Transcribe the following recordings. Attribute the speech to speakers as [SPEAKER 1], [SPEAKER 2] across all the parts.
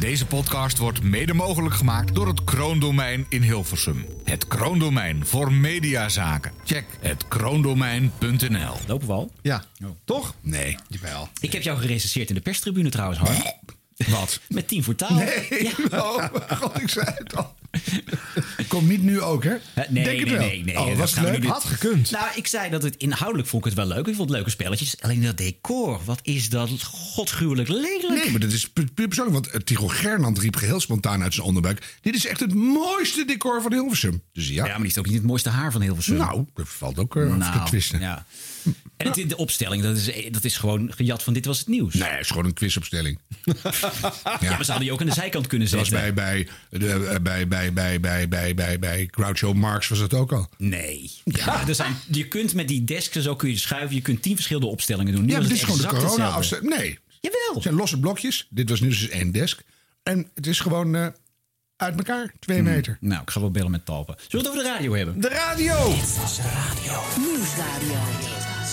[SPEAKER 1] Deze podcast wordt mede mogelijk gemaakt door het Kroondomein in Hilversum. Het Kroondomein voor mediazaken. Check het kroondomein.nl.
[SPEAKER 2] Lopen we al?
[SPEAKER 3] Ja. Toch?
[SPEAKER 1] Nee.
[SPEAKER 3] Jawel.
[SPEAKER 2] Ik heb jou gerecenseerd in de perstribune trouwens, Harm.
[SPEAKER 1] Wat?
[SPEAKER 2] Met tien voor taal. Ja.
[SPEAKER 1] Oh, god, ik zei het al. Komt niet nu ook, hè?
[SPEAKER 2] Eh, Nee,
[SPEAKER 1] Denk het
[SPEAKER 2] nee,
[SPEAKER 1] wel.
[SPEAKER 2] nee, nee.
[SPEAKER 1] Oh,
[SPEAKER 2] dat
[SPEAKER 1] was het
[SPEAKER 2] gaan we
[SPEAKER 1] leuk?
[SPEAKER 3] Had gekund.
[SPEAKER 2] Nou, ik zei dat het inhoudelijk vond ik het wel leuk. Ik vond het leuke spelletjes. Alleen dat decor, wat is dat godschuwelijk lelijk.
[SPEAKER 1] Nee, maar dat is pu- puur persoonlijk. Want eh, Tycho Gernand riep geheel spontaan uit zijn onderbuik... dit is echt het mooiste decor van Hilversum. Dus ja,
[SPEAKER 2] Ja, maar die is ook niet het mooiste haar van Hilversum.
[SPEAKER 1] nou, dat valt ook uh, af te twisten.
[SPEAKER 2] ja. En het, de opstelling, dat is, dat is gewoon gejat van dit was het nieuws.
[SPEAKER 1] Nee, het is gewoon een quizopstelling.
[SPEAKER 2] Ja, maar ze hadden die ook aan de zijkant kunnen zetten.
[SPEAKER 1] bij, bij, de, eh, bij, bij, bij, bij, bij, bij, bij Groucho Marx was dat ook al.
[SPEAKER 2] Nee. Ja, er zijn, je kunt met die desks zo kun je schuiven. Je kunt tien verschillende opstellingen doen. Nu
[SPEAKER 1] Ja, maar
[SPEAKER 2] was
[SPEAKER 1] dit is gewoon de corona. Nee,
[SPEAKER 2] Jawel.
[SPEAKER 1] het zijn losse blokjes. Dit was nu dus één desk. En het is gewoon eh, uit elkaar, twee meter.
[SPEAKER 2] Nou, ik ga wel bellen met talpen. Zullen we het over de radio hebben?
[SPEAKER 3] De radio.
[SPEAKER 4] Nieuwsradio.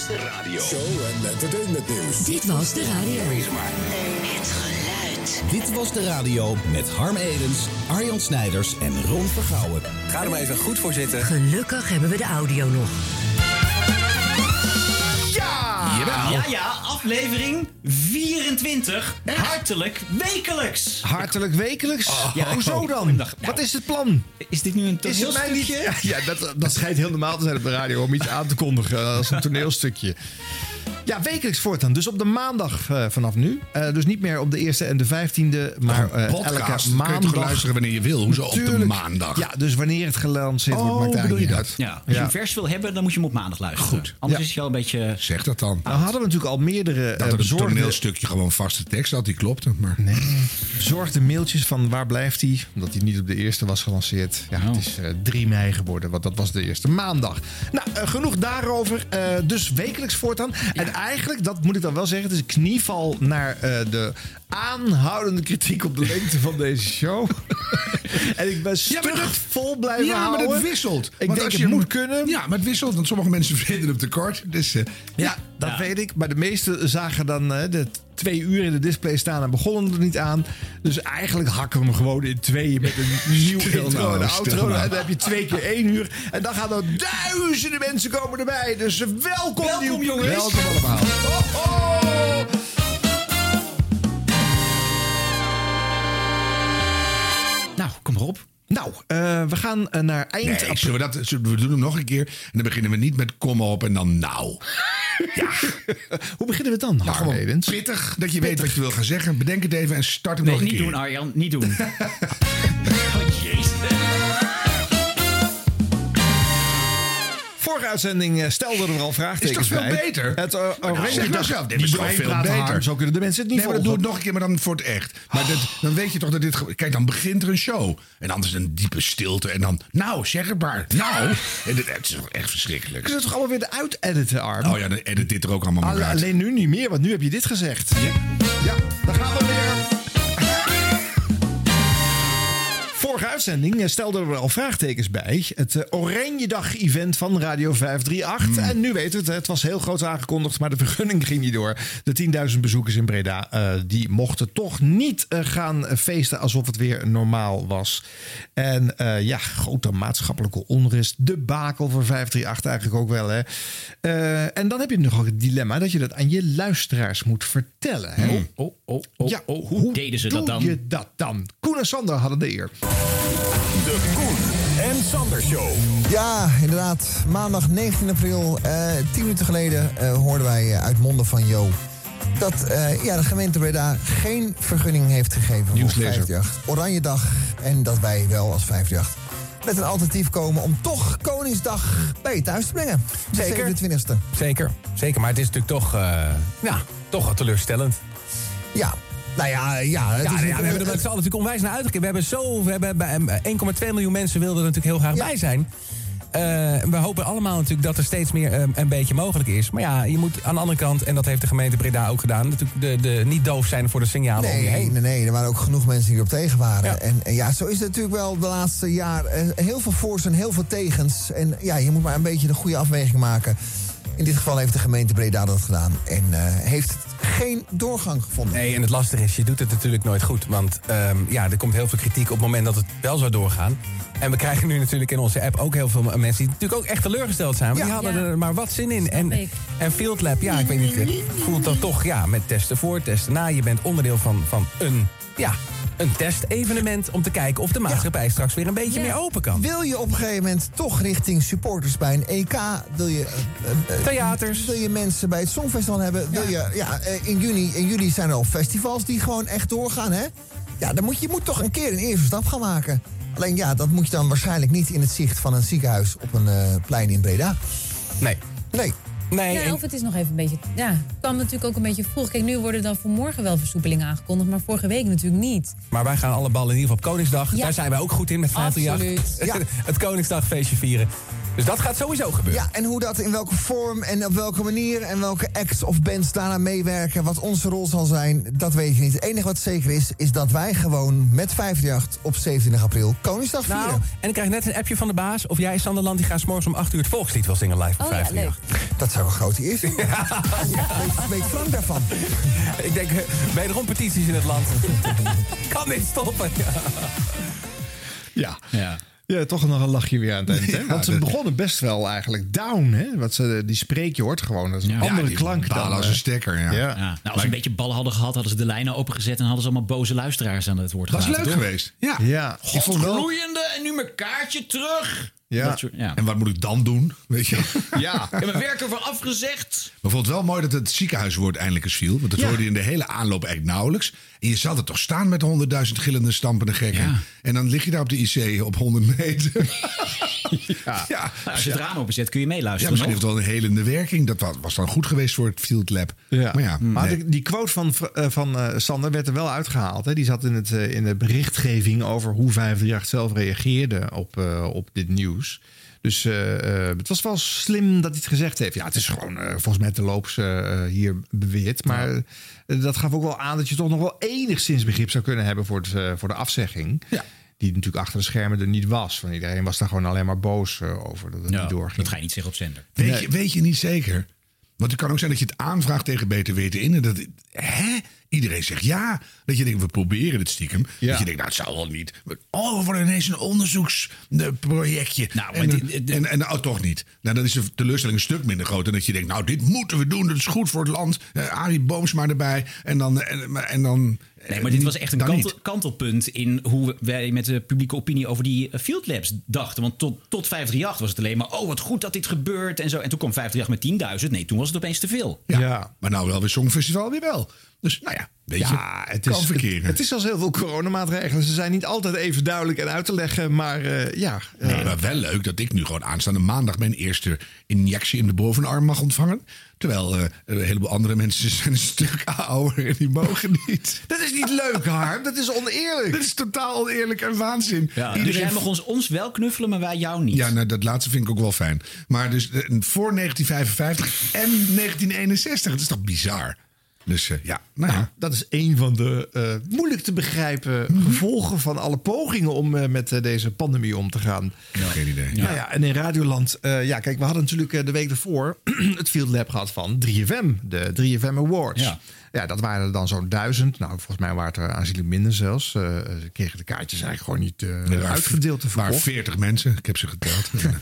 [SPEAKER 5] Show en entertainment nieuws.
[SPEAKER 4] Dit was de radio. Het geluid.
[SPEAKER 6] Dit was de radio met Harm Edens, Arjan Snijders en Ron Vergouwen.
[SPEAKER 7] Ga er maar even goed voor zitten.
[SPEAKER 4] Gelukkig hebben we de audio nog.
[SPEAKER 2] Ja, ja, aflevering 24. Hartelijk wekelijks.
[SPEAKER 3] Hartelijk wekelijks.
[SPEAKER 2] Ja,
[SPEAKER 3] Hoezo dan?
[SPEAKER 2] goeiedag.
[SPEAKER 3] Wat is het plan?
[SPEAKER 2] Is dit nu een toneelstukje?
[SPEAKER 3] Ja, dat, dat schijnt heel normaal te zijn op de radio om iets aan te kondigen als een toneelstukje. Ja, wekelijks voortaan. Dus op de maandag eh, vanaf nu. Eh, dus niet meer op de eerste en de vijftiende, maar eh,
[SPEAKER 1] podcast.
[SPEAKER 3] elke
[SPEAKER 1] Dan kun je
[SPEAKER 3] maandag.
[SPEAKER 1] toch luisteren wanneer je wil. Hoezo op de maandag?
[SPEAKER 3] Ja, dus wanneer het gelanceerd wordt,
[SPEAKER 1] Oh,
[SPEAKER 3] maakt
[SPEAKER 1] bedoel
[SPEAKER 3] eigenlijk
[SPEAKER 1] je
[SPEAKER 3] niet
[SPEAKER 1] dat?
[SPEAKER 3] uit.
[SPEAKER 2] Ja, als je een vers wil hebben, dan moet je hem op maandag luisteren.
[SPEAKER 1] Goed.
[SPEAKER 2] Anders
[SPEAKER 3] Ja.
[SPEAKER 2] is hij al een beetje...
[SPEAKER 1] Zeg dat dan.
[SPEAKER 3] Nou hadden we natuurlijk al meerdere eh,
[SPEAKER 1] dat er een
[SPEAKER 3] bezorgde,
[SPEAKER 1] toneelstukje gewoon vaste tekst had, die klopte. Maar
[SPEAKER 3] bezorgde mailtjes van waar blijft hij? Omdat hij niet op de eerste was gelanceerd. Ja,
[SPEAKER 2] Oh.
[SPEAKER 3] het is eh 3 mei geworden, want dat was de eerste maandag. Nou, genoeg daarover. Eh, dus wekelijks voortaan. En eigenlijk, dat moet ik dan wel zeggen, het is een knieval naar eh, de aanhoudende kritiek op de lengte van deze show. en ik ben stug
[SPEAKER 1] maar dat-
[SPEAKER 3] vol blijven
[SPEAKER 1] ja, maar
[SPEAKER 3] houden.
[SPEAKER 1] dat wisselt.
[SPEAKER 3] Ik
[SPEAKER 1] Want
[SPEAKER 3] denk
[SPEAKER 1] als
[SPEAKER 3] het
[SPEAKER 1] je
[SPEAKER 3] moet kunnen.
[SPEAKER 1] Ja, maar het wisselt. Want sommige mensen vinden hem te kort. Dus eh,
[SPEAKER 3] Ja, dat
[SPEAKER 2] Ja.
[SPEAKER 3] weet ik. Maar de meesten zagen dan de twee uur in de display staan en begonnen er niet aan. Dus eigenlijk hakken we hem gewoon in tweeën met een nieuw
[SPEAKER 1] Stil
[SPEAKER 3] intro
[SPEAKER 1] nou,
[SPEAKER 3] en outro.
[SPEAKER 1] nou.
[SPEAKER 3] En dan heb je twee keer één uur. En dan gaan er duizenden mensen komen erbij. Dus welkom,
[SPEAKER 2] Welkom, jongens.
[SPEAKER 3] Welkom allemaal. Ho.
[SPEAKER 2] Nou, kom maar op.
[SPEAKER 3] Nou, eh, we gaan eh, naar eind
[SPEAKER 1] nee, zullen we, dat, zullen we doen hem nog een keer. En dan beginnen we niet met kom op en dan nou.
[SPEAKER 3] Hoe beginnen we dan,
[SPEAKER 1] Nou,
[SPEAKER 3] Harm
[SPEAKER 1] gewoon
[SPEAKER 3] Edens?
[SPEAKER 1] pittig dat je weet wat je wil gaan zeggen. Bedenk het even en start hem
[SPEAKER 2] Nee,
[SPEAKER 1] nog een
[SPEAKER 2] niet
[SPEAKER 1] keer.
[SPEAKER 2] doen, Arjan. Niet doen. oh, jezus.
[SPEAKER 3] Vorige uitzending eh, stelde er al vraagtekens
[SPEAKER 1] Is toch veel
[SPEAKER 3] bij.
[SPEAKER 1] beter?
[SPEAKER 3] Het uh,
[SPEAKER 1] zeg zelf, dit is veel beter?
[SPEAKER 3] Zo kunnen de mensen het niet
[SPEAKER 1] Nee, maar dan
[SPEAKER 3] volgen.
[SPEAKER 1] doe het nog een keer, maar dan voor het echt. Maar dat, dan weet je toch dat dit... Kijk, dan begint er een show. En dan is het een diepe stilte. En dan, nou, zeg het maar. Nou. En dit, het is toch echt verschrikkelijk.
[SPEAKER 3] Kun je toch allemaal weer de uit-editen, Arm?
[SPEAKER 1] Oh ja, dan edit dit er ook allemaal
[SPEAKER 3] Alle-
[SPEAKER 1] uit.
[SPEAKER 3] alleen nu niet meer, want nu heb je dit gezegd. Ja, ja daar gaan we weer. Uitzending eh, stelden we er al vraagtekens bij. Het eh, Oranje Dag-event van Radio 538. En nu weten we het, het was heel groot aangekondigd, maar de vergunning ging niet door. De 10.000 bezoekers in Breda, eh, die mochten toch niet gaan feesten alsof het weer normaal was. En ja, grote maatschappelijke onrust. De bakel voor 538 eigenlijk ook wel. Hè. En dan heb je nog het dilemma dat je dat aan je luisteraars moet vertellen. Hè?
[SPEAKER 2] Oh, oh, oh,
[SPEAKER 3] ja,
[SPEAKER 2] oh, hoe deden ze dat dan?
[SPEAKER 3] doe je dat dan? Koen en Sander hadden de eer.
[SPEAKER 5] De Koen en Sander Show.
[SPEAKER 8] Ja, inderdaad. Maandag 19 april, eh, tien minuten geleden, eh, hoorden wij eh, uit monden van Jo... dat eh, ja, de gemeente Breda geen vergunning heeft gegeven voor
[SPEAKER 1] Nieuwslezer.
[SPEAKER 8] 538. Oranje dag. En dat wij wel als 538 met een alternatief komen... om toch Koningsdag bij je thuis te brengen. De
[SPEAKER 7] Zeker.
[SPEAKER 8] 27e.
[SPEAKER 7] Zeker, zeker. Maar het is natuurlijk toch, eh, ja, toch wat teleurstellend.
[SPEAKER 8] Ja, nou ja, ja. Het
[SPEAKER 7] Ja,
[SPEAKER 8] is
[SPEAKER 7] nee, ja, we hebben er met z'n allen natuurlijk onwijs naar uitgekeken. We hebben zo, we hebben bij- eh, 1,2 miljoen mensen wilden er natuurlijk heel graag bij zijn. Eh, we hopen allemaal natuurlijk dat er steeds meer eh, een beetje mogelijk is. Maar ja, je moet aan de andere kant, en dat heeft de gemeente Breda ook gedaan... natuurlijk de, de, niet doof zijn voor de signalen om je
[SPEAKER 8] Nee,
[SPEAKER 7] heen.
[SPEAKER 8] nee, nee, er waren ook genoeg mensen die erop tegen waren.
[SPEAKER 7] Ja.
[SPEAKER 8] En, en ja, zo is het natuurlijk wel de laatste jaar. eh, heel veel voor's en heel veel tegens. En ja, je moet maar een beetje de goede afweging maken. In dit geval heeft de gemeente Breda dat gedaan en eh, heeft het geen doorgang gevonden.
[SPEAKER 7] Nee, en het lastige is, je doet het natuurlijk nooit goed. Want ehm, ja, er komt heel veel kritiek op het moment dat het wel zou doorgaan. En we krijgen nu natuurlijk in onze app ook heel veel mensen... die natuurlijk ook echt teleurgesteld zijn. Want die hadden er maar wat zin in. En, en Field Lab, ja, ik weet niet, voelt dan toch ja, met testen voor, testen na. Je bent onderdeel van, van een, ja, een testevenement... om te kijken of de maatschappij straks weer een beetje
[SPEAKER 9] Ja.
[SPEAKER 7] meer open kan.
[SPEAKER 8] Wil je op een gegeven moment toch richting supporters bij een EK? Wil je, eh, eh,
[SPEAKER 7] Theaters.
[SPEAKER 8] Wil je mensen bij het Songfestival hebben? Wil je, ja, eh, in, juni, in juli zijn er al festivals die gewoon echt doorgaan, hè? Ja, dan moet je moet toch een keer een eerste stap gaan maken. Alleen ja, dat moet je dan waarschijnlijk niet in het zicht van een ziekenhuis op een eh, plein in Breda.
[SPEAKER 7] Nee.
[SPEAKER 8] Nee.
[SPEAKER 7] Nee,
[SPEAKER 9] Ja,
[SPEAKER 7] en-
[SPEAKER 9] of het is nog even een beetje. Ja, het kwam natuurlijk ook een beetje vroeg. Kijk, nu worden dan voor morgen wel versoepelingen aangekondigd, maar vorige week natuurlijk niet.
[SPEAKER 7] Maar wij gaan alle ballen in ieder geval op Koningsdag.
[SPEAKER 9] Ja.
[SPEAKER 7] Daar zijn wij ook goed in met 538.
[SPEAKER 9] Absoluut.
[SPEAKER 8] Ja.
[SPEAKER 7] het Koningsdagfeestje vieren. Dus dat gaat sowieso gebeuren.
[SPEAKER 8] Ja, en hoe dat, in welke vorm en op welke manier... en welke acts of bands daarna meewerken... wat onze rol zal zijn, dat weet je niet. Het enige wat zeker is, is dat wij gewoon met 538 op 27 april Koningsdag vieren.
[SPEAKER 7] Nou, en ik krijg net een appje van de baas. Of jij, Sanderland, die gaat morgens om 8 uur het volkslied wel zingen live op
[SPEAKER 9] Oh ja,
[SPEAKER 7] 538.
[SPEAKER 8] Dat zou een grote eer zijn. Weet, weet Frank daarvan?
[SPEAKER 7] Ik denk, eh, wederom petities in het land. kan dit stoppen?
[SPEAKER 3] Ja.
[SPEAKER 2] Ja.
[SPEAKER 3] Ja, toch nog een lachje weer aan het eind. Hè? Want ze begonnen best wel eigenlijk down. Hè? Want ze, die spreek je hoort gewoon. Dat is een
[SPEAKER 2] Ja.
[SPEAKER 3] andere klank dan...
[SPEAKER 1] als een stekker, ja.
[SPEAKER 3] ja.
[SPEAKER 2] Ja. Nou, als ze een beetje ballen hadden gehad, hadden ze de lijnen opengezet en hadden ze allemaal boze luisteraars aan het woord
[SPEAKER 1] Dat is leuk
[SPEAKER 2] toch?
[SPEAKER 1] geweest. Ja.
[SPEAKER 3] Ja.
[SPEAKER 1] Ik vond wel...
[SPEAKER 2] Gloeiende en nu mijn kaartje terug.
[SPEAKER 3] Ja.
[SPEAKER 2] Dat soort, ja.
[SPEAKER 1] En wat moet ik dan doen? Weet je?
[SPEAKER 3] Ja.
[SPEAKER 2] Ik heb mijn werk ervan afgezegd.
[SPEAKER 1] Maar ik vond het wel mooi dat het ziekenhuiswoord eindelijk eens viel. Want dat
[SPEAKER 3] Ja.
[SPEAKER 1] hoorde je in de hele aanloop eigenlijk nauwelijks. En je zat er toch staan met honderdduizend gillende stampende gekken.
[SPEAKER 2] Ja.
[SPEAKER 1] En dan lig je daar op de IC op 100 meter. ja. ja.
[SPEAKER 2] Nou, als je het raam openzet, kun je
[SPEAKER 1] Ja,
[SPEAKER 2] meeluisteren.
[SPEAKER 1] misschien heeft het wel een helende werking. Dat wa- was dan goed geweest voor het Field Lab.
[SPEAKER 3] Ja.
[SPEAKER 1] Maar ja,
[SPEAKER 3] Maar
[SPEAKER 1] nee.
[SPEAKER 3] die quote van, eh, van eh, Sander werd er wel uitgehaald. Hè? Die zat in, het, eh, in de berichtgeving over hoe 538 zelf reageerde op, eh, op dit nieuws. Dus eh, eh, het was wel slim dat hij het gezegd heeft. Ja, het is gewoon eh, volgens mij te loops eh, hier beweerd. Maar dat gaf ook wel aan dat je toch nog wel enigszins begrip zou kunnen hebben voor, het, eh, voor de afzegging.
[SPEAKER 1] Ja.
[SPEAKER 3] Die natuurlijk achter de schermen er niet was. Van iedereen was daar gewoon alleen maar boos over dat het
[SPEAKER 2] Ja,
[SPEAKER 3] niet doorging.
[SPEAKER 2] dat ga je niet zeggen op zender.
[SPEAKER 1] Weet,
[SPEAKER 3] Nee.
[SPEAKER 1] je, weet je niet zeker? Want het kan ook zijn dat je het aanvraagt tegen beter weten in. En dat, hè? Iedereen zegt ja. Dat je denkt, we proberen het stiekem.
[SPEAKER 3] Ja.
[SPEAKER 1] Dat je denkt, nou, het zou wel niet. Oh, we worden ineens een onderzoeksprojectje.
[SPEAKER 2] Nou,
[SPEAKER 1] en,
[SPEAKER 2] maar die- die-
[SPEAKER 1] en, en, oh, toch niet. Nou, dan is de teleurstelling een stuk minder groot. Dan dat je denkt, nou, dit moeten we doen. Dat is goed voor het land. Eh, Arie Boomsma erbij. En dan... En, maar- en dan
[SPEAKER 2] Nee, maar dit was echt een kantel- kantelpunt in hoe wij met de publieke opinie over die eh, Field Labs dachten. Want tot, tot 538 was het alleen maar, oh wat goed dat dit gebeurt en zo. En toen kwam 538 met 10.000. Nee, toen was het opeens te veel.
[SPEAKER 1] Ja.
[SPEAKER 3] Ja.
[SPEAKER 1] Maar nou wel weer Songfestival weer wel. Dus nou ja, weet
[SPEAKER 3] Ja,
[SPEAKER 1] je,
[SPEAKER 3] het
[SPEAKER 1] kan
[SPEAKER 3] is,
[SPEAKER 1] verkeren.
[SPEAKER 3] het, het is als heel veel coronamaatregelen. Ze zijn niet altijd even duidelijk en uit te leggen. Maar eh, ja, eh,
[SPEAKER 1] Nee, maar wel leuk dat ik nu gewoon aanstaande maandag mijn eerste injectie in de bovenarm mag ontvangen. Terwijl eh, een heleboel andere mensen zijn een stuk ouder en die mogen niet.
[SPEAKER 3] dat is niet leuk, Harm. Dat is oneerlijk.
[SPEAKER 1] Dit is totaal oneerlijk en waanzin.
[SPEAKER 2] Ja, dus jij mag ons, ons wel knuffelen, maar wij jou niet.
[SPEAKER 1] Ja, nou, dat laatste vind ik ook wel fijn. Maar dus voor 1955 en 1961, dat is toch bizar? Dus eh, ja, nou ja.
[SPEAKER 3] Dat is een van de eh, moeilijk te begrijpen gevolgen van alle pogingen om eh, met deze pandemie om te gaan.
[SPEAKER 1] Geen idee.
[SPEAKER 3] Nou ja, en in Radioland, ja, kijk, we hadden natuurlijk de week ervoor het Field Lab gehad van 3FM, de 3FM Awards.
[SPEAKER 2] Ja.
[SPEAKER 3] Ja. dat waren er dan zo'n duizend. Nou, volgens mij waren het er aanzienlijk minder zelfs. Ze kregen de kaartjes eigenlijk gewoon niet uitgedeeld te
[SPEAKER 1] Er waren
[SPEAKER 3] verkocht.
[SPEAKER 1] 40 mensen, ik heb ze geteld.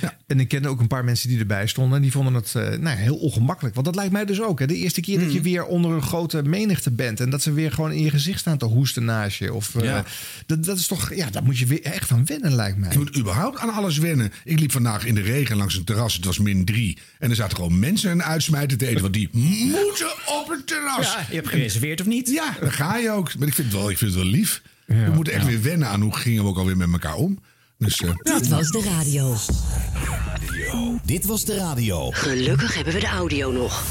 [SPEAKER 1] ja.
[SPEAKER 3] En ik kende ook een paar mensen die erbij stonden. En die vonden het eh, nou, heel ongemakkelijk. Want dat lijkt mij dus ook. Hè. De eerste keer
[SPEAKER 1] Mm.
[SPEAKER 3] dat je weer onder een grote menigte bent. En dat ze weer gewoon in je gezicht staan te hoesten naast je. Of, eh,
[SPEAKER 2] Ja.
[SPEAKER 3] dat, dat is toch, ja, daar moet je weer echt aan wennen, lijkt mij.
[SPEAKER 1] Je moet überhaupt aan alles wennen. Ik liep vandaag in de regen langs een terras. Het was min drie. En er zaten gewoon mensen een uitsmijter te eten. Want die moeten op het terras.
[SPEAKER 2] Ja, je hebt gereserveerd of niet?
[SPEAKER 1] Ja, daar ga je ook. Maar ik vind het wel, ik vind het wel lief. we moeten echt weer wennen aan hoe gingen we ook alweer met elkaar om. Dus
[SPEAKER 4] Dit was de radio.
[SPEAKER 6] Dit was de radio.
[SPEAKER 4] Gelukkig hebben we de audio nog.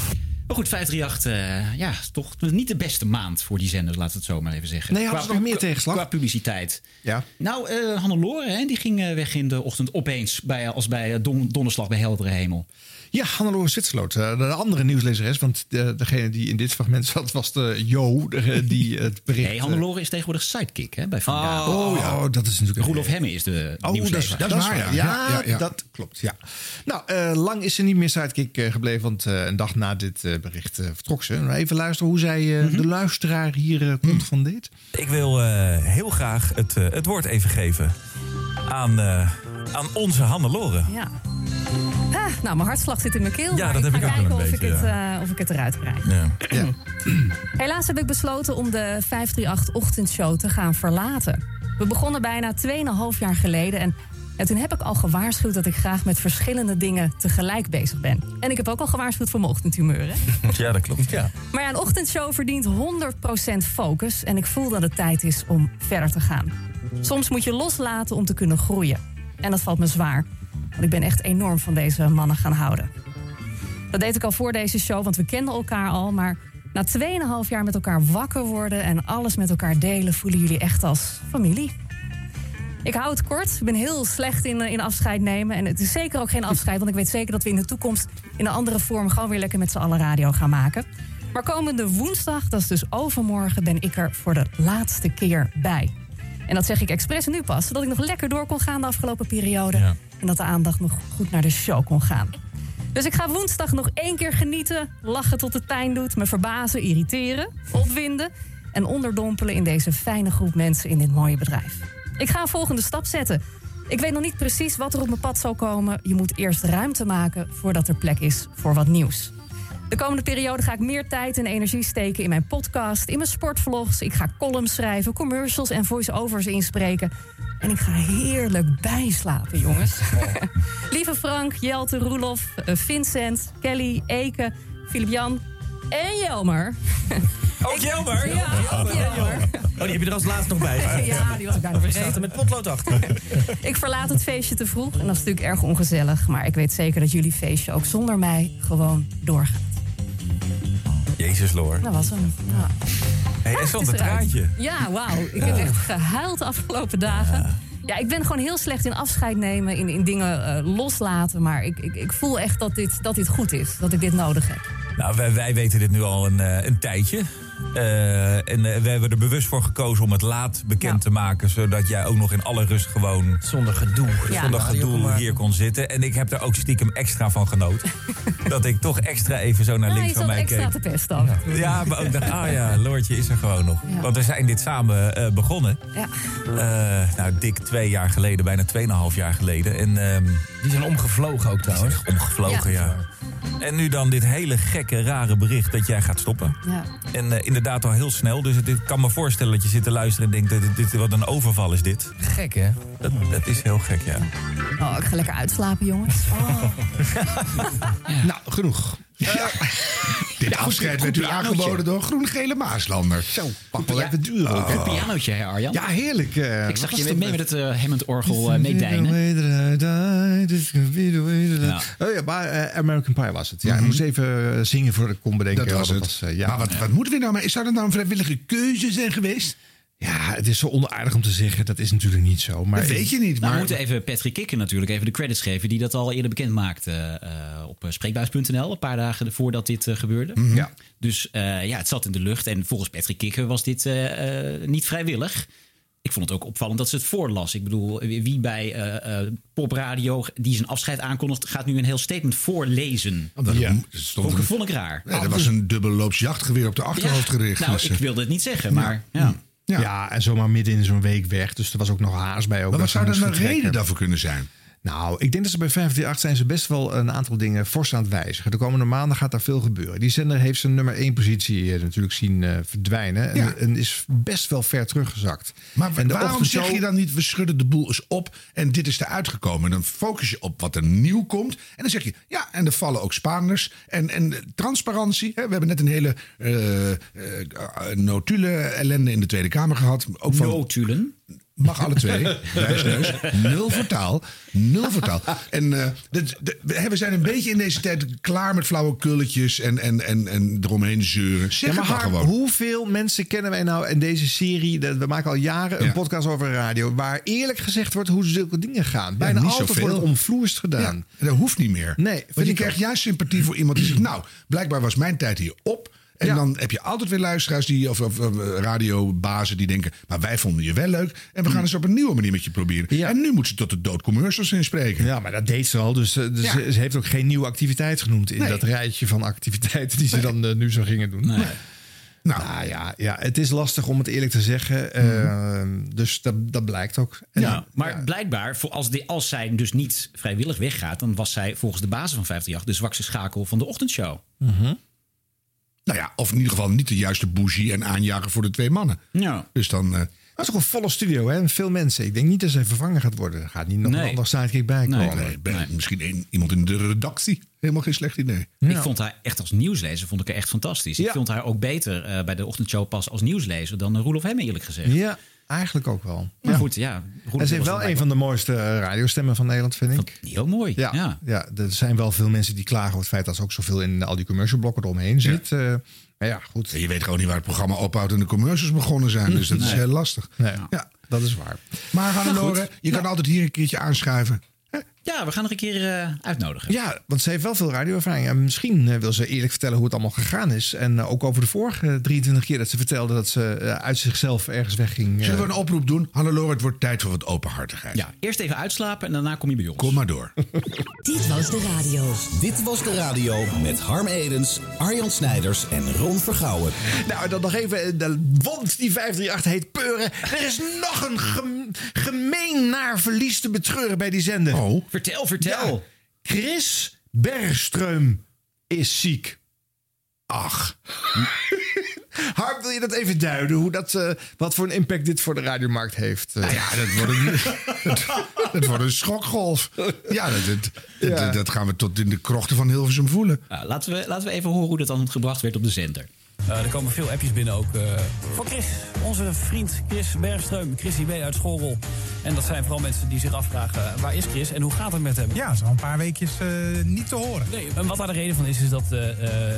[SPEAKER 2] Maar goed, 538, eh, ja, is toch niet de beste maand voor die zenders, laten we het zo maar even zeggen.
[SPEAKER 3] Nee, hadden ze nog meer tegenslag?
[SPEAKER 2] Qua publiciteit.
[SPEAKER 3] Ja.
[SPEAKER 2] Nou, eh Hannelore, hè, die ging eh, weg in de ochtend opeens bij, als bij don- donderslag bij heldere hemel.
[SPEAKER 3] Ja, Hannelore Zwitserloot, eh, de andere nieuwslezeres. Want de, degene die in dit fragment zat was de Jo, de- die het bericht...
[SPEAKER 2] Nee, Hannelore is tegenwoordig sidekick hè, bij Vandaag.
[SPEAKER 3] Oh, ja, dat is natuurlijk...
[SPEAKER 2] Roelof Hemme is de
[SPEAKER 3] Oh, dat is,
[SPEAKER 2] nieuwslezer.
[SPEAKER 3] dat is waar. Ja,
[SPEAKER 1] Ja, ja.
[SPEAKER 3] dat klopt. Ja. Nou, eh, lang is ze niet meer sidekick eh, gebleven, want eh, een dag na dit eh, bericht eh, vertrok ze. Nou, Even luisteren hoe zij eh, de luisteraar hier eh, komt van dit.
[SPEAKER 10] Ik wil eh, heel graag het, eh, het woord even geven aan, eh, aan onze Hannelore.
[SPEAKER 11] Ja. Ah, nou, mijn hartslag zit in mijn keel.
[SPEAKER 10] Ja,
[SPEAKER 11] maar
[SPEAKER 10] dat heb
[SPEAKER 11] ga
[SPEAKER 10] ik ook wel
[SPEAKER 11] kijken
[SPEAKER 10] een
[SPEAKER 11] of,
[SPEAKER 10] beetje,
[SPEAKER 11] ik het, eh, of ik het eruit krijg.
[SPEAKER 10] Ja.
[SPEAKER 11] Helaas heb ik besloten om de 538-ochtendshow te gaan verlaten. We begonnen bijna 2,5 jaar geleden. En, en toen heb ik al gewaarschuwd dat ik graag met verschillende dingen tegelijk bezig ben. En ik heb ook al gewaarschuwd voor mijn ochtendhumeur. Hè?
[SPEAKER 10] ja, dat klopt. Ja.
[SPEAKER 11] Maar ja, een ochtendshow verdient 100% focus. En ik voel dat het tijd is om verder te gaan. Soms moet je loslaten om te kunnen groeien. En dat valt me zwaar. Want ik ben echt enorm van deze mannen gaan houden. Dat deed ik al voor deze show, want we kenden elkaar al. Maar na 2,5 jaar met elkaar wakker worden en alles met elkaar delen... voelen jullie echt als familie. Ik hou het kort. Ik ben heel slecht in, eh, in afscheid nemen. En het is zeker ook geen afscheid, want ik weet zeker dat we in de toekomst... in een andere vorm gewoon weer lekker met z'n allen radio gaan maken. Maar komende woensdag, dat is dus overmorgen... ben ik er voor de laatste keer bij. En dat zeg ik expres nu pas, zodat ik nog lekker door kon gaan de afgelopen periode. En dat de aandacht nog goed naar de show kon gaan. Dus ik ga woensdag nog één keer genieten, lachen tot het pijn doet, me verbazen, irriteren, opwinden en onderdompelen in deze fijne groep mensen in dit mooie bedrijf. Ik ga een volgende stap zetten. Ik weet nog niet precies wat er op mijn pad zal komen. Je moet eerst ruimte maken voordat er plek is voor wat nieuws. De komende periode ga ik meer tijd en energie steken in mijn podcast, in mijn sportvlogs. Ik ga columns schrijven, commercials en voice-overs inspreken. En ik ga heerlijk bijslapen, jongens. Lieve Frank, Jelte, Roelof, eh, Vincent, Kelly, Eke, Filip-Jan en Jelmer.
[SPEAKER 10] Ook Jelmer?
[SPEAKER 11] Ja, ook Jelmer.
[SPEAKER 12] Oh, die heb je er als laatst nog bij.
[SPEAKER 11] Ja, die was ik bijna
[SPEAKER 12] Staat er
[SPEAKER 11] vergeten.
[SPEAKER 12] met potlood achter.
[SPEAKER 11] Ik verlaat het feestje te vroeg en dat is natuurlijk erg ongezellig. Maar ik weet zeker dat jullie feestje ook zonder mij gewoon doorgaat.
[SPEAKER 10] Jezus, Loor.
[SPEAKER 11] Dat was hem. Ja.
[SPEAKER 10] Hey, stond
[SPEAKER 11] is
[SPEAKER 10] een
[SPEAKER 11] eruit.
[SPEAKER 10] traantje.
[SPEAKER 11] Ja, wauw. Ik heb echt gehuild de afgelopen dagen. Ja, ik ben gewoon heel slecht in afscheid nemen, in, in dingen eh, loslaten. Maar ik, ik, ik voel echt dat dit, dat dit goed is, dat ik dit nodig heb.
[SPEAKER 10] Nou, wij, wij weten dit nu al een, eh, een tijdje. Eh, en eh, we hebben er bewust voor gekozen om het laat bekend te maken. Zodat jij ook nog in alle rust gewoon...
[SPEAKER 12] Zonder gedoe.
[SPEAKER 11] Ja.
[SPEAKER 10] Zonder gedoe hier kon zitten. En ik heb er ook stiekem extra van genoten. dat ik toch extra even zo naar
[SPEAKER 11] Ja,
[SPEAKER 10] links van mij
[SPEAKER 11] extra
[SPEAKER 10] keek.
[SPEAKER 11] te pesten af en toe.
[SPEAKER 10] Ja, maar ook dacht, ah ja, Loortje is er gewoon nog.
[SPEAKER 11] Ja.
[SPEAKER 10] Want we zijn dit samen eh, begonnen.
[SPEAKER 11] Ja.
[SPEAKER 10] Eh, nou, dik twee jaar geleden, bijna tweeënhalf jaar geleden. En ehm,
[SPEAKER 12] Die zijn omgevlogen ook trouwens.
[SPEAKER 10] omgevlogen, ja. En nu dan dit hele gekke, rare bericht dat jij gaat stoppen.
[SPEAKER 11] Ja.
[SPEAKER 10] En eh, inderdaad al heel snel. Dus ik kan me voorstellen dat je zit te luisteren en denkt... Dit, dit, wat een overval is dit.
[SPEAKER 12] Gek, hè?
[SPEAKER 10] Dat, dat is heel gek, ja.
[SPEAKER 11] Oh, ik ga lekker uitslapen, jongens. Oh.
[SPEAKER 3] Nou, genoeg.
[SPEAKER 1] Dit afscheid werd u aangeboden door Groen-Gele Maaslander.
[SPEAKER 3] Zo, pak wel even duur.
[SPEAKER 2] Een pianootje, hè Arjan?
[SPEAKER 3] Ja, heerlijk. eh,
[SPEAKER 2] ik zag je mee met het uh, Hammond-orgel uh, meedijnen.
[SPEAKER 3] Ja. Oh ja, maar eh, American Pie was het. Ja, ik moest even eh, zingen voor ik kon bedenken.
[SPEAKER 1] Dat was het.
[SPEAKER 3] eh, ja.
[SPEAKER 1] Maar wat, wat moeten we nou mee? Zou dat nou een vrijwillige keuze zijn geweest?
[SPEAKER 3] Ja, het is zo onaardig om te zeggen. Dat is natuurlijk niet zo. Maar
[SPEAKER 1] Dat weet je niet.
[SPEAKER 2] Nou,
[SPEAKER 1] Maar
[SPEAKER 2] we moeten even Patrick Kikken natuurlijk even de credits geven... die dat al eerder bekend maakte eh, op eh, spreekbuis.nl... een paar dagen voordat dit eh, gebeurde.
[SPEAKER 3] Ja.
[SPEAKER 2] Dus eh, ja, het zat in de lucht. En volgens Patrick Kikken was dit eh, eh, niet vrijwillig. Ik vond het ook opvallend dat ze het voorlas. Ik bedoel, wie bij eh, eh, popradio die zijn afscheid aankondigt... gaat nu een heel statement voorlezen.
[SPEAKER 1] dat
[SPEAKER 3] Ja.
[SPEAKER 1] stond
[SPEAKER 2] Vond,
[SPEAKER 1] een,
[SPEAKER 2] vond ik raar.
[SPEAKER 1] ja, er was een dubbelloops jachtgeweer op de achterhoofd
[SPEAKER 2] Ja,
[SPEAKER 1] gericht.
[SPEAKER 2] Nou,
[SPEAKER 1] dus,
[SPEAKER 2] ik wilde het niet zeggen, maar ja.
[SPEAKER 3] ja.
[SPEAKER 1] Ja.
[SPEAKER 3] en zomaar midden in zo'n week weg. Dus er was ook nog haast bij. Ook
[SPEAKER 1] Maar wat
[SPEAKER 3] dat
[SPEAKER 1] zou
[SPEAKER 3] moest
[SPEAKER 1] een reden daarvoor kunnen zijn?
[SPEAKER 3] Nou, ik denk dat ze bij 538 zijn ze best wel een aantal dingen fors aan het wijzigen. De komende maanden gaat daar veel gebeuren. Die zender heeft zijn nummer 1 positie eh, natuurlijk zien eh, verdwijnen.
[SPEAKER 1] Ja.
[SPEAKER 3] En, en is best wel ver teruggezakt.
[SPEAKER 1] Maar
[SPEAKER 3] en
[SPEAKER 1] waarom
[SPEAKER 3] ochtendshow-
[SPEAKER 1] zeg je dan niet, we schudden de boel eens op en dit is eruit gekomen? En dan focus je op wat er nieuw komt. En dan zeg je, ja, en er vallen ook Spaanders. En, en transparantie, hè, we hebben net een hele eh eh, notule ellende in de Tweede Kamer gehad. Ook van,
[SPEAKER 2] Notulen.
[SPEAKER 1] Mag alle twee. Wijsneus. Nul vertaal. Nul vertaal. En eh, dit- we zijn een beetje in deze tijd klaar met flauwe kulletjes en, en, en, en eromheen zeuren. Zeg
[SPEAKER 3] Ja, maar
[SPEAKER 1] gewoon.
[SPEAKER 3] hoeveel mensen kennen wij nou in deze serie? Dat, we maken al jaren een
[SPEAKER 1] Ja.
[SPEAKER 3] podcast over radio... waar eerlijk gezegd wordt hoe zulke dingen gaan. Bijna altijd wordt het omvloerst gedaan.
[SPEAKER 1] Dat hoeft niet meer.
[SPEAKER 3] Nee,
[SPEAKER 1] Want je
[SPEAKER 3] ik
[SPEAKER 1] krijgt juist sympathie voor iemand die zegt... nou, blijkbaar was mijn tijd hier op. En
[SPEAKER 3] Ja.
[SPEAKER 1] dan heb je altijd weer luisteraars die, of, of, of radiobazen die denken... maar wij vonden je wel leuk en we gaan eens op een nieuwe manier met je proberen.
[SPEAKER 3] Mm. Ja.
[SPEAKER 1] En nu moet ze tot de dood commercials inspreken.
[SPEAKER 3] Ja, maar dat deed ze al. Dus, eh, dus
[SPEAKER 1] Ja.
[SPEAKER 3] ze, heeft ook geen nieuwe activiteit genoemd... in
[SPEAKER 1] Nee.
[SPEAKER 3] dat rijtje van activiteiten die ze dan eh, nu zo gingen doen.
[SPEAKER 1] Nou,
[SPEAKER 3] Nou ja, ja, het is lastig om het eerlijk te zeggen. Eh, Dus dat, dat blijkt ook. En-
[SPEAKER 2] Ja, maar blijkbaar, voor als, die, als zij dus niet vrijwillig weggaat... dan was zij volgens de basis van 538 de zwakste schakel van de ochtendshow.
[SPEAKER 1] Nou ja, of in ieder geval niet de juiste bougie en aanjager voor de twee mannen.
[SPEAKER 2] Ja.
[SPEAKER 1] Dus dan... eh,
[SPEAKER 3] Dat is ook een volle studio, hè? Veel mensen. Ik denk niet dat ze vervangen gaat worden. Er gaat niet nog
[SPEAKER 2] Nee.
[SPEAKER 3] een ander sidekick bij komen.
[SPEAKER 1] nee, ben- misschien een, iemand in de redactie. Helemaal geen slecht idee.
[SPEAKER 2] Ik vond haar echt als nieuwslezer vond ik haar echt fantastisch. Ik vond haar ook beter eh, bij de ochtendshow pas als nieuwslezer dan uh, Roelof Hem eerlijk gezegd.
[SPEAKER 3] Ja, eigenlijk ook wel.
[SPEAKER 2] Maar
[SPEAKER 3] Ja.
[SPEAKER 2] goed, ja.
[SPEAKER 3] En ze heeft wel een van de mooiste eh, radiostemmen van Nederland, vind ik.
[SPEAKER 2] Heel mooi.
[SPEAKER 3] Ja,
[SPEAKER 2] Ja.
[SPEAKER 3] ja. er zijn wel veel mensen die klagen over het feit dat ze ook zoveel in al die commercial blokken eromheen zit. Eh, maar ja, goed.
[SPEAKER 1] Je weet gewoon niet waar het programma ophoudt en de commercials begonnen zijn. Dus dat is heel lastig.
[SPEAKER 3] Nee,
[SPEAKER 1] Ja.
[SPEAKER 3] dat is waar.
[SPEAKER 1] Maar Hannelore,
[SPEAKER 2] goed.
[SPEAKER 1] je kan altijd hier een keertje aanschuiven.
[SPEAKER 2] Ja, we gaan er een keer eh, uitnodigen.
[SPEAKER 3] Ja, want ze heeft wel veel radioervaring. En misschien eh, wil ze eerlijk vertellen hoe het allemaal gegaan is. En eh, ook over de vorige 23 keer dat ze vertelde dat ze uit zichzelf ergens wegging.
[SPEAKER 1] Zullen we een oproep doen? Hannelore, het wordt tijd voor wat openhartigheid.
[SPEAKER 2] Ja, eerst even uitslapen en daarna kom je bij ons.
[SPEAKER 1] Kom maar door.
[SPEAKER 4] Dit was de radio.
[SPEAKER 6] Dit was de radio met Harm Edens, Arjan Snijders en Ron Vergouwen.
[SPEAKER 3] Nou, dan nog even. De wond die 538 heet Peuren. Er is nog een gem- gemeen naar verlies te betreuren bij die zender.
[SPEAKER 1] Oh,
[SPEAKER 2] Vertel, vertel.
[SPEAKER 3] Ja, Chris Bergström is ziek.
[SPEAKER 1] ach.
[SPEAKER 3] Harm, wil je dat even duiden? Hoe dat, eh, wat voor een impact dit voor de radiomarkt heeft? eh?
[SPEAKER 1] Nou ja, dat wordt een, dat, dat wordt een schokgolf. Ja, dat, dat, dat,
[SPEAKER 3] Ja.
[SPEAKER 1] dat gaan we tot in de krochten van Hilversum voelen.
[SPEAKER 2] Nou, laten, we, laten we even horen hoe dat dan gebracht werd op de zender.
[SPEAKER 12] Eh, er komen veel appjes binnen ook eh, van Chris. Onze vriend Chris Bergström. Chris IB uit Schorrel. En dat zijn vooral mensen die zich afvragen... eh, waar is Chris en hoe gaat het met hem?
[SPEAKER 13] Ja, zo een paar weekjes eh, niet te horen.
[SPEAKER 12] Nee, en wat daar de reden van is, is dat eh,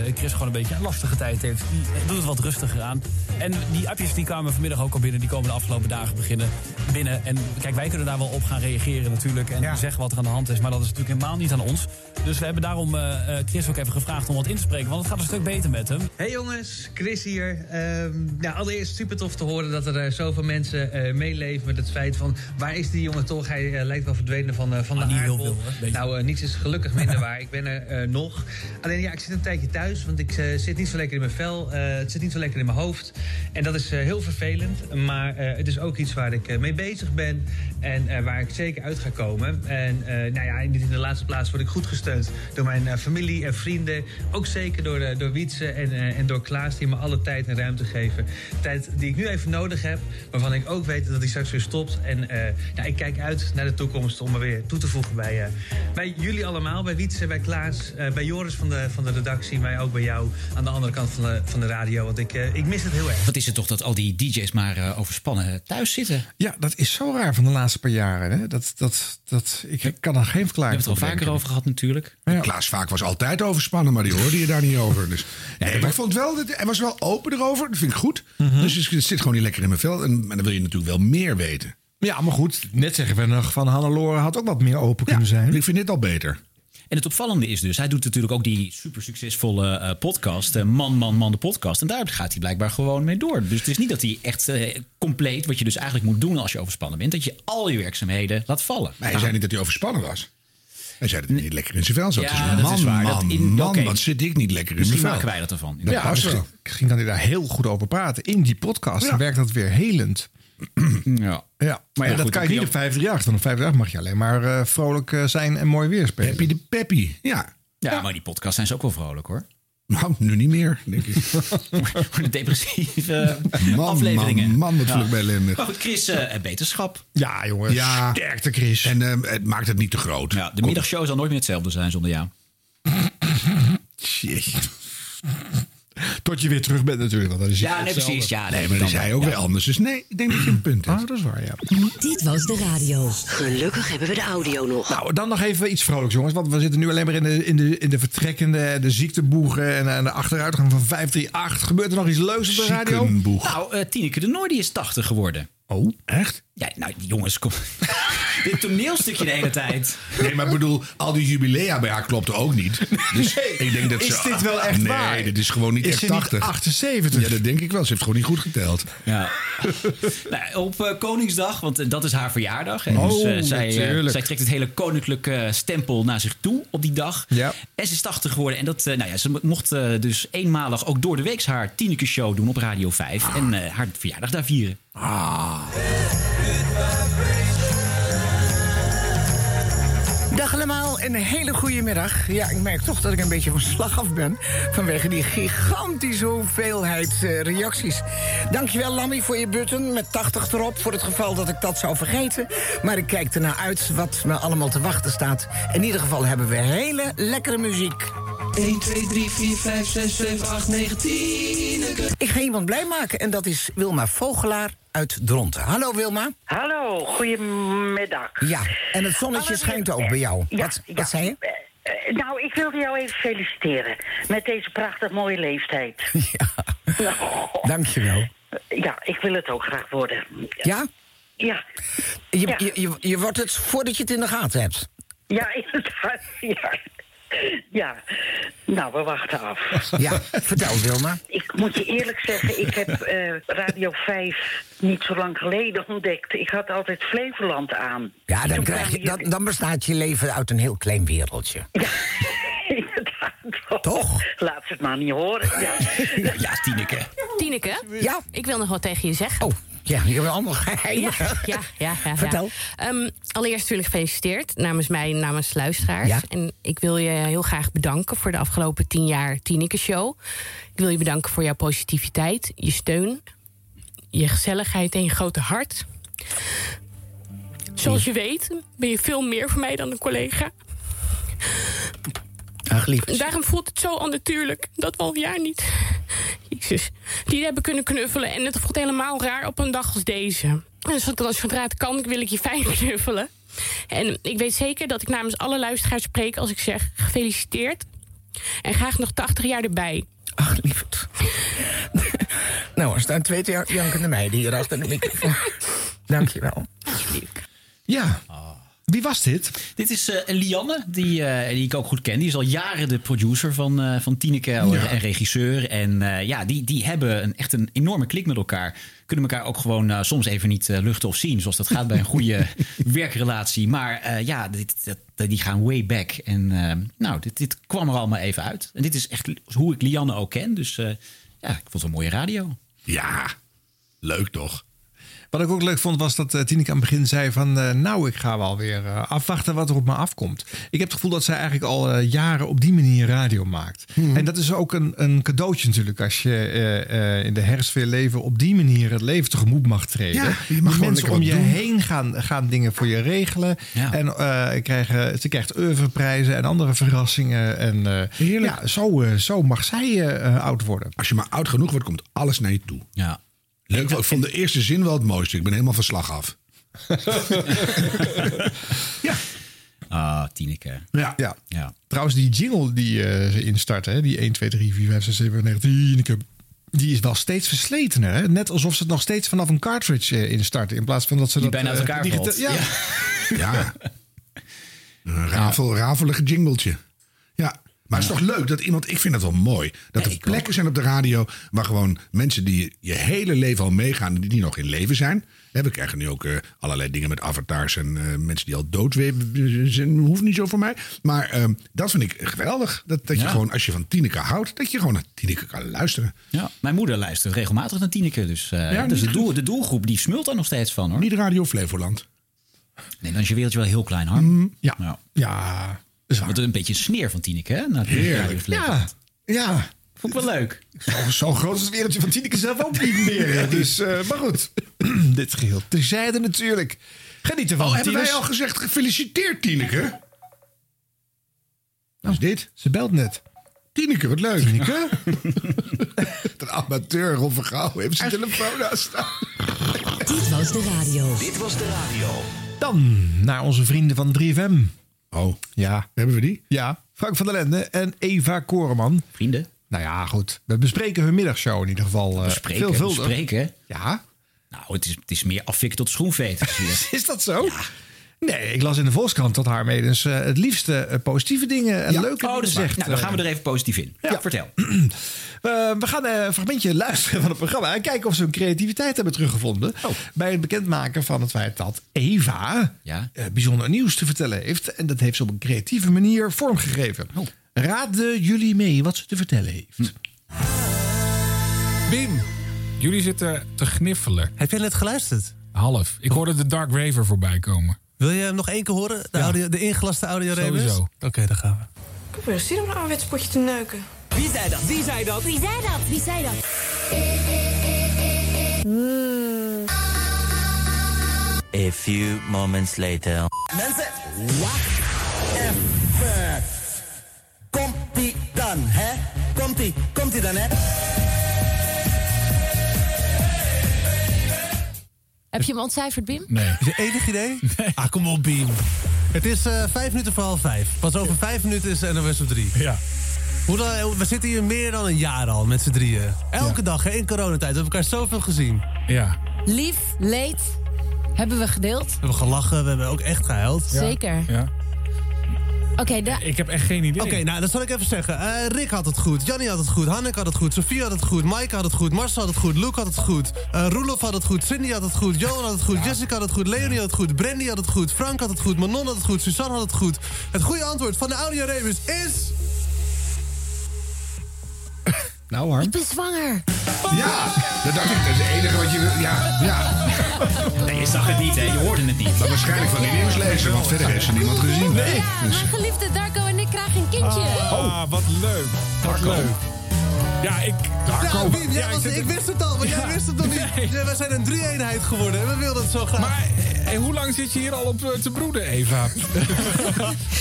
[SPEAKER 12] eh, Chris gewoon een beetje een lastige tijd heeft. Die doet het wat rustiger aan. En die appjes die kwamen vanmiddag ook al binnen. Die komen de afgelopen dagen beginnen binnen. En kijk, wij kunnen daar wel op gaan reageren natuurlijk. En
[SPEAKER 13] Ja.
[SPEAKER 12] zeggen wat er aan de hand is. Maar dat is natuurlijk helemaal niet aan ons. Dus we hebben daarom eh, eh, Chris ook even gevraagd om wat in te spreken. Want het gaat een stuk beter met hem.
[SPEAKER 14] Hey jongens, Chris hier. Ehm nou, allereerst super tof te horen dat er eh, zoveel mensen eh, meeleven met het feit van... waar is die jongen toch? Hij eh, lijkt wel verdwenen van, van
[SPEAKER 12] Ah,
[SPEAKER 14] de
[SPEAKER 12] niet heel
[SPEAKER 14] aardbol.
[SPEAKER 12] veel.
[SPEAKER 14] Nou, niets is gelukkig minder waar. Ik ben er nog. Alleen ja, ik zit een tijdje thuis, want ik zit niet zo lekker in mijn vel. Het zit niet zo lekker in mijn hoofd. En dat is heel vervelend. Maar het is ook iets waar ik mee bezig ben en waar ik zeker uit ga komen. En nou ja, niet in de laatste plaats word ik goed gesteund door mijn familie en vrienden. Ook zeker door, door Wietse en, en door Klaas, die me alle tijd en ruimte geven. Tijd die ik nu even nodig heb, waarvan ik ook weet dat die straks weer stopt. En eh, ja, ik kijk uit naar de toekomst om me weer toe te voegen bij, eh, bij jullie allemaal. Bij Wietse, bij Klaas, eh, bij Joris van de, van de redactie, maar ook bij jou aan de andere kant van de, van de radio. Want ik, eh, ik mis het heel erg.
[SPEAKER 2] Wat is het toch dat al die DJ's maar eh, overspannen thuis zitten?
[SPEAKER 3] Ja, dat is zo raar van de laatste paar jaren. Hè? Dat, dat, dat, ik kan er geen
[SPEAKER 2] We hebben
[SPEAKER 3] verklaring
[SPEAKER 2] het al
[SPEAKER 3] voor
[SPEAKER 2] vaker over gehad natuurlijk.
[SPEAKER 1] Klaas Vaak was altijd overspannen, maar die hoorde je daar niet over. Dus, nee, maar ik vond wel, dat- hij was wel open erover. Dat vind ik goed.
[SPEAKER 3] Mhm.
[SPEAKER 1] Dus het zit gewoon niet lekker in mijn vel. En, maar dan wil je natuurlijk wel meer weten.
[SPEAKER 3] Ja, maar goed. Net zeggen we nog van Hannelore had ook wat meer open kunnen zijn.
[SPEAKER 1] Ik vind dit al beter.
[SPEAKER 2] En het opvallende is dus, hij doet natuurlijk ook die super succesvolle eh, podcast, eh, Man, Man, Man, de podcast. En daar gaat hij blijkbaar gewoon mee door. Dus het is niet dat hij echt eh, compleet, wat je dus eigenlijk moet doen als je overspannen bent, dat je al je werkzaamheden laat vallen.
[SPEAKER 1] Maar hij zei niet dat hij overspannen was. Hij zei dat hij niet lekker in zijn vel zat.
[SPEAKER 2] Ja,
[SPEAKER 1] Dus
[SPEAKER 2] dat is waar.
[SPEAKER 1] Man,
[SPEAKER 2] Dat in-
[SPEAKER 1] man, wat zit ik niet lekker in mijn vel.
[SPEAKER 2] maken wij dat ervan.
[SPEAKER 1] Dat
[SPEAKER 3] ja,
[SPEAKER 1] past
[SPEAKER 3] misschien, misschien kan hij daar heel goed over praten. In die podcast werkt dat weer helend.
[SPEAKER 2] Ja.
[SPEAKER 3] Ja, maar
[SPEAKER 2] ja,
[SPEAKER 3] dat
[SPEAKER 2] goed,
[SPEAKER 3] kan je niet op 538. Want op 538 mag je alleen maar eh, vrolijk eh, zijn en mooi weer spelen.
[SPEAKER 1] Peppy de Peppy, ja.
[SPEAKER 2] Ja, maar die podcast zijn ze ook wel vrolijk hoor.
[SPEAKER 1] Nou, nu niet meer, denk ik.
[SPEAKER 2] Voor de depressieve
[SPEAKER 1] Man,
[SPEAKER 2] afleveringen.
[SPEAKER 1] man, man, wat
[SPEAKER 2] Ja.
[SPEAKER 1] ellendig.
[SPEAKER 2] Maar goed, Chris, eh, beterschap.
[SPEAKER 3] Ja, jongens.
[SPEAKER 1] Ja.
[SPEAKER 3] Sterkte, Chris.
[SPEAKER 1] En eh, het maakt het niet te groot.
[SPEAKER 2] Ja, de middagshow zal nooit meer hetzelfde zijn zonder jou.
[SPEAKER 1] Jeetje.
[SPEAKER 3] Tot je weer terug bent natuurlijk. Want dan is
[SPEAKER 2] Ja, nee, precies. Ja,
[SPEAKER 1] Nee, maar dat is hij ook weer anders. Dus nee, ik denk dat je een punt hebt.
[SPEAKER 3] Oh, dat is waar, ja.
[SPEAKER 4] Dit was de radio. Gelukkig hebben we de audio nog.
[SPEAKER 3] Nou, dan nog even iets vrolijks, jongens. Want we zitten nu alleen maar in de, in de, in de vertrekkende, de ziekteboegen en, en de achteruitgang van 538. Gebeurt er nog iets leuks op de radio?
[SPEAKER 2] Nou, eh Tineke de Noor die is 80 geworden.
[SPEAKER 3] Oh, echt?
[SPEAKER 2] Ja, nou, die jongens, kom. Dit toneelstukje de hele tijd.
[SPEAKER 1] Nee, maar ik bedoel, al die jubilea bij haar klopten ook niet. Dus ik denk dat
[SPEAKER 3] Is dit wel echt
[SPEAKER 1] nee,
[SPEAKER 3] waar?
[SPEAKER 1] Nee, dit is gewoon niet
[SPEAKER 3] Is
[SPEAKER 1] echt
[SPEAKER 3] ze niet
[SPEAKER 1] 80.
[SPEAKER 3] 78?
[SPEAKER 1] Ja, dat denk ik wel. Ze heeft gewoon niet goed geteld.
[SPEAKER 2] Ja. nou, op eh, Koningsdag, want eh, dat is haar verjaardag. En
[SPEAKER 1] Oh,
[SPEAKER 2] dus, zij, eh,
[SPEAKER 1] natuurlijk.
[SPEAKER 2] zij trekt het hele koninklijke stempel naar zich toe op die dag.
[SPEAKER 3] Ja.
[SPEAKER 2] En ze is 80 geworden. En dat, eh, nou ja, ze mocht dus eenmalig ook door de week haar Tineke show doen op Radio 5. En eh, haar verjaardag daar vieren.
[SPEAKER 15] Dag allemaal, een hele goede middag. Ja, ik merk toch dat ik een beetje van slag af ben... vanwege die gigantische hoeveelheid eh, reacties. Dankjewel, Lammy, voor je button met 80 erop... voor het geval dat ik dat zou vergeten. Maar ik kijk ernaar uit wat me allemaal te wachten staat. In ieder geval hebben we hele lekkere muziek.
[SPEAKER 16] 1, 2, 3, 4, 5, 6, 7, 8, 9, 10.
[SPEAKER 15] Ik ga iemand blij maken en dat is Wilma Vogelaar uit Dronten. Hallo Wilma.
[SPEAKER 17] Hallo, goedemiddag.
[SPEAKER 15] Ja, en het zonnetje schijnt ook bij jou.
[SPEAKER 17] Ja,
[SPEAKER 15] wat,
[SPEAKER 17] ja.
[SPEAKER 15] wat zei je?
[SPEAKER 17] Eh, eh, nou, ik wilde jou even feliciteren met deze prachtig mooie leeftijd.
[SPEAKER 15] Dankjewel.
[SPEAKER 17] Ja, ik wil het ook graag worden.
[SPEAKER 15] Ja?
[SPEAKER 17] Ja.
[SPEAKER 15] Je,
[SPEAKER 17] Ja.
[SPEAKER 15] je, je, je wordt het voordat je het in de gaten hebt.
[SPEAKER 17] Ja, inderdaad. Ja. ja. Nou, we wachten af.
[SPEAKER 15] Ja, vertel Wilma.
[SPEAKER 17] Ik moet je eerlijk zeggen, ik heb eh, Radio 5 niet zo lang geleden ontdekt. Ik had altijd Flevoland aan.
[SPEAKER 15] Ja, dan, krijg je, dan, dan bestaat je leven uit een heel klein wereldje.
[SPEAKER 17] Toch? Laat ze het maar niet horen. Ja,
[SPEAKER 2] ja Tineke.
[SPEAKER 18] Tineke?
[SPEAKER 15] Ja?
[SPEAKER 18] Ik wil nog wat tegen je zeggen.
[SPEAKER 15] Oh, ja, je hebt allemaal geheimen.
[SPEAKER 18] Ja, ja, ja. ja,
[SPEAKER 15] Vertel.
[SPEAKER 18] Ehm, allereerst natuurlijk gefeliciteerd namens mij, namens luisteraars.
[SPEAKER 15] Ja.
[SPEAKER 18] En ik wil je heel graag bedanken voor de afgelopen tien jaar Tineke Show. Ik wil je bedanken voor jouw positiviteit, je steun, je gezelligheid en je grote hart. Zoals je weet ben je veel meer voor mij dan een collega.
[SPEAKER 15] Ach,
[SPEAKER 18] daarom voelt het zo onnatuurlijk dat we al een jaar niet... Jezus. Die hebben kunnen knuffelen. En het voelt helemaal raar op een dag als deze. Dus als zodra het kan, wil ik je fijn knuffelen. En ik weet zeker dat ik namens alle luisteraars spreek als ik zeg... gefeliciteerd. En graag nog 80 jaar erbij.
[SPEAKER 15] Ach, lieverd. nou, er staan twee jankende meiden hier achter de microfoon. Dankjewel.
[SPEAKER 3] Ja. Wie was dit?
[SPEAKER 2] Dit is eh, Lianne, die, eh, die ik ook goed ken. Die is al jaren de producer van, eh van Tineke
[SPEAKER 3] Ja.
[SPEAKER 2] en regisseur. En eh, ja, die, die hebben een, echt een enorme klik met elkaar. Kunnen elkaar ook gewoon soms even niet luchten of zien. Zoals dat gaat bij een goede werkrelatie. Maar eh, ja, dit, dat- die gaan way back. En eh, nou, dit, dit kwam er allemaal even uit. En dit is echt hoe ik Lianne ook ken. Dus eh, ja, ik vond het een mooie radio.
[SPEAKER 1] Ja, leuk toch?
[SPEAKER 3] Wat ik ook leuk vond was dat eh, Tineke aan het begin zei van... eh, nou, ik ga wel weer eh, afwachten wat er op me afkomt. Ik heb het gevoel dat zij eigenlijk al jaren op die manier radio maakt. En dat is ook een, een cadeautje natuurlijk... als je eh, eh, in de herfstfeer leven op die manier het leven tegemoet mag treden.
[SPEAKER 1] Ja, je mag
[SPEAKER 3] mensen om je
[SPEAKER 1] doen.
[SPEAKER 3] heen gaan, gaan dingen voor je regelen. En eh, krijgen, ze krijgt oeuvreprijzen en andere verrassingen. En eh, ja, zo, eh, zo mag zij eh, oud worden.
[SPEAKER 1] Als je maar oud genoeg wordt, komt alles naar je toe.
[SPEAKER 2] Ja.
[SPEAKER 1] Leuk, wel. ik vond de eerste zin wel het mooiste. Ik ben helemaal van slag af.
[SPEAKER 2] Ah, Tineke.
[SPEAKER 1] Ja.
[SPEAKER 3] Ja.
[SPEAKER 2] ja.
[SPEAKER 3] Trouwens, die jingle die eh, ze instarten, hè, die 1, 2, 3, 4, 5, 6, 7, 9, 10, ik heb- die is wel steeds versletener. Hè? Net alsof ze het nog steeds vanaf een cartridge eh, instarten. In plaats van dat ze
[SPEAKER 2] Die
[SPEAKER 3] dat
[SPEAKER 2] bijna uit
[SPEAKER 3] eh,
[SPEAKER 2] elkaar
[SPEAKER 3] digita-
[SPEAKER 2] valt.
[SPEAKER 3] Ja.
[SPEAKER 1] Ja. Een ravel, ravelige jingletje. Maar het is toch leuk dat iemand... Ik vind het wel mooi. Dat er plekken zijn op de radio... waar gewoon mensen die je hele leven al meegaan... die, die nog in leven zijn. We krijgen nu ook eh, allerlei dingen met avatars... en eh, mensen die al dood zijn. Hoeft niet zo voor mij. Maar ehm, dat vind ik geweldig. Dat, dat je
[SPEAKER 2] Ja.
[SPEAKER 1] gewoon, als je van Tineke houdt... dat je gewoon naar Tineke kan luisteren.
[SPEAKER 2] Ja, mijn moeder luistert regelmatig naar Tineke. Dus,
[SPEAKER 1] Ja,
[SPEAKER 2] dus de, doel, de doelgroep die smult daar nog steeds van hoor.
[SPEAKER 1] Niet Radio Flevoland.
[SPEAKER 2] Nee, dan is je wereldje wel heel klein hoor.
[SPEAKER 1] Mm,
[SPEAKER 3] ja.
[SPEAKER 2] ja.
[SPEAKER 3] Ja,
[SPEAKER 2] Wat een beetje een sneer van Tineke hè? Naar de
[SPEAKER 3] Heerlijk.
[SPEAKER 2] Radio Flevoland.
[SPEAKER 3] Ja, ja.
[SPEAKER 2] Vond ik wel leuk.
[SPEAKER 3] Zo, zo groot is het wereldje van Tineke zelf ook niet meer. Dus, eh, maar goed, dit geheel terzijde natuurlijk. Geniet ervan,
[SPEAKER 1] Oh, hebben wij al gezegd gefeliciteerd, Tineke? Wat is dit?
[SPEAKER 3] Ze belt net.
[SPEAKER 1] Tineke, wat leuk. Tineke? de amateur Ron Vergouw heeft zijn telefoon aan staan.
[SPEAKER 19] Dit was de radio.
[SPEAKER 5] Dit was de radio.
[SPEAKER 3] Dan naar onze vrienden van 3FM.
[SPEAKER 1] Oh,
[SPEAKER 3] ja.
[SPEAKER 1] Hebben we die?
[SPEAKER 3] Ja, Frank van der Lende en Eva Koreman.
[SPEAKER 2] Vrienden?
[SPEAKER 3] Nou ja, goed. We bespreken hun middagshow in ieder geval uh,
[SPEAKER 2] Bespreken,
[SPEAKER 3] veelvuldig.
[SPEAKER 2] bespreken.
[SPEAKER 3] Ja.
[SPEAKER 2] Nou, het is, het is meer afvikken tot schoenveters hier.
[SPEAKER 3] Is dat zo? Nee, ik las in de Volkskrant dat haar medens eh, het liefste eh, positieve dingen en leuke
[SPEAKER 2] Oh,
[SPEAKER 3] dingen zegt.
[SPEAKER 2] Nou, dan
[SPEAKER 3] eh.
[SPEAKER 2] gaan we er even positief in. Ja, vertel.
[SPEAKER 3] We gaan een fragmentje luisteren van het programma en kijken of ze hun creativiteit hebben teruggevonden.
[SPEAKER 2] Oh.
[SPEAKER 3] Bij het bekendmaken van het feit dat Eva
[SPEAKER 2] Ja.
[SPEAKER 3] bijzonder nieuws te vertellen heeft. En dat heeft ze op een creatieve manier vormgegeven.
[SPEAKER 2] Oh.
[SPEAKER 3] Raden jullie mee wat ze te vertellen heeft?
[SPEAKER 2] Hm.
[SPEAKER 13] Bim, jullie zitten te gniffelen.
[SPEAKER 20] Heb jij net geluisterd?
[SPEAKER 13] Half. Ik hoorde de Dark Raver voorbij komen.
[SPEAKER 20] Wil je hem nog één keer horen? De, audio, de ingelaste audio
[SPEAKER 13] Sowieso.
[SPEAKER 20] Oké, dan gaan we.
[SPEAKER 21] Kom weer, zin om een ouderwets potje te neuken.
[SPEAKER 19] Wie zei dat? Wie zei dat? Wie zei dat? Wie zei dat?
[SPEAKER 22] A few moments later.
[SPEAKER 19] Mensen, wacht even. Komt-ie dan, hè? Komt-ie, komt-ie dan, hè?
[SPEAKER 23] Heb je hem ontcijferd, Bim?
[SPEAKER 13] Nee.
[SPEAKER 20] Is je enig idee? Ah, kom op, Beam. Het is eh, vijf minuten voor half vijf. Pas over vijf minuten is NOS op drie.
[SPEAKER 13] Ja.
[SPEAKER 20] Hoe lang- we zitten hier meer dan een jaar al met z'n drieën. Elke dag, hè, in coronatijd. We hebben elkaar zoveel gezien.
[SPEAKER 13] Ja.
[SPEAKER 23] Lief, leed, hebben we gedeeld.
[SPEAKER 20] We hebben gelachen, we hebben ook echt gehuild.
[SPEAKER 23] Zeker.
[SPEAKER 13] Ja.
[SPEAKER 23] Oké,
[SPEAKER 13] Ik heb echt geen idee.
[SPEAKER 20] Oké, nou, dat zal ik even zeggen. Eh, Rick had het goed, Jannie had het goed, Hanneke had het goed, Sofie had het goed, Maaike had het goed, Marcel had het goed, Luke had het goed, eh Roelof had het goed, Cindy had het goed, Johan had het goed, Jessica had het goed, Leonie had het goed, Brandy had het goed, Frank had het goed, Manon had het goed, Suzanne had het goed. Het goede antwoord van de audio Rebus is...
[SPEAKER 3] Nou, Harm.
[SPEAKER 23] ik ben zwanger.
[SPEAKER 1] Ja, dat dacht ik. Dat is het enige wat je wil. Ja, ja.
[SPEAKER 2] Nee, je zag het niet, hè? Je hoorde het niet.
[SPEAKER 1] Maar waarschijnlijk van die nieuwslezer, want verder heeft ze niemand gezien. Nee.
[SPEAKER 23] Ja, mijn geliefde Darko en ik krijgen een kindje.
[SPEAKER 13] Ah, wat leuk. Wat leuk. Ja, ik...
[SPEAKER 20] Ja,
[SPEAKER 13] Ja, ik
[SPEAKER 20] was-
[SPEAKER 13] zit-
[SPEAKER 20] ik wist het al, maar jij wist het nog niet. Wij zijn een drie-eenheid geworden en we wilden het zo graag.
[SPEAKER 13] Maar eh, hoe lang zit je hier al op eh, te broeden, Eva?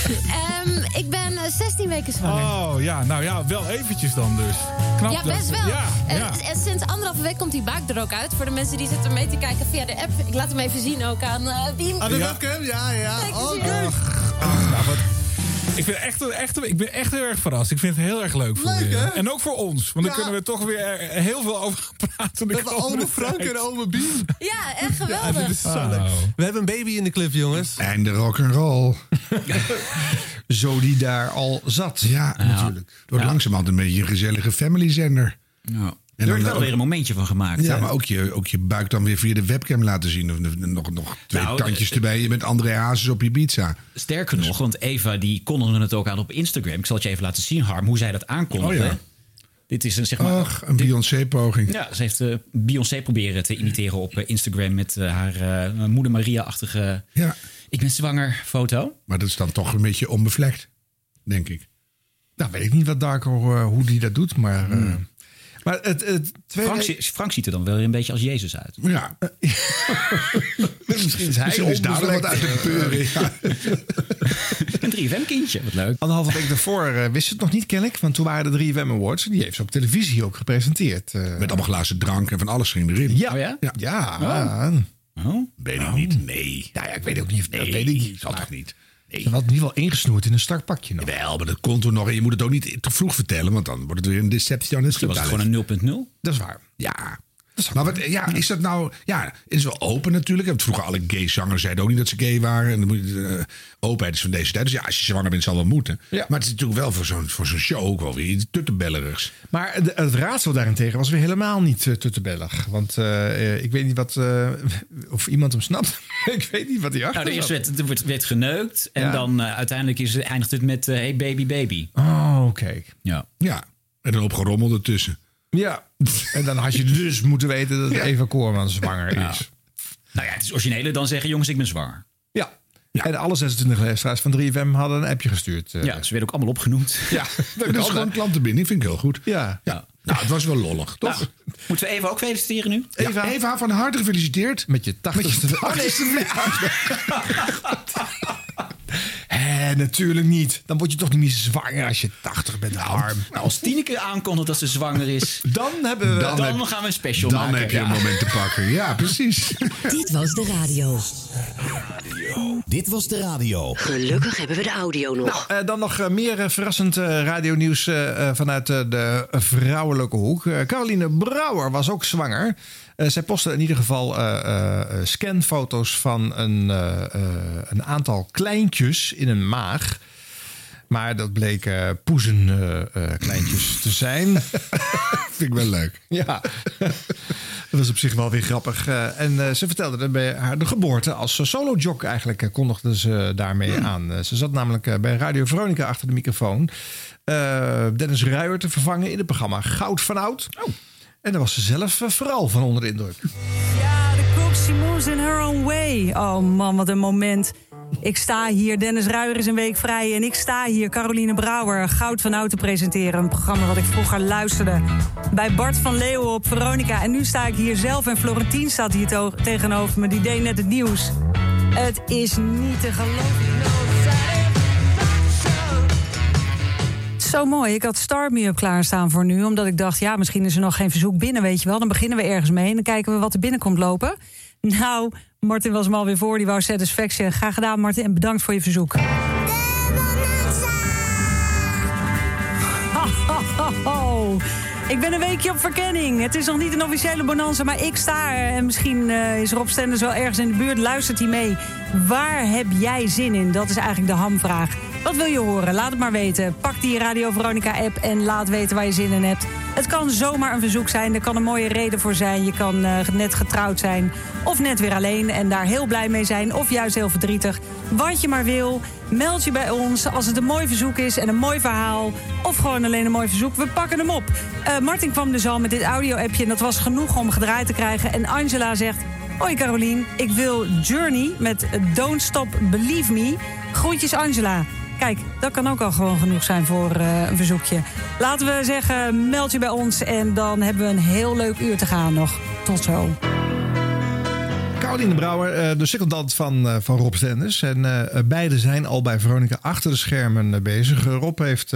[SPEAKER 23] Ehm, ik ben eh, 16 weken zwanger.
[SPEAKER 13] Oh, ja. Nou ja, wel eventjes dan dus. Knap
[SPEAKER 23] Ja,
[SPEAKER 13] dat-
[SPEAKER 23] best wel.
[SPEAKER 13] Ja,
[SPEAKER 23] En,
[SPEAKER 13] ja.
[SPEAKER 23] en sinds anderhalve week komt die buik er ook uit. Voor de mensen die zitten mee te kijken via de app. Ik laat hem even zien ook aan uh, Wiem.
[SPEAKER 20] Aan de webcam? Ja, ja. Oké.
[SPEAKER 23] hier.
[SPEAKER 13] Nou, wat- Ik, vind echt, echt, ik ben echt heel erg verrast. Ik vind het heel erg leuk voor
[SPEAKER 20] Leuk,
[SPEAKER 13] je.
[SPEAKER 20] hè?
[SPEAKER 13] En ook voor ons. Want dan kunnen we toch weer er heel veel over gaan praten. de
[SPEAKER 20] We hebben ome Frank en ome Bien.
[SPEAKER 23] Ja, echt
[SPEAKER 20] Ja,
[SPEAKER 23] geweldig.
[SPEAKER 20] dit is zo
[SPEAKER 13] Oh.
[SPEAKER 20] leuk. We hebben een baby in de clip, jongens.
[SPEAKER 1] En de rock'n'roll.
[SPEAKER 3] Zo die daar al zat.
[SPEAKER 1] Ja, natuurlijk. Het wordt langzamerhand een beetje een gezellige familyzender.
[SPEAKER 2] Ja.
[SPEAKER 1] En
[SPEAKER 2] Er wordt wel weer een momentje van gemaakt.
[SPEAKER 1] Ja,
[SPEAKER 2] hè?
[SPEAKER 1] maar ook je, ook je buik dan weer via de webcam laten zien. Of nog, nog twee
[SPEAKER 2] Nou,
[SPEAKER 1] tandjes erbij. Je bent André Hazes op Ibiza.
[SPEAKER 2] Sterker nog, want Eva die kondigde het ook aan op Instagram. Ik zal het je even laten zien, Harm, hoe zij dat aankondigde.
[SPEAKER 1] Oh ja.
[SPEAKER 2] Dit is een, zeg maar...
[SPEAKER 1] Ach, een Beyoncé-poging.
[SPEAKER 2] Ja, ze heeft eh, Beyoncé proberen te imiteren op eh, Instagram met eh, haar eh, moeder Maria-achtige...
[SPEAKER 1] Ja.
[SPEAKER 2] Ik ben zwanger foto.
[SPEAKER 1] Maar dat is dan toch een beetje onbevlekt, denk ik.
[SPEAKER 3] Nou, weet ik niet wat Darko, eh, hoe die dat doet, maar... eh, maar het, het tweede...
[SPEAKER 2] Frank, Frank ziet er dan wel weer een beetje als Jezus uit.
[SPEAKER 1] Ja.
[SPEAKER 3] Misschien is hij
[SPEAKER 1] Misschien is daar wat uit de peuren. Ja.
[SPEAKER 2] Een 3FM-kindje, wat leuk.
[SPEAKER 3] Anderhalve week daarvoor eh, wist ze het nog niet, ken ik. Want toen waren de 3FM Awards. Die heeft ze op televisie ook gepresenteerd. eh.
[SPEAKER 1] Met allemaal glazen drank en van alles ging erin.
[SPEAKER 3] ja.
[SPEAKER 2] Oh ja?
[SPEAKER 3] Ja. ja.
[SPEAKER 2] Oh.
[SPEAKER 1] Weet ik niet. Nee.
[SPEAKER 3] Nou ja, ik weet ook niet. of dat
[SPEAKER 1] Nee,
[SPEAKER 3] weet ik niet.
[SPEAKER 1] zal toch niet.
[SPEAKER 3] Ze had in ieder geval ingesnoerd in een strak pakje nog.
[SPEAKER 1] Wel, maar dat komt er nog. En je moet het ook niet te vroeg vertellen, want dan wordt het weer een deception.
[SPEAKER 2] Misschien was het gewoon een 0.0.
[SPEAKER 3] Dat is waar.
[SPEAKER 1] Ja. Maar wat, ja, is dat nou... Ja, het is wel open natuurlijk. Want vroeger alle gay zangers zeiden ook niet dat ze gay waren. En dan moet je, eh, openheid is van deze tijd. Dus ja, als je zwanger bent, zal wel moeten.
[SPEAKER 3] Ja.
[SPEAKER 1] Maar het is natuurlijk wel voor zo'n voor zo'n show ook wel weer iets tuttebellerigs.
[SPEAKER 3] Maar de- het raadsel daarentegen was weer helemaal niet uh, tuttebellig. Want eh, eh, ik weet niet wat... eh, of iemand hem snapt. ik weet niet wat hij achter
[SPEAKER 2] Nou, de eerste
[SPEAKER 3] zat.
[SPEAKER 2] werd, er werd, werd geneukt. En
[SPEAKER 3] Ja.
[SPEAKER 2] dan eh, uiteindelijk is, eindigt het met... eh, hey baby, baby.
[SPEAKER 3] Oh, kijk.
[SPEAKER 2] Ja.
[SPEAKER 1] Ja. En een hoop gerommel ertussen.
[SPEAKER 3] Ja. En dan had je dus moeten weten dat Eva Koorman zwanger
[SPEAKER 2] Ja.
[SPEAKER 3] is.
[SPEAKER 2] Nou ja, het is originele. Dan zeggen jongens, ik ben zwanger.
[SPEAKER 3] Ja. En alle 26 luisteraars van 3FM hadden een appje gestuurd. eh.
[SPEAKER 2] Ja, ze werden ook allemaal opgenoemd.
[SPEAKER 3] Ja,
[SPEAKER 1] Dat is gewoon klantenbinding, vind ik heel goed.
[SPEAKER 3] Ja.
[SPEAKER 1] Ja. Nou, het was wel lollig, toch?
[SPEAKER 2] Nou, moeten we Eva ook feliciteren nu?
[SPEAKER 1] Ja,
[SPEAKER 3] Eva.
[SPEAKER 1] Eva. van harte gefeliciteerd.
[SPEAKER 3] Met je 80ste.
[SPEAKER 1] Met je 80ste
[SPEAKER 3] Nee. Nee, natuurlijk niet. Dan word je toch niet meer zwanger als je 80 bent, Harm.
[SPEAKER 2] Nou, als Tineke aankondigt dat ze zwanger is...
[SPEAKER 3] Dan hebben we...
[SPEAKER 2] Dan,
[SPEAKER 1] heb-
[SPEAKER 2] gaan we een special
[SPEAKER 1] Dan
[SPEAKER 2] maken.
[SPEAKER 1] heb je
[SPEAKER 2] ja.
[SPEAKER 1] een moment te pakken. Ja, precies.
[SPEAKER 6] Dit was de radio. Dit was de radio.
[SPEAKER 4] Gelukkig hebben we de audio nog.
[SPEAKER 3] Nou, eh, dan nog eh, meer eh, verrassend eh, radionieuws eh, eh, vanuit eh, de vrouwelijke hoek. Eh, Caroline Brouwer was ook zwanger. Eh, zij postte in ieder geval eh, eh, eh, scanfoto's van een, eh, eh, een aantal kleintjes in een maag. Maar dat bleken poezenkleintjes te zijn.
[SPEAKER 1] Vind ik wel leuk.
[SPEAKER 3] Ja, dat was op zich wel weer grappig. Eh, en eh, ze vertelde dat bij haar de geboorte als eh, solo-jock eigenlijk eh, kondigde ze daarmee aan. Eh, ze zat namelijk eh, bij Radio Veronica achter de microfoon. eh, Dennis Ruijer te vervangen in het programma Goud van Oud. En daar was ze zelf eh, vooral van onder de indruk.
[SPEAKER 24] Ja, de Cook moves in her own way. Oh man, wat een moment. Ik sta hier, Dennis Ruijer is een week vrij... en ik sta hier, Caroline Brouwer, Goud van Oud te presenteren. Een programma wat ik vroeger luisterde bij Bart van Leeuwen op Veronica. En nu sta ik hier zelf en Florentien staat hier tegenover me. Die deed net het nieuws. Het is niet te geloven. Zo mooi. Ik had Start Me Up klaarstaan voor nu. Omdat ik dacht, ja, misschien is er nog geen verzoek binnen, weet je wel. Dan beginnen we ergens mee en dan kijken we wat er binnenkomt lopen. Nou, Martin was hem alweer voor. Die wou Satisfaction. Graag gedaan, Martin. En bedankt voor je verzoek. Ik ben een weekje op verkenning. Het is nog niet een officiële bonanza, maar ik sta er. En misschien eh, is Rob Stenders wel ergens in de buurt. Luistert hij mee. Waar heb jij zin in? Dat is eigenlijk de hamvraag. Wat wil je horen? Laat het maar weten. Pak die Radio Veronica-app en laat weten waar je zin in hebt. Het kan zomaar een verzoek zijn. Er kan een mooie reden voor zijn. Je kan eh, net getrouwd zijn. Of net weer alleen en daar heel blij mee zijn. Of juist heel verdrietig. Wat je maar wil. Meld je bij ons als het een mooi verzoek is en een mooi verhaal. Of gewoon alleen een mooi verzoek. We pakken hem op. Eh, Martin kwam dus al met dit audio-appje. En dat was genoeg om gedraaid te krijgen. En Angela zegt... Hoi Carolien, ik wil Journey met Don't Stop Believe Me. Groetjes Angela. Kijk, dat kan ook al gewoon genoeg zijn voor eh, een verzoekje. Laten we zeggen, meld je bij ons en dan hebben we een heel leuk uur te gaan nog. Tot zo.
[SPEAKER 3] Caroline Brouwer, eh, de secondant van, eh, van Rob Stenders. En eh, beide zijn al bij Veronica achter de schermen bezig. Rob heeft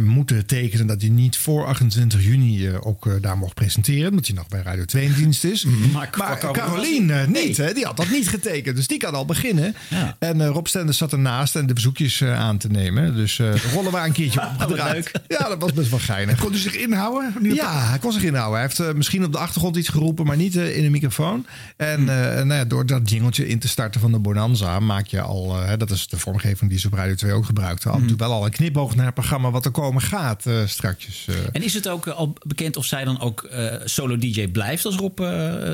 [SPEAKER 3] moeten tekenen dat hij niet voor 28 juni ook daar mocht presenteren. Omdat hij nog bij Radio 2 in dienst is. Maar, Caroline eh, niet, hè, die had dat niet getekend. Dus die kan al beginnen. En Rob Stenders zat ernaast en de bezoekjes aan te nemen. Dus rollen waren een keertje opgedraaid. Ja, dat was best wel geinig.
[SPEAKER 1] Kon hij zich inhouden?
[SPEAKER 3] Ja, hij kon zich inhouden. Hij heeft misschien op de achtergrond iets geroepen, maar niet in de microfoon. En eh, nou ja, door dat jingeltje in te starten van de Bonanza maak je al, eh, hè, dat is de vormgeving die ze op Radio 2 ook gebruikten, al natuurlijk wel al een knipoog naar het programma wat er komen gaat eh strakjes. eh.
[SPEAKER 2] En is het ook al bekend of zij dan ook eh, solo-dj blijft als Rob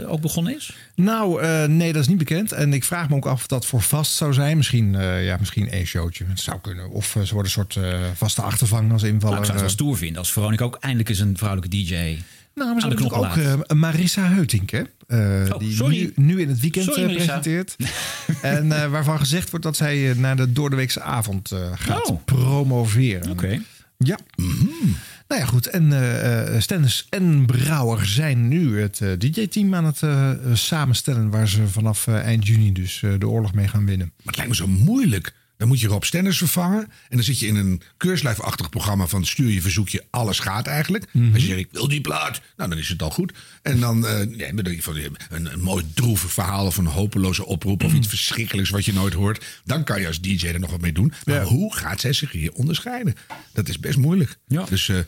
[SPEAKER 2] ook begonnen is?
[SPEAKER 3] Nou, nee, dat is niet bekend. En ik vraag me ook af of dat voor vast zou zijn. Misschien, ja, misschien één showtje. Het zou kunnen. Of ze worden een soort vaste achtervang als invaller.
[SPEAKER 2] Nou, ik zou het wel stoer vinden als Veronica ook eindelijk eens een vrouwelijke DJ
[SPEAKER 3] Nou,
[SPEAKER 2] de
[SPEAKER 3] hebben ook eh, Marissa Heutink, hè? Eh,
[SPEAKER 2] Oh,
[SPEAKER 3] die
[SPEAKER 2] sorry.
[SPEAKER 3] Nu, nu in het weekend
[SPEAKER 2] Sorry,
[SPEAKER 3] eh, presenteert. en waarvan gezegd wordt dat zij naar de doordeweekse avond gaat
[SPEAKER 2] Oh.
[SPEAKER 3] promoveren.
[SPEAKER 2] Oké.
[SPEAKER 3] Ja. Nou ja, goed. En Stennis en Brouwer zijn nu het DJ-team aan het samenstellen... waar ze vanaf eind juni dus de oorlog mee gaan winnen.
[SPEAKER 1] Maar het lijkt me zo moeilijk. Dan moet je Rob Stenders vervangen. En dan zit je in een keurslijfachtig programma van stuur je verzoekje, alles gaat eigenlijk.
[SPEAKER 3] Mhm.
[SPEAKER 1] Als je zegt, ik wil die plaat, nou dan is het al goed. En dan ja, bedoel je van, een, een mooi droevig verhaal of een hopeloze oproep of iets verschrikkelijks wat je nooit hoort. Dan kan je als DJ er nog wat mee doen. Maar hoe gaat zij zich hier onderscheiden? Dat is best moeilijk. Dus eh,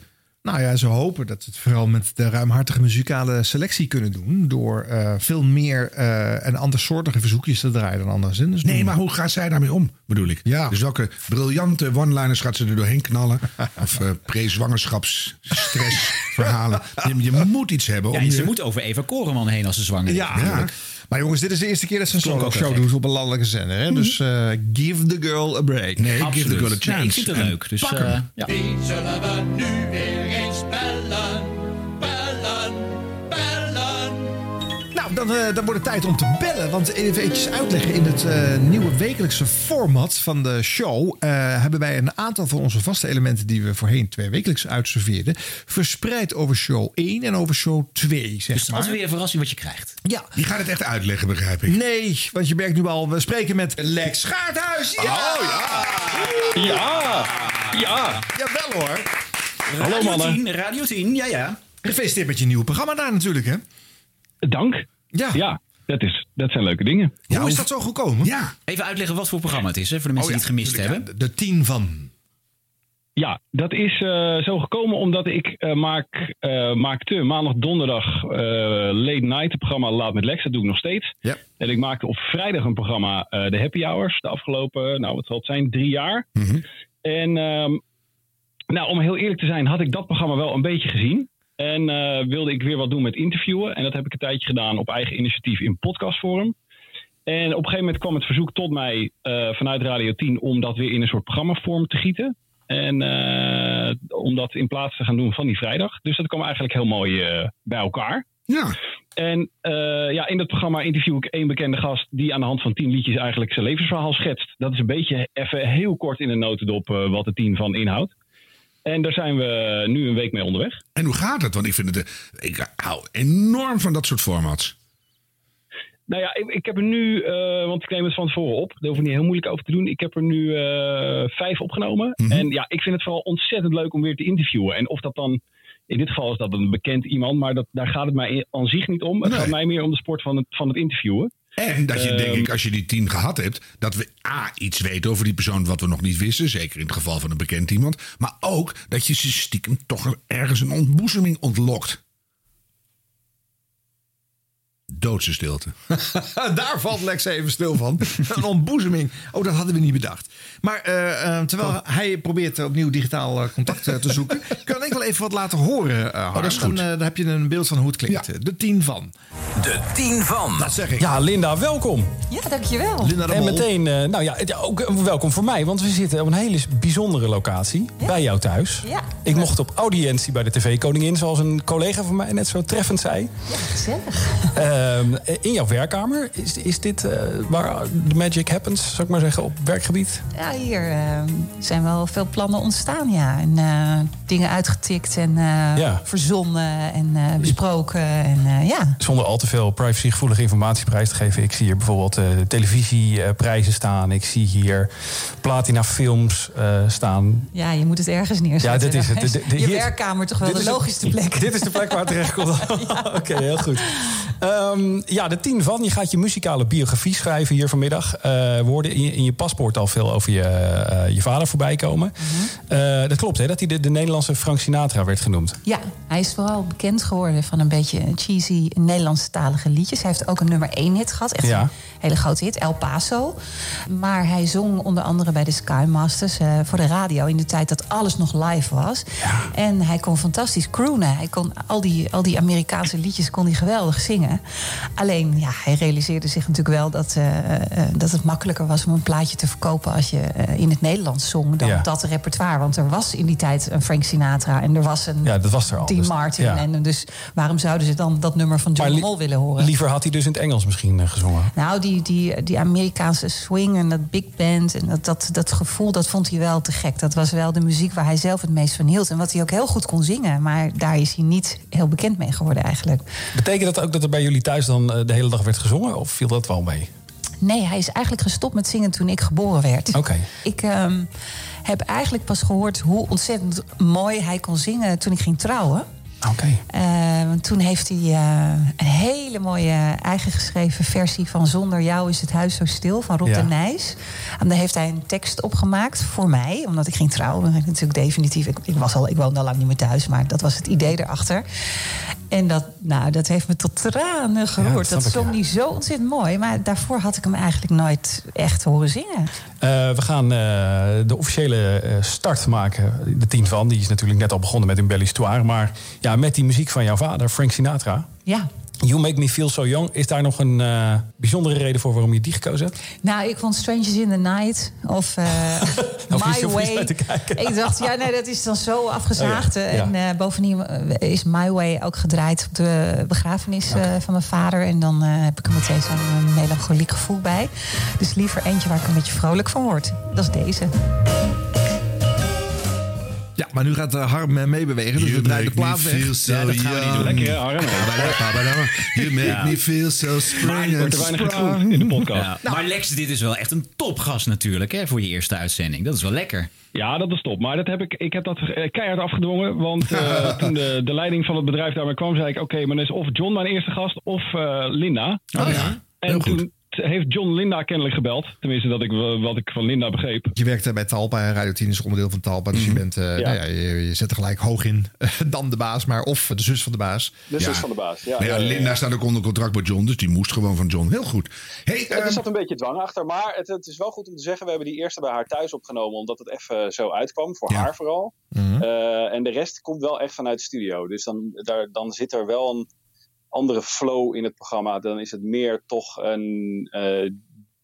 [SPEAKER 3] Nou ja, ze hopen dat ze het vooral met de ruimhartige muzikale selectie kunnen doen. Door eh, veel meer eh en andersoortige verzoekjes te draaien dan andere zenders.
[SPEAKER 1] Nee,
[SPEAKER 3] doen.
[SPEAKER 1] maar hoe gaat zij daarmee om, bedoel ik? Ja. Dus welke briljante one-liners gaat ze er doorheen knallen? Of eh pre-zwangerschapsstressverhalen? je, je moet iets hebben.
[SPEAKER 2] Ja,
[SPEAKER 1] om je...
[SPEAKER 2] ze moet over Eva Koreman heen als ze zwanger is.
[SPEAKER 3] Ja,
[SPEAKER 2] natuurlijk.
[SPEAKER 3] Maar jongens, dit is de eerste keer dat ze een solo show doen op een landelijke zender. Hè? Dus eh, give the girl a break.
[SPEAKER 1] Nee,
[SPEAKER 2] Absoluut.
[SPEAKER 1] give the girl a chance.
[SPEAKER 2] Nee, ik vind het
[SPEAKER 1] En
[SPEAKER 2] leuk. Dus, eh, ja.
[SPEAKER 16] Wie zullen we nu weer eens bellen?
[SPEAKER 3] Dan, eh, dan wordt het tijd om te bellen. Want even eventjes uitleggen. In het eh, nieuwe wekelijkse format van de show... eh, hebben wij een aantal van onze vaste elementen... die we voorheen twee wekelijks uitserveerden... verspreid over show 1 en over show 2, zeg
[SPEAKER 2] Dus
[SPEAKER 3] maar.
[SPEAKER 2] altijd weer een verrassing wat je krijgt.
[SPEAKER 3] Ja.
[SPEAKER 1] Die gaat het echt uitleggen, begrijp ik.
[SPEAKER 3] Nee, want je merkt nu al... We spreken met Lex Schaarthuis. Ja!
[SPEAKER 1] Oh ja!
[SPEAKER 25] Ja! Ja!
[SPEAKER 3] Jawel hoor.
[SPEAKER 25] Hallo,
[SPEAKER 2] Radio
[SPEAKER 25] mannen.
[SPEAKER 2] 10, Radio 10, ja ja.
[SPEAKER 3] Gefeliciteerd met je nieuwe programma daar natuurlijk, hè?
[SPEAKER 25] Dank.
[SPEAKER 3] Ja.
[SPEAKER 25] Ja, dat, is, dat zijn leuke dingen.
[SPEAKER 3] Hoe is dat zo gekomen?
[SPEAKER 1] Ja.
[SPEAKER 2] Even uitleggen wat voor programma het is, hè, voor de mensen
[SPEAKER 25] Oh
[SPEAKER 2] die het gemist hebben.
[SPEAKER 3] De tien van.
[SPEAKER 25] Ja, dat is eh, zo gekomen omdat ik eh, maak, eh, maakte maandag, donderdag eh, late night, het programma Laat met Lex. Dat doe ik nog steeds.
[SPEAKER 3] Ja.
[SPEAKER 25] En ik maakte op vrijdag een programma, eh, de Happy Hours, de afgelopen, nou wat zal het zijn, drie jaar. En ehm, nou, om heel eerlijk te zijn, had ik dat programma wel een beetje gezien. En eh, wilde ik weer wat doen met interviewen. En dat heb ik een tijdje gedaan op eigen initiatief in podcastforum. En op een gegeven moment kwam het verzoek tot mij eh, vanuit Radio 10 om dat weer in een soort programmavorm te gieten. En eh, om dat in plaats te gaan doen van die vrijdag. Dus dat kwam eigenlijk heel mooi bij elkaar.
[SPEAKER 1] Ja.
[SPEAKER 25] En ja, in dat programma interview ik één bekende gast die aan de hand van tien liedjes eigenlijk zijn levensverhaal schetst. Dat is een beetje even heel kort in de notendop wat de tien van inhoudt. En daar zijn we nu een week mee onderweg.
[SPEAKER 1] En hoe gaat het? Want ik vind het. eh, Ik hou enorm van dat soort formats.
[SPEAKER 25] Nou ja, ik, ik heb er nu, eh, want ik neem het van tevoren op. Daar hoef ik niet heel moeilijk over te doen. Ik heb er nu eh, vijf opgenomen. En ja, ik vind het vooral ontzettend leuk om weer te interviewen. En of dat dan, in dit geval is dat een bekend iemand, maar dat, daar gaat het mij aan zich niet om. Het gaat mij meer om de sport van het, van het interviewen.
[SPEAKER 1] En dat je, denk
[SPEAKER 25] Ehm,
[SPEAKER 1] ik, als je die tien gehad hebt, dat we A, iets weten over die persoon wat we nog niet wisten. Zeker in het geval van een bekend iemand. Maar ook dat je ze stiekem toch ergens een ontboezeming ontlokt. Doodse stilte.
[SPEAKER 3] Daar valt Lex even stil van. Een ontboezeming. Oh, dat hadden we niet bedacht. Maar eh, eh, terwijl hij probeert opnieuw digitaal eh, contact te zoeken... kan ik wel even wat laten horen.
[SPEAKER 1] Oh, dat is goed.
[SPEAKER 3] Dan, dan heb je een beeld van hoe het klinkt. De tien van.
[SPEAKER 26] De 10 van.
[SPEAKER 3] Dat zeg ik.
[SPEAKER 27] Ja, Linda, welkom.
[SPEAKER 28] Ja, dankjewel.
[SPEAKER 3] Linda de
[SPEAKER 27] En
[SPEAKER 3] Mol.
[SPEAKER 27] meteen, eh, nou ja, het- ook welkom voor mij, want we zitten op een hele bijzondere locatie bij jou thuis.
[SPEAKER 28] Ja.
[SPEAKER 27] Ik mocht op audiëntie bij de TV-koningin, zoals een collega van mij net zo treffend zei.
[SPEAKER 28] Gezellig.
[SPEAKER 27] Ehm, in jouw werkkamer, is, is dit eh, waar de magic happens, zou ik maar zeggen, op werkgebied?
[SPEAKER 28] Ja, hier eh, zijn wel veel plannen ontstaan, ja. En eh, dingen uitgetikt en eh,
[SPEAKER 27] Ja.
[SPEAKER 28] verzonnen en besproken. En ja,
[SPEAKER 27] Zonder al te veel privacygevoelige informatie prijs te geven. Ik zie hier bijvoorbeeld televisieprijzen staan. Ik zie hier platina films staan.
[SPEAKER 28] ja, je moet het ergens neerzetten.
[SPEAKER 27] Ja, dit is het. De- de-
[SPEAKER 28] je werkkamer toch wel de logischste plek.
[SPEAKER 27] Dit is de plek waar het terecht komt. Oké, heel goed. Ehm, ja, de tien van. Je gaat je muzikale biografie schrijven hier vanmiddag. Eh, we hoorden in je, in je paspoort al veel over je, eh, je vader voorbij komen.
[SPEAKER 28] Mhm.
[SPEAKER 27] Eh, dat klopt, hè? Dat hij de, de Nederlandse Frank Sinatra werd genoemd.
[SPEAKER 28] Ja, hij is vooral bekend geworden van een beetje cheesy Nederlandstalige liedjes. Hij heeft ook een nummer één hit gehad. Echt
[SPEAKER 27] Ja.
[SPEAKER 28] een hele grote hit, El Paso. Maar hij zong onder andere bij de Sky Masters voor de radio... in de tijd dat alles nog live was. En hij kon fantastisch croonen. Hij kon al die, al die Amerikaanse liedjes kon hij geweldig zingen. Alleen, ja, hij realiseerde zich natuurlijk wel dat, eh, eh, dat het makkelijker was... om een plaatje te verkopen als je eh, in het Nederlands zong... dan
[SPEAKER 27] Ja.
[SPEAKER 28] dat repertoire. Want er was in die tijd een Frank Sinatra en er was een...
[SPEAKER 27] Ja, dat was er al.
[SPEAKER 28] Dean
[SPEAKER 27] Dus-
[SPEAKER 28] Martin.
[SPEAKER 27] ja.
[SPEAKER 28] En dus waarom zouden ze dan dat nummer van John Mol willen horen?
[SPEAKER 27] Liever had hij dus in het Engels misschien gezongen.
[SPEAKER 28] Nou, die, die, die Amerikaanse swing en dat big band en dat, dat, dat gevoel, dat vond hij wel te gek. Dat was wel de muziek waar hij zelf het meest van hield. En wat hij ook heel goed kon zingen. Maar daar is hij niet heel bekend mee geworden eigenlijk.
[SPEAKER 27] Betekent dat ook dat er bij jullie thuis dan eh, de hele dag werd gezongen? Of viel dat wel mee?
[SPEAKER 28] Nee, hij is eigenlijk gestopt met zingen toen ik geboren werd.
[SPEAKER 27] Oké.
[SPEAKER 28] Ik ehm, heb eigenlijk pas gehoord hoe ontzettend mooi hij kon zingen toen ik ging trouwen.
[SPEAKER 27] Oké.
[SPEAKER 28] Eh, toen heeft hij eh, een hele mooie eigen geschreven versie van Zonder jou is het huis zo stil van Rob
[SPEAKER 27] Ja.
[SPEAKER 28] de Nijs. En daar heeft hij een tekst opgemaakt voor mij, omdat ik ging trouwen. Natuurlijk definitief. Ik, ik, was al, ik woonde al lang niet meer thuis, maar dat was het idee erachter. En dat, nou, dat heeft me tot tranen geroerd. dat zong
[SPEAKER 27] ja.
[SPEAKER 28] hij zo ontzettend mooi. Maar daarvoor had ik hem eigenlijk nooit echt horen zingen.
[SPEAKER 27] Eh, we gaan eh, de officiële eh, start maken. De tien van. Die is natuurlijk net al begonnen met een belle histoire. Maar ja, met die muziek van jouw vader, Frank Sinatra.
[SPEAKER 28] Ja.
[SPEAKER 27] You Make Me Feel So Young. Is daar nog een eh, bijzondere reden voor waarom je die gekozen hebt?
[SPEAKER 28] Nou, ik vond Strangers in the Night of eh, My Way. Ik dacht, ja, nee, dat is dan zo afgezaagd.
[SPEAKER 27] Oh ja, ja.
[SPEAKER 28] En eh, bovendien is My Way ook gedraaid op de begrafenis van mijn vader. En dan heb ik er meteen zo'n melancholiek gevoel bij. Dus liever eentje waar ik een beetje vrolijk van word. Dat is deze.
[SPEAKER 3] Ja, maar nu gaat eh, Harm eh, meebewegen. Dus we draaien de plaat weg.
[SPEAKER 1] Ja, dat gaan we niet doen.
[SPEAKER 29] Lekker, Harm?
[SPEAKER 1] You make
[SPEAKER 2] Ja.
[SPEAKER 1] me feel so spring
[SPEAKER 29] wordt er weinig
[SPEAKER 1] sprung.
[SPEAKER 29] gegroet in de podcast.
[SPEAKER 2] Ja, maar Lex, dit is wel echt een topgast natuurlijk hè, voor je eerste uitzending. Dat is wel lekker.
[SPEAKER 29] Ja, dat is top. Maar dat heb ik, ik heb dat eh, keihard afgedwongen. Want eh, toen de, de leiding van het bedrijf daarmee kwam, zei ik... oké, maar dan is of John mijn eerste gast of eh, Linda.
[SPEAKER 1] Oh ja,
[SPEAKER 29] En toen heeft John Linda kennelijk gebeld. Tenminste, dat ik, wat ik van Linda begreep.
[SPEAKER 3] Je werkt bij Talpa en Radio 10 is onderdeel van Talpa. Dus je, bent, eh, nou ja, je, je zet er gelijk hoog in. dan de baas, maar of de zus van de baas.
[SPEAKER 25] De zus van de baas. Ja,
[SPEAKER 1] ja,
[SPEAKER 25] ja, ja, ja.
[SPEAKER 1] Linda staat ook onder contract bij John, dus die moest gewoon van John. Heel goed. Hey,
[SPEAKER 25] Ja, er zat een beetje dwang achter, maar het, het is wel goed om te zeggen: we hebben die eerste bij haar thuis opgenomen, omdat het even zo uitkwam, voor haar vooral. Eh, en de rest komt wel echt vanuit de studio. Dus dan, daar, dan zit er wel een andere flow in het programma. Dan is het meer toch een eh,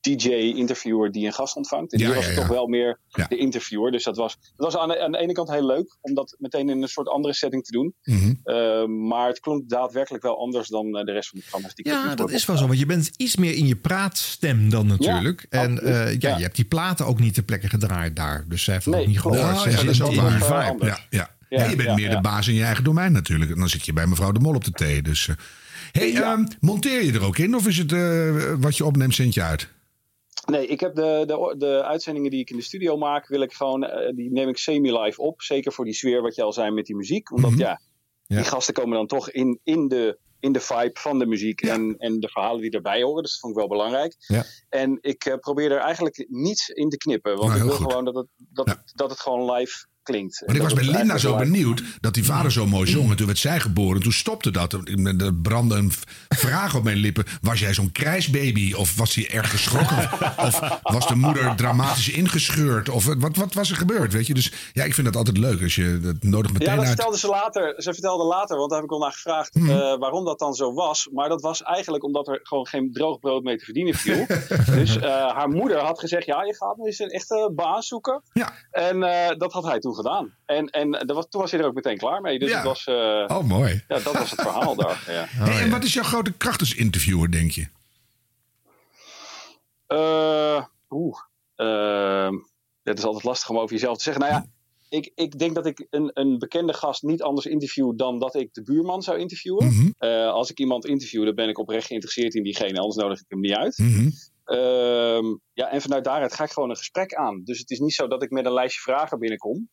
[SPEAKER 25] DJ-interviewer die een gast ontvangt. En
[SPEAKER 1] Ja,
[SPEAKER 25] hier was
[SPEAKER 1] ja,
[SPEAKER 25] het
[SPEAKER 1] ja.
[SPEAKER 25] toch wel meer de interviewer. Dus dat was, dat was aan, de, aan de ene kant heel leuk, om dat meteen in een soort andere setting te doen.
[SPEAKER 1] Mhm.
[SPEAKER 25] Eh, maar het klonk daadwerkelijk wel anders dan eh, de rest van de programma's. Die
[SPEAKER 3] Ja, dat is wel zo. Want je bent iets meer in je praatstem dan natuurlijk. En ja, je hebt die platen ook niet ter plekke gedraaid daar. Dus zij heeft
[SPEAKER 25] Nee,
[SPEAKER 3] ook niet gehoord.
[SPEAKER 1] Ja,
[SPEAKER 3] hebben
[SPEAKER 1] dat is ook waar. Ja, ja.
[SPEAKER 25] Ja,
[SPEAKER 1] Ja, je bent
[SPEAKER 25] ja,
[SPEAKER 1] meer de baas in je eigen domein natuurlijk. En dan zit je bij mevrouw de Mol op de thee. Dus, eh. hey, ehm, monteer je er ook in? Of is het eh, wat je opneemt, zend je uit?
[SPEAKER 25] Nee, ik heb de, de, de uitzendingen die ik in de studio maak, wil ik gewoon, eh, die neem ik semi-live op. Zeker voor die sfeer wat je al zei met die muziek. Omdat
[SPEAKER 1] Mhm.
[SPEAKER 25] ja, die gasten komen dan toch in, in, de, in de vibe van de muziek en, en de verhalen die erbij horen. Dus dat vond ik wel belangrijk.
[SPEAKER 3] Ja.
[SPEAKER 25] En ik eh, probeer er eigenlijk niets in te knippen. Want
[SPEAKER 1] Nou,
[SPEAKER 25] ik wil
[SPEAKER 1] goed.
[SPEAKER 25] gewoon dat het, dat, het- dat het gewoon live klinkt.
[SPEAKER 1] Want ik was bij Linda zo benieuwd dat die vader zo mooi zong. En toen werd zij geboren. Toen stopte dat. Er brandde een vraag op mijn lippen. Was jij zo'n krijsbaby? Of was hij erg geschrokken? of was de moeder dramatisch ingescheurd? Of wat, wat was er gebeurd? Weet je? Dus ja, ik vind dat altijd leuk. Als je dat nodig meteen
[SPEAKER 25] Ja, dat
[SPEAKER 1] uit.
[SPEAKER 25] vertelde ze later. Ze vertelde later, want daar heb ik al naar gevraagd
[SPEAKER 1] Mhm.
[SPEAKER 25] eh, waarom dat dan zo was. Maar dat was eigenlijk omdat er gewoon geen droog brood mee te verdienen viel. dus eh, haar moeder had gezegd: Ja, je gaat nu eens een echte baan zoeken.
[SPEAKER 1] Ja.
[SPEAKER 25] En eh, dat had hij toen gedaan. En, en dat was, toen was hij er ook meteen klaar mee. Dus
[SPEAKER 1] Ja.
[SPEAKER 25] het was, eh,
[SPEAKER 1] Oh, mooi.
[SPEAKER 25] ja, dat was het verhaal daar. Ja.
[SPEAKER 1] Hey, en wat is jouw grote kracht als interviewer, denk je?
[SPEAKER 25] Eh, Oeh. ehm, het is altijd lastig om over jezelf te zeggen. Nou ja, ik, ik denk dat ik een, een bekende gast niet anders interview dan dat ik de buurman zou interviewen.
[SPEAKER 1] Mhm.
[SPEAKER 25] Eh, als ik iemand interview, dan ben ik oprecht geïnteresseerd in diegene, anders nodig ik hem niet uit.
[SPEAKER 1] Mhm.
[SPEAKER 25] Ehm, ja, en vanuit daaruit ga ik gewoon een gesprek aan. Dus het is niet zo dat ik met een lijstje vragen binnenkom.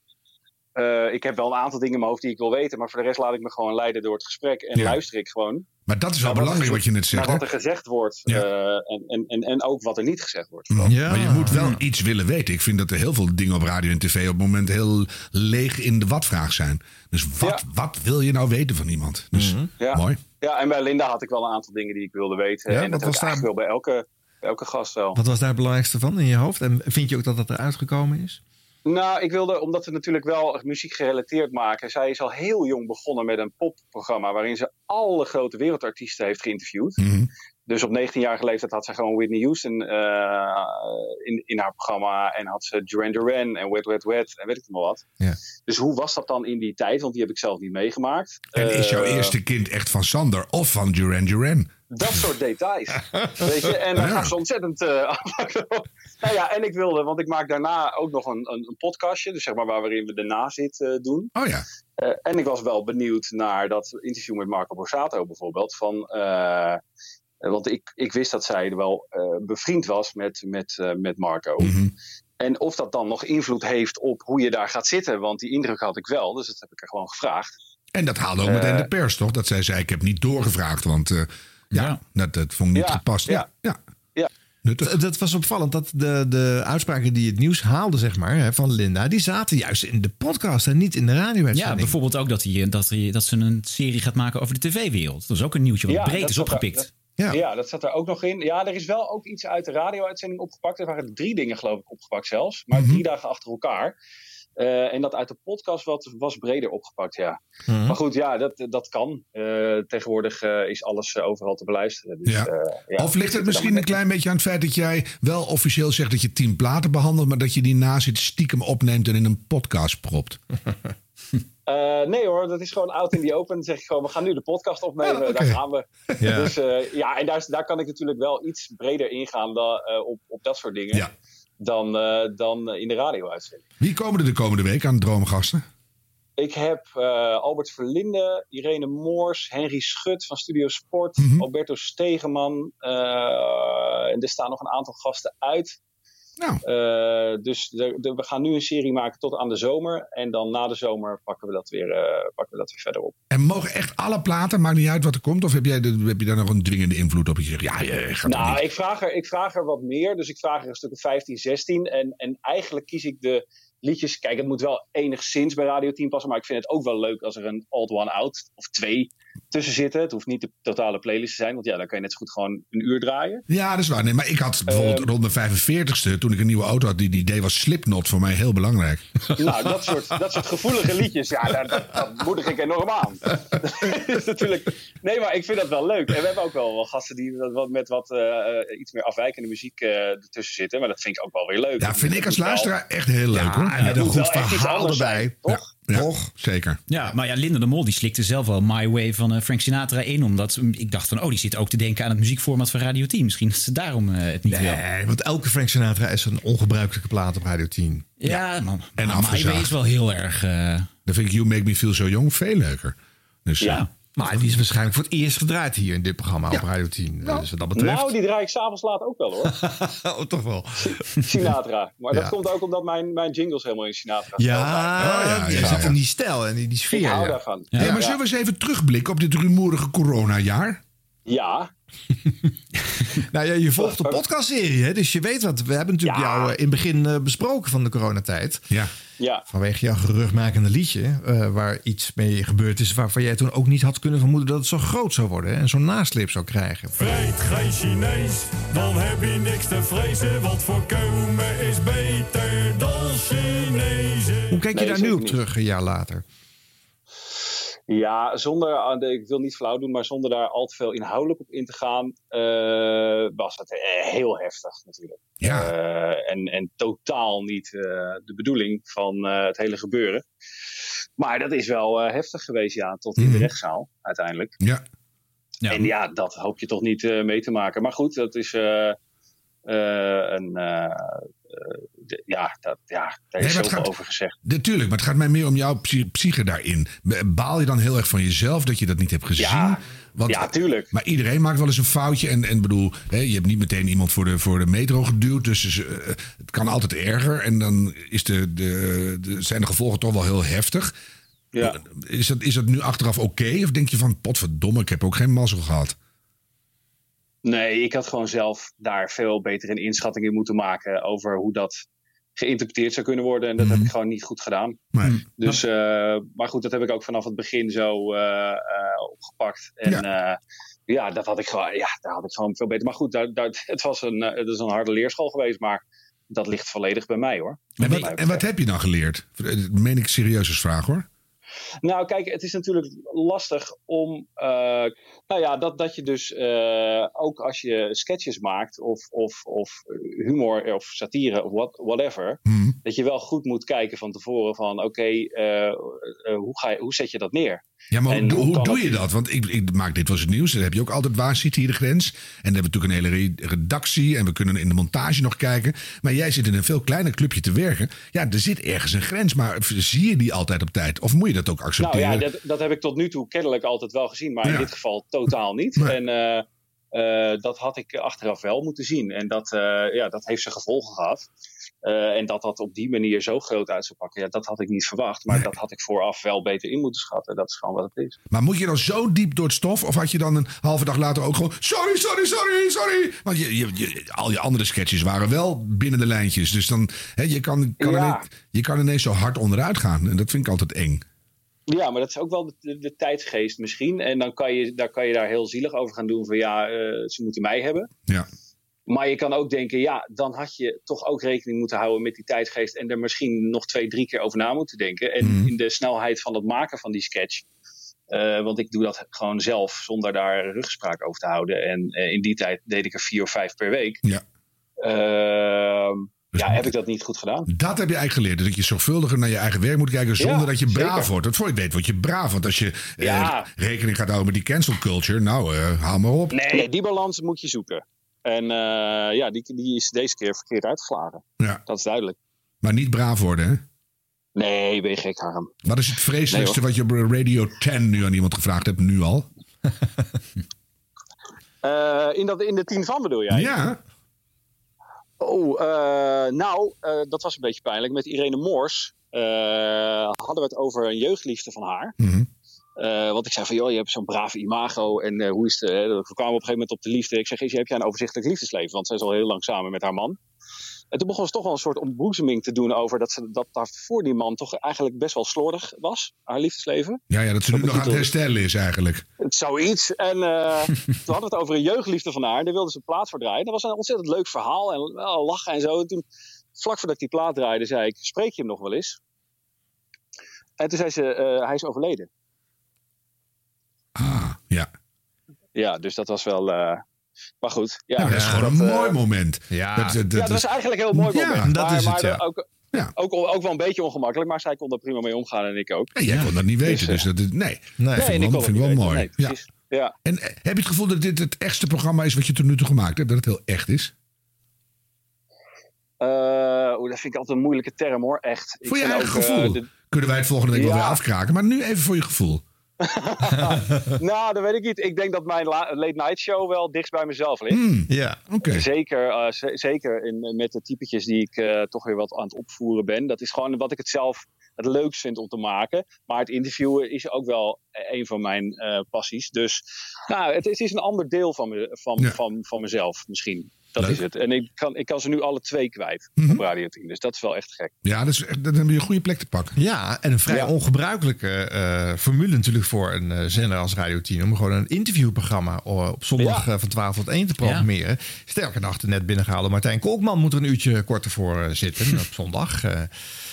[SPEAKER 25] Eh, ik heb wel een aantal dingen in mijn hoofd die ik wil weten, maar voor de rest laat ik me gewoon leiden door het gesprek en
[SPEAKER 1] Ja.
[SPEAKER 25] luister ik gewoon.
[SPEAKER 1] Maar dat is wel
[SPEAKER 25] naar wat
[SPEAKER 1] belangrijk
[SPEAKER 25] er-
[SPEAKER 1] wat je net zegt.
[SPEAKER 25] Naar wat er gezegd wordt
[SPEAKER 1] Ja.
[SPEAKER 25] eh, en, en, en, en ook wat er niet gezegd wordt.
[SPEAKER 1] Maar je moet wel iets willen weten. Ik vind dat er heel veel dingen op radio en tv op het moment heel leeg in de wat-vraag zijn. Dus wat, wat wil je nou weten van iemand? Dus
[SPEAKER 25] Ja.
[SPEAKER 1] mooi.
[SPEAKER 25] Ja, en bij Linda had ik wel een aantal dingen die ik wilde weten.
[SPEAKER 3] Ja,
[SPEAKER 25] en dat
[SPEAKER 3] was daar-
[SPEAKER 25] wel bij elke, bij elke gast wel.
[SPEAKER 3] Wat was daar het belangrijkste van in je hoofd? En vind je ook dat dat eruit gekomen is?
[SPEAKER 25] Nou, ik wilde, omdat we natuurlijk wel muziek gerelateerd maken. Zij is al heel jong begonnen met een popprogramma waarin ze alle grote wereldartiesten heeft geïnterviewd.
[SPEAKER 1] Mhm.
[SPEAKER 25] Dus op 19-jarige leeftijd had ze gewoon Whitney Houston eh, in, in haar programma. En had ze Duran Duran en Wet Wet Wet en weet ik nog wat.
[SPEAKER 3] Ja.
[SPEAKER 25] Dus hoe was dat dan in die tijd? Want die heb ik zelf niet meegemaakt.
[SPEAKER 1] En is jouw
[SPEAKER 25] Eh,
[SPEAKER 1] eerste kind echt van Sander of van Duran Duran?
[SPEAKER 25] Dat soort details. weet je? En daar gaat ze ontzettend afhaken. nou ja, en ik wilde, want ik maak daarna ook nog een, een, een podcastje. Dus zeg maar waarin we de nazit eh doen.
[SPEAKER 1] Oh ja.
[SPEAKER 25] Eh, en ik was wel benieuwd naar dat interview met Marco Borsato bijvoorbeeld. Van, want ik, ik wist dat zij wel bevriend was met, met, met Marco.
[SPEAKER 1] Mhm.
[SPEAKER 25] En of dat dan nog invloed heeft op hoe je daar gaat zitten. Want die indruk had ik wel. Dus dat heb ik er gewoon gevraagd.
[SPEAKER 1] En dat haalde ook meteen de pers, toch? Dat zij zei, ik heb niet doorgevraagd, want ja, Dat, dat vond ik niet
[SPEAKER 25] Ja,
[SPEAKER 1] gepast. Ja, ja.
[SPEAKER 25] Ja.
[SPEAKER 3] Dat, dat was opvallend dat de, de uitspraken die het nieuws haalden, zeg maar, hè, van Linda, die zaten juist in de podcast en niet in de radio
[SPEAKER 2] Ja, bijvoorbeeld ook dat, hij, dat, hij, dat ze een serie gaat maken over de tv-wereld. Dat is ook een nieuwtje wat breed
[SPEAKER 25] dat
[SPEAKER 2] is opgepikt.
[SPEAKER 25] dat- ja. dat zat er ook nog in. Ja, er is wel ook iets uit de radio-uitzending opgepakt. Er waren drie dingen, geloof ik, opgepakt zelfs. Maar
[SPEAKER 2] Mhm.
[SPEAKER 25] drie dagen achter elkaar. Eh, en dat uit de podcast wat, was breder opgepakt, ja.
[SPEAKER 1] Mhm.
[SPEAKER 25] Maar goed, ja, dat, dat kan. Eh, tegenwoordig eh, is alles overal te beluisteren. Dus,
[SPEAKER 1] Ja.
[SPEAKER 25] ja,
[SPEAKER 1] of ligt het misschien een klein beetje aan het feit dat jij wel officieel zegt dat je tien platen behandelt, maar dat je die na zit stiekem opneemt en in een podcast propt?
[SPEAKER 25] Nee hoor, dat is gewoon out in the open. Dan zeg ik gewoon, we gaan nu de podcast opnemen.
[SPEAKER 1] Ja.
[SPEAKER 25] Daar gaan we.
[SPEAKER 1] Ja.
[SPEAKER 25] Dus ja, en daar, daar kan ik natuurlijk wel iets breder ingaan dan, op, op dat soort dingen. Dan, eh, dan in de radio-uitzending.
[SPEAKER 1] Wie komen er de komende week aan droomgasten?
[SPEAKER 25] Ik heb eh, Albert Verlinde, Irene Moors, Henry Schut van Studio Sport,
[SPEAKER 1] Mhm.
[SPEAKER 25] Alberto Stegeman. eh, en er staan nog een aantal gasten uit.
[SPEAKER 1] Nou.
[SPEAKER 25] Eh, dus de- de- we gaan nu een serie maken tot aan de zomer. En dan na de zomer pakken we dat weer, eh, pakken we dat weer verder op.
[SPEAKER 1] En mogen echt alle platen, maakt niet uit wat er komt? Of heb, jij de, heb je daar nog een dwingende invloed op? Je zegt, ja, je gaat
[SPEAKER 25] Nou,
[SPEAKER 1] niet.
[SPEAKER 25] ik vraag, er, ik vraag er wat meer. Dus ik vraag er een stuk of 15, 16. En, en eigenlijk kies ik de liedjes. Kijk, het moet wel enigszins bij Radio 10 passen. Maar ik vind het ook wel leuk als er een Old One Out of twee tussen zitten. Het hoeft niet de totale playlist te zijn. Want ja, dan kan je net zo goed gewoon een uur draaien.
[SPEAKER 1] Ja, dat is waar. Nee, maar ik had bijvoorbeeld
[SPEAKER 25] Ehm.
[SPEAKER 1] rond mijn 45ste, toen ik een nieuwe auto had, die, die idee was Slipknot voor mij heel belangrijk.
[SPEAKER 25] Nou, dat soort, dat soort gevoelige liedjes, ja, daar, dat, dat moedig ik enorm aan. Is natuurlijk, nee, maar ik vind dat wel leuk. En we hebben ook wel, wel gasten die wat- wat, met wat eh, iets meer afwijkende muziek eh, ertussen zitten. Maar dat vind ik ook wel weer leuk.
[SPEAKER 1] Ja, vind ik als luisteraar echt heel leuk hoor.
[SPEAKER 25] en met een goed verhaal erbij.
[SPEAKER 1] Toch? Ja, toch? Zeker.
[SPEAKER 2] Ja, maar ja, Linda de Mol die slikte zelf wel My Way van eh, Frank Sinatra in. Omdat ik dacht van, oh, die zit ook te denken aan het muziekformat van Radio 10. Misschien dat ze daarom eh, het niet wil.
[SPEAKER 3] Nee, want elke Frank Sinatra is een ongebruikelijke plaat op Radio 10.
[SPEAKER 2] Ja, man.
[SPEAKER 1] En
[SPEAKER 2] maar My. Way is wel heel erg... eh,
[SPEAKER 1] Dan vind ik You Make Me Feel So Young veel leuker. Dus,
[SPEAKER 2] Ja.
[SPEAKER 3] Maar die is waarschijnlijk voor het eerst gedraaid hier in dit programma op Radio 10. dus wat dat betreft.
[SPEAKER 25] Nou, die draai ik s'avonds laat ook wel hoor.
[SPEAKER 3] oh, toch wel.
[SPEAKER 25] Sinatra. Maar dat komt ook omdat mijn, mijn jingles helemaal in Sinatra
[SPEAKER 3] Ja,
[SPEAKER 1] Oh, ja,
[SPEAKER 3] je
[SPEAKER 1] ja.
[SPEAKER 3] zit in die stijl en die, die sfeer.
[SPEAKER 25] Ik hou
[SPEAKER 3] ja.
[SPEAKER 25] daarvan.
[SPEAKER 1] Hey, maar
[SPEAKER 25] Ja.
[SPEAKER 1] zullen we eens even terugblikken op dit rumoerige coronajaar?
[SPEAKER 25] Ja.
[SPEAKER 3] Nou ja, je volgt de podcastserie, hè? dus je weet wat. We hebben natuurlijk jou eh, in het begin eh, besproken van de coronatijd.
[SPEAKER 1] Ja.
[SPEAKER 25] Ja.
[SPEAKER 3] Vanwege jouw geruchtmakende liedje, eh, waar iets mee gebeurd is... waarvan jij toen ook niet had kunnen vermoeden dat het zo groot zou worden... hè, en zo'n nasleep zou krijgen.
[SPEAKER 5] Vreet geen Chinees, dan heb je niks te vrezen. Want voorkomen is beter dan Chinezen.
[SPEAKER 3] Hoe kijk je
[SPEAKER 25] Nee,
[SPEAKER 3] daar nu op
[SPEAKER 25] niet.
[SPEAKER 3] terug een jaar later?
[SPEAKER 25] Ja, zonder, de- ik wil niet flauw doen, maar zonder daar al te veel inhoudelijk op in te gaan, eh, was het eh, heel heftig natuurlijk.
[SPEAKER 1] Ja.
[SPEAKER 25] Eh, en, en totaal niet eh, de bedoeling van eh, het hele gebeuren. Maar dat is wel eh, heftig geweest, ja, tot in de
[SPEAKER 1] Mhm.
[SPEAKER 25] rechtszaal uiteindelijk.
[SPEAKER 1] Ja.
[SPEAKER 25] En ja, dat hoop je toch niet eh, mee te maken. Maar goed, dat is eh, eh, een. Eh, de- ja, dat, ja, daar
[SPEAKER 1] Nee,
[SPEAKER 25] is
[SPEAKER 1] het
[SPEAKER 25] zoveel
[SPEAKER 1] gaat-
[SPEAKER 25] over gezegd.
[SPEAKER 1] Natuurlijk, maar het gaat mij meer om jouw psy- psyche daarin. Baal je dan heel erg van jezelf dat je dat niet hebt gezien?
[SPEAKER 25] Ja,
[SPEAKER 1] Want,
[SPEAKER 25] ja, tuurlijk.
[SPEAKER 1] Maar iedereen maakt wel eens een foutje. En, en bedoel, hè, je hebt niet meteen iemand voor de, voor de metro geduwd. Dus eh, het kan altijd erger. En dan is de, de, de, zijn de gevolgen toch wel heel heftig.
[SPEAKER 25] Ja.
[SPEAKER 1] Is dat, is dat nu achteraf oké? Of denk je van, potverdomme, ik heb ook geen mazzel gehad?
[SPEAKER 25] Nee, ik had gewoon zelf daar veel beter een inschatting in moeten maken over hoe dat geïnterpreteerd zou kunnen worden. En dat heb ik gewoon niet goed gedaan.
[SPEAKER 1] Nee.
[SPEAKER 25] Dus, eh, maar goed, dat heb ik ook vanaf het begin zo eh, eh, opgepakt. En ja. ja, dat had ik gewoon, ja, daar had ik gewoon veel beter. Maar goed, daar, daar, het was een, het is een harde leerschool geweest, maar dat ligt volledig bij mij hoor.
[SPEAKER 1] En wat, en wat heb je dan geleerd? Dat meen ik serieus als vraag hoor.
[SPEAKER 25] Nou, kijk, het is natuurlijk lastig om. eh, nou ja, dat, dat je dus eh, ook als je sketches maakt, of, of, of humor of satire of what, whatever, dat je wel goed moet kijken van tevoren van oké, eh, hoe, ga je, hoe zet je dat neer?
[SPEAKER 1] Ja, maar
[SPEAKER 25] En
[SPEAKER 1] hoe, doe je dat? Want ik, ik maak dit was het nieuws. Dan heb je ook altijd waar zit hier de grens. En dan hebben we natuurlijk een hele re- redactie. En we kunnen in de montage nog kijken. Maar jij zit in een veel kleiner clubje te werken. Ja, er zit ergens een grens. Maar zie je die altijd op tijd? Of moet je dat ook
[SPEAKER 25] Nou
[SPEAKER 1] accepteren?
[SPEAKER 25] ja, dat, dat heb ik tot nu toe kennelijk altijd wel gezien, maar in dit geval totaal niet. En eh, eh, dat had ik achteraf wel moeten zien. En dat, eh, ja, dat heeft zijn gevolgen gehad. Eh, en dat dat op die manier zo groot uit zou pakken, ja, dat had ik niet verwacht. Maar dat had ik vooraf wel beter in moeten schatten. Dat is gewoon wat het is.
[SPEAKER 1] Maar moet je dan zo diep door het stof? Of had je dan een halve dag later ook gewoon... Sorry, sorry, sorry, sorry. Want je, je, je- al je andere sketches waren wel binnen de lijntjes. Dus dan, hè, je, kan, kan
[SPEAKER 25] Ja.
[SPEAKER 1] ineens, je kan ineens zo hard onderuit gaan. En dat vind ik altijd eng.
[SPEAKER 25] Ja, maar dat is ook wel de, de, de tijdsgeest misschien. En dan kan je, daar kan je daar heel zielig over gaan doen van ja, eh, ze moeten mij hebben.
[SPEAKER 1] Ja.
[SPEAKER 25] Maar je kan ook denken, ja, dan had je toch ook rekening moeten houden met die tijdsgeest. En er misschien nog twee, drie keer over na moeten denken. En
[SPEAKER 1] Mhm.
[SPEAKER 25] in de snelheid van het maken van die sketch. eh, want ik doe dat gewoon zelf zonder daar ruggespraak over te houden. En eh, in die tijd deed ik er vier of vijf per week.
[SPEAKER 1] Ja.
[SPEAKER 25] Ehm, ja, heb ik dat niet goed gedaan?
[SPEAKER 1] Dat heb je eigenlijk geleerd. Dat je zorgvuldiger naar je eigen werk moet kijken zonder
[SPEAKER 25] Ja,
[SPEAKER 1] dat je braaf
[SPEAKER 25] zeker.
[SPEAKER 1] wordt. Dat voor je weet word je braaf. Want als je eh, rekening gaat houden met die cancel culture, nou, haal maar op.
[SPEAKER 25] Nee, die balans moet je zoeken. En eh, ja, die, die is deze keer verkeerd uitgeslagen.
[SPEAKER 1] Ja.
[SPEAKER 25] Dat is duidelijk.
[SPEAKER 1] Maar niet braaf worden, hè?
[SPEAKER 25] Nee, ben je gek, Harm.
[SPEAKER 1] Wat is het vreselijkste
[SPEAKER 25] Nee,
[SPEAKER 1] wat je op Radio 10 nu aan iemand gevraagd hebt, nu al?
[SPEAKER 25] Eh, in, dat, in de tien van bedoel jij?
[SPEAKER 1] Ja.
[SPEAKER 25] Oh, eh, nou, dat was een beetje pijnlijk. Met Irene Moors hadden we het over een jeugdliefde van haar.
[SPEAKER 1] Mhm.
[SPEAKER 25] Eh, want ik zei van, joh, je hebt zo'n brave imago. En eh, hoe is het? eh, we kwamen op een gegeven moment op de liefde. Ik zeg, Is, heb jij een overzichtelijk liefdesleven? Want zij is al heel lang samen met haar man. En toen begon ze toch wel een soort ontboezeming te doen over dat, ze, dat daar voor die man toch eigenlijk best wel slordig was, haar liefdesleven.
[SPEAKER 1] Ja, ja, dat ze nu nog aan het herstellen is eigenlijk.
[SPEAKER 25] Het Zoiets. En toen hadden we het over een jeugdliefde van haar. Daar wilden ze een plaat voor draaien. Dat was een ontzettend leuk verhaal. En wel lachen en zo. En toen, vlak voordat ik die plaat draaide, zei ik... Spreek je hem nog wel eens? En toen zei ze, hij is overleden.
[SPEAKER 1] Ja.
[SPEAKER 25] Ja, dus dat was wel... eh, maar goed. Ja,
[SPEAKER 1] Ja, dat is gewoon een
[SPEAKER 25] eh,
[SPEAKER 1] mooi moment.
[SPEAKER 3] Ja,
[SPEAKER 1] dat, dat,
[SPEAKER 25] ja, dat is eigenlijk een heel mooi
[SPEAKER 1] Ja,
[SPEAKER 25] moment.
[SPEAKER 1] dat
[SPEAKER 25] maar,
[SPEAKER 1] is het,
[SPEAKER 25] maar
[SPEAKER 1] ja.
[SPEAKER 25] ook, ook, ook wel een beetje ongemakkelijk. Maar zij kon er prima mee omgaan en ik ook.
[SPEAKER 1] Nee, jij kon dat niet weten.
[SPEAKER 25] Dus,
[SPEAKER 1] Dus
[SPEAKER 25] eh,
[SPEAKER 1] dat is, nee,
[SPEAKER 25] Nee,
[SPEAKER 1] dat vind
[SPEAKER 25] en
[SPEAKER 1] ik
[SPEAKER 25] ik
[SPEAKER 1] wel,
[SPEAKER 25] kon
[SPEAKER 1] vind ik
[SPEAKER 25] het
[SPEAKER 1] wel
[SPEAKER 25] niet
[SPEAKER 1] mooi.
[SPEAKER 25] Nee,
[SPEAKER 1] ja.
[SPEAKER 25] precies. Ja.
[SPEAKER 1] En heb je het gevoel dat dit het echtste programma is wat je tot nu toe gemaakt hebt? Dat het heel echt is?
[SPEAKER 25] Eh, oeh, dat vind ik altijd een moeilijke term hoor, echt. Ik
[SPEAKER 1] Voor je
[SPEAKER 25] vind
[SPEAKER 1] eigen
[SPEAKER 25] ook,
[SPEAKER 1] gevoel.
[SPEAKER 25] de-
[SPEAKER 1] Kunnen wij het volgende week wel
[SPEAKER 25] Ja.
[SPEAKER 1] weer afkraken. Maar nu even voor je gevoel.
[SPEAKER 25] nou, dat weet ik niet. Ik denk dat mijn la- late night show wel dichtst bij mezelf ligt.
[SPEAKER 1] Hmm,
[SPEAKER 3] Ja.
[SPEAKER 1] Oké.
[SPEAKER 25] Zeker, eh, zeker in, met de typetjes die ik eh, toch weer wat aan het opvoeren ben. Dat is gewoon wat ik het zelf het leukst vind om te maken. Maar het interviewen is ook wel een van mijn eh, passies. Dus nou, het, het is een ander deel van, me, van,
[SPEAKER 1] Ja.
[SPEAKER 25] van, van mezelf misschien. Dat
[SPEAKER 1] Leuk.
[SPEAKER 25] is het. En ik kan, ik kan ze nu alle twee kwijt
[SPEAKER 1] Mhm.
[SPEAKER 25] op Radio 10. Dus dat is wel echt gek.
[SPEAKER 1] Ja, dat is, echt- dan heb je een goede plek te pakken.
[SPEAKER 3] Ja, en een vrij
[SPEAKER 25] Ja.
[SPEAKER 3] ongebruikelijke eh, formule natuurlijk voor een eh, zender als Radio 10. Om gewoon een interviewprogramma eh, op zondag
[SPEAKER 25] Ja.
[SPEAKER 3] eh, van 12 tot 1 te programmeren. Sterker nog, de net binnengehaalde Martijn Kolkman moet er een uurtje korter voor eh, zitten op zondag. eh.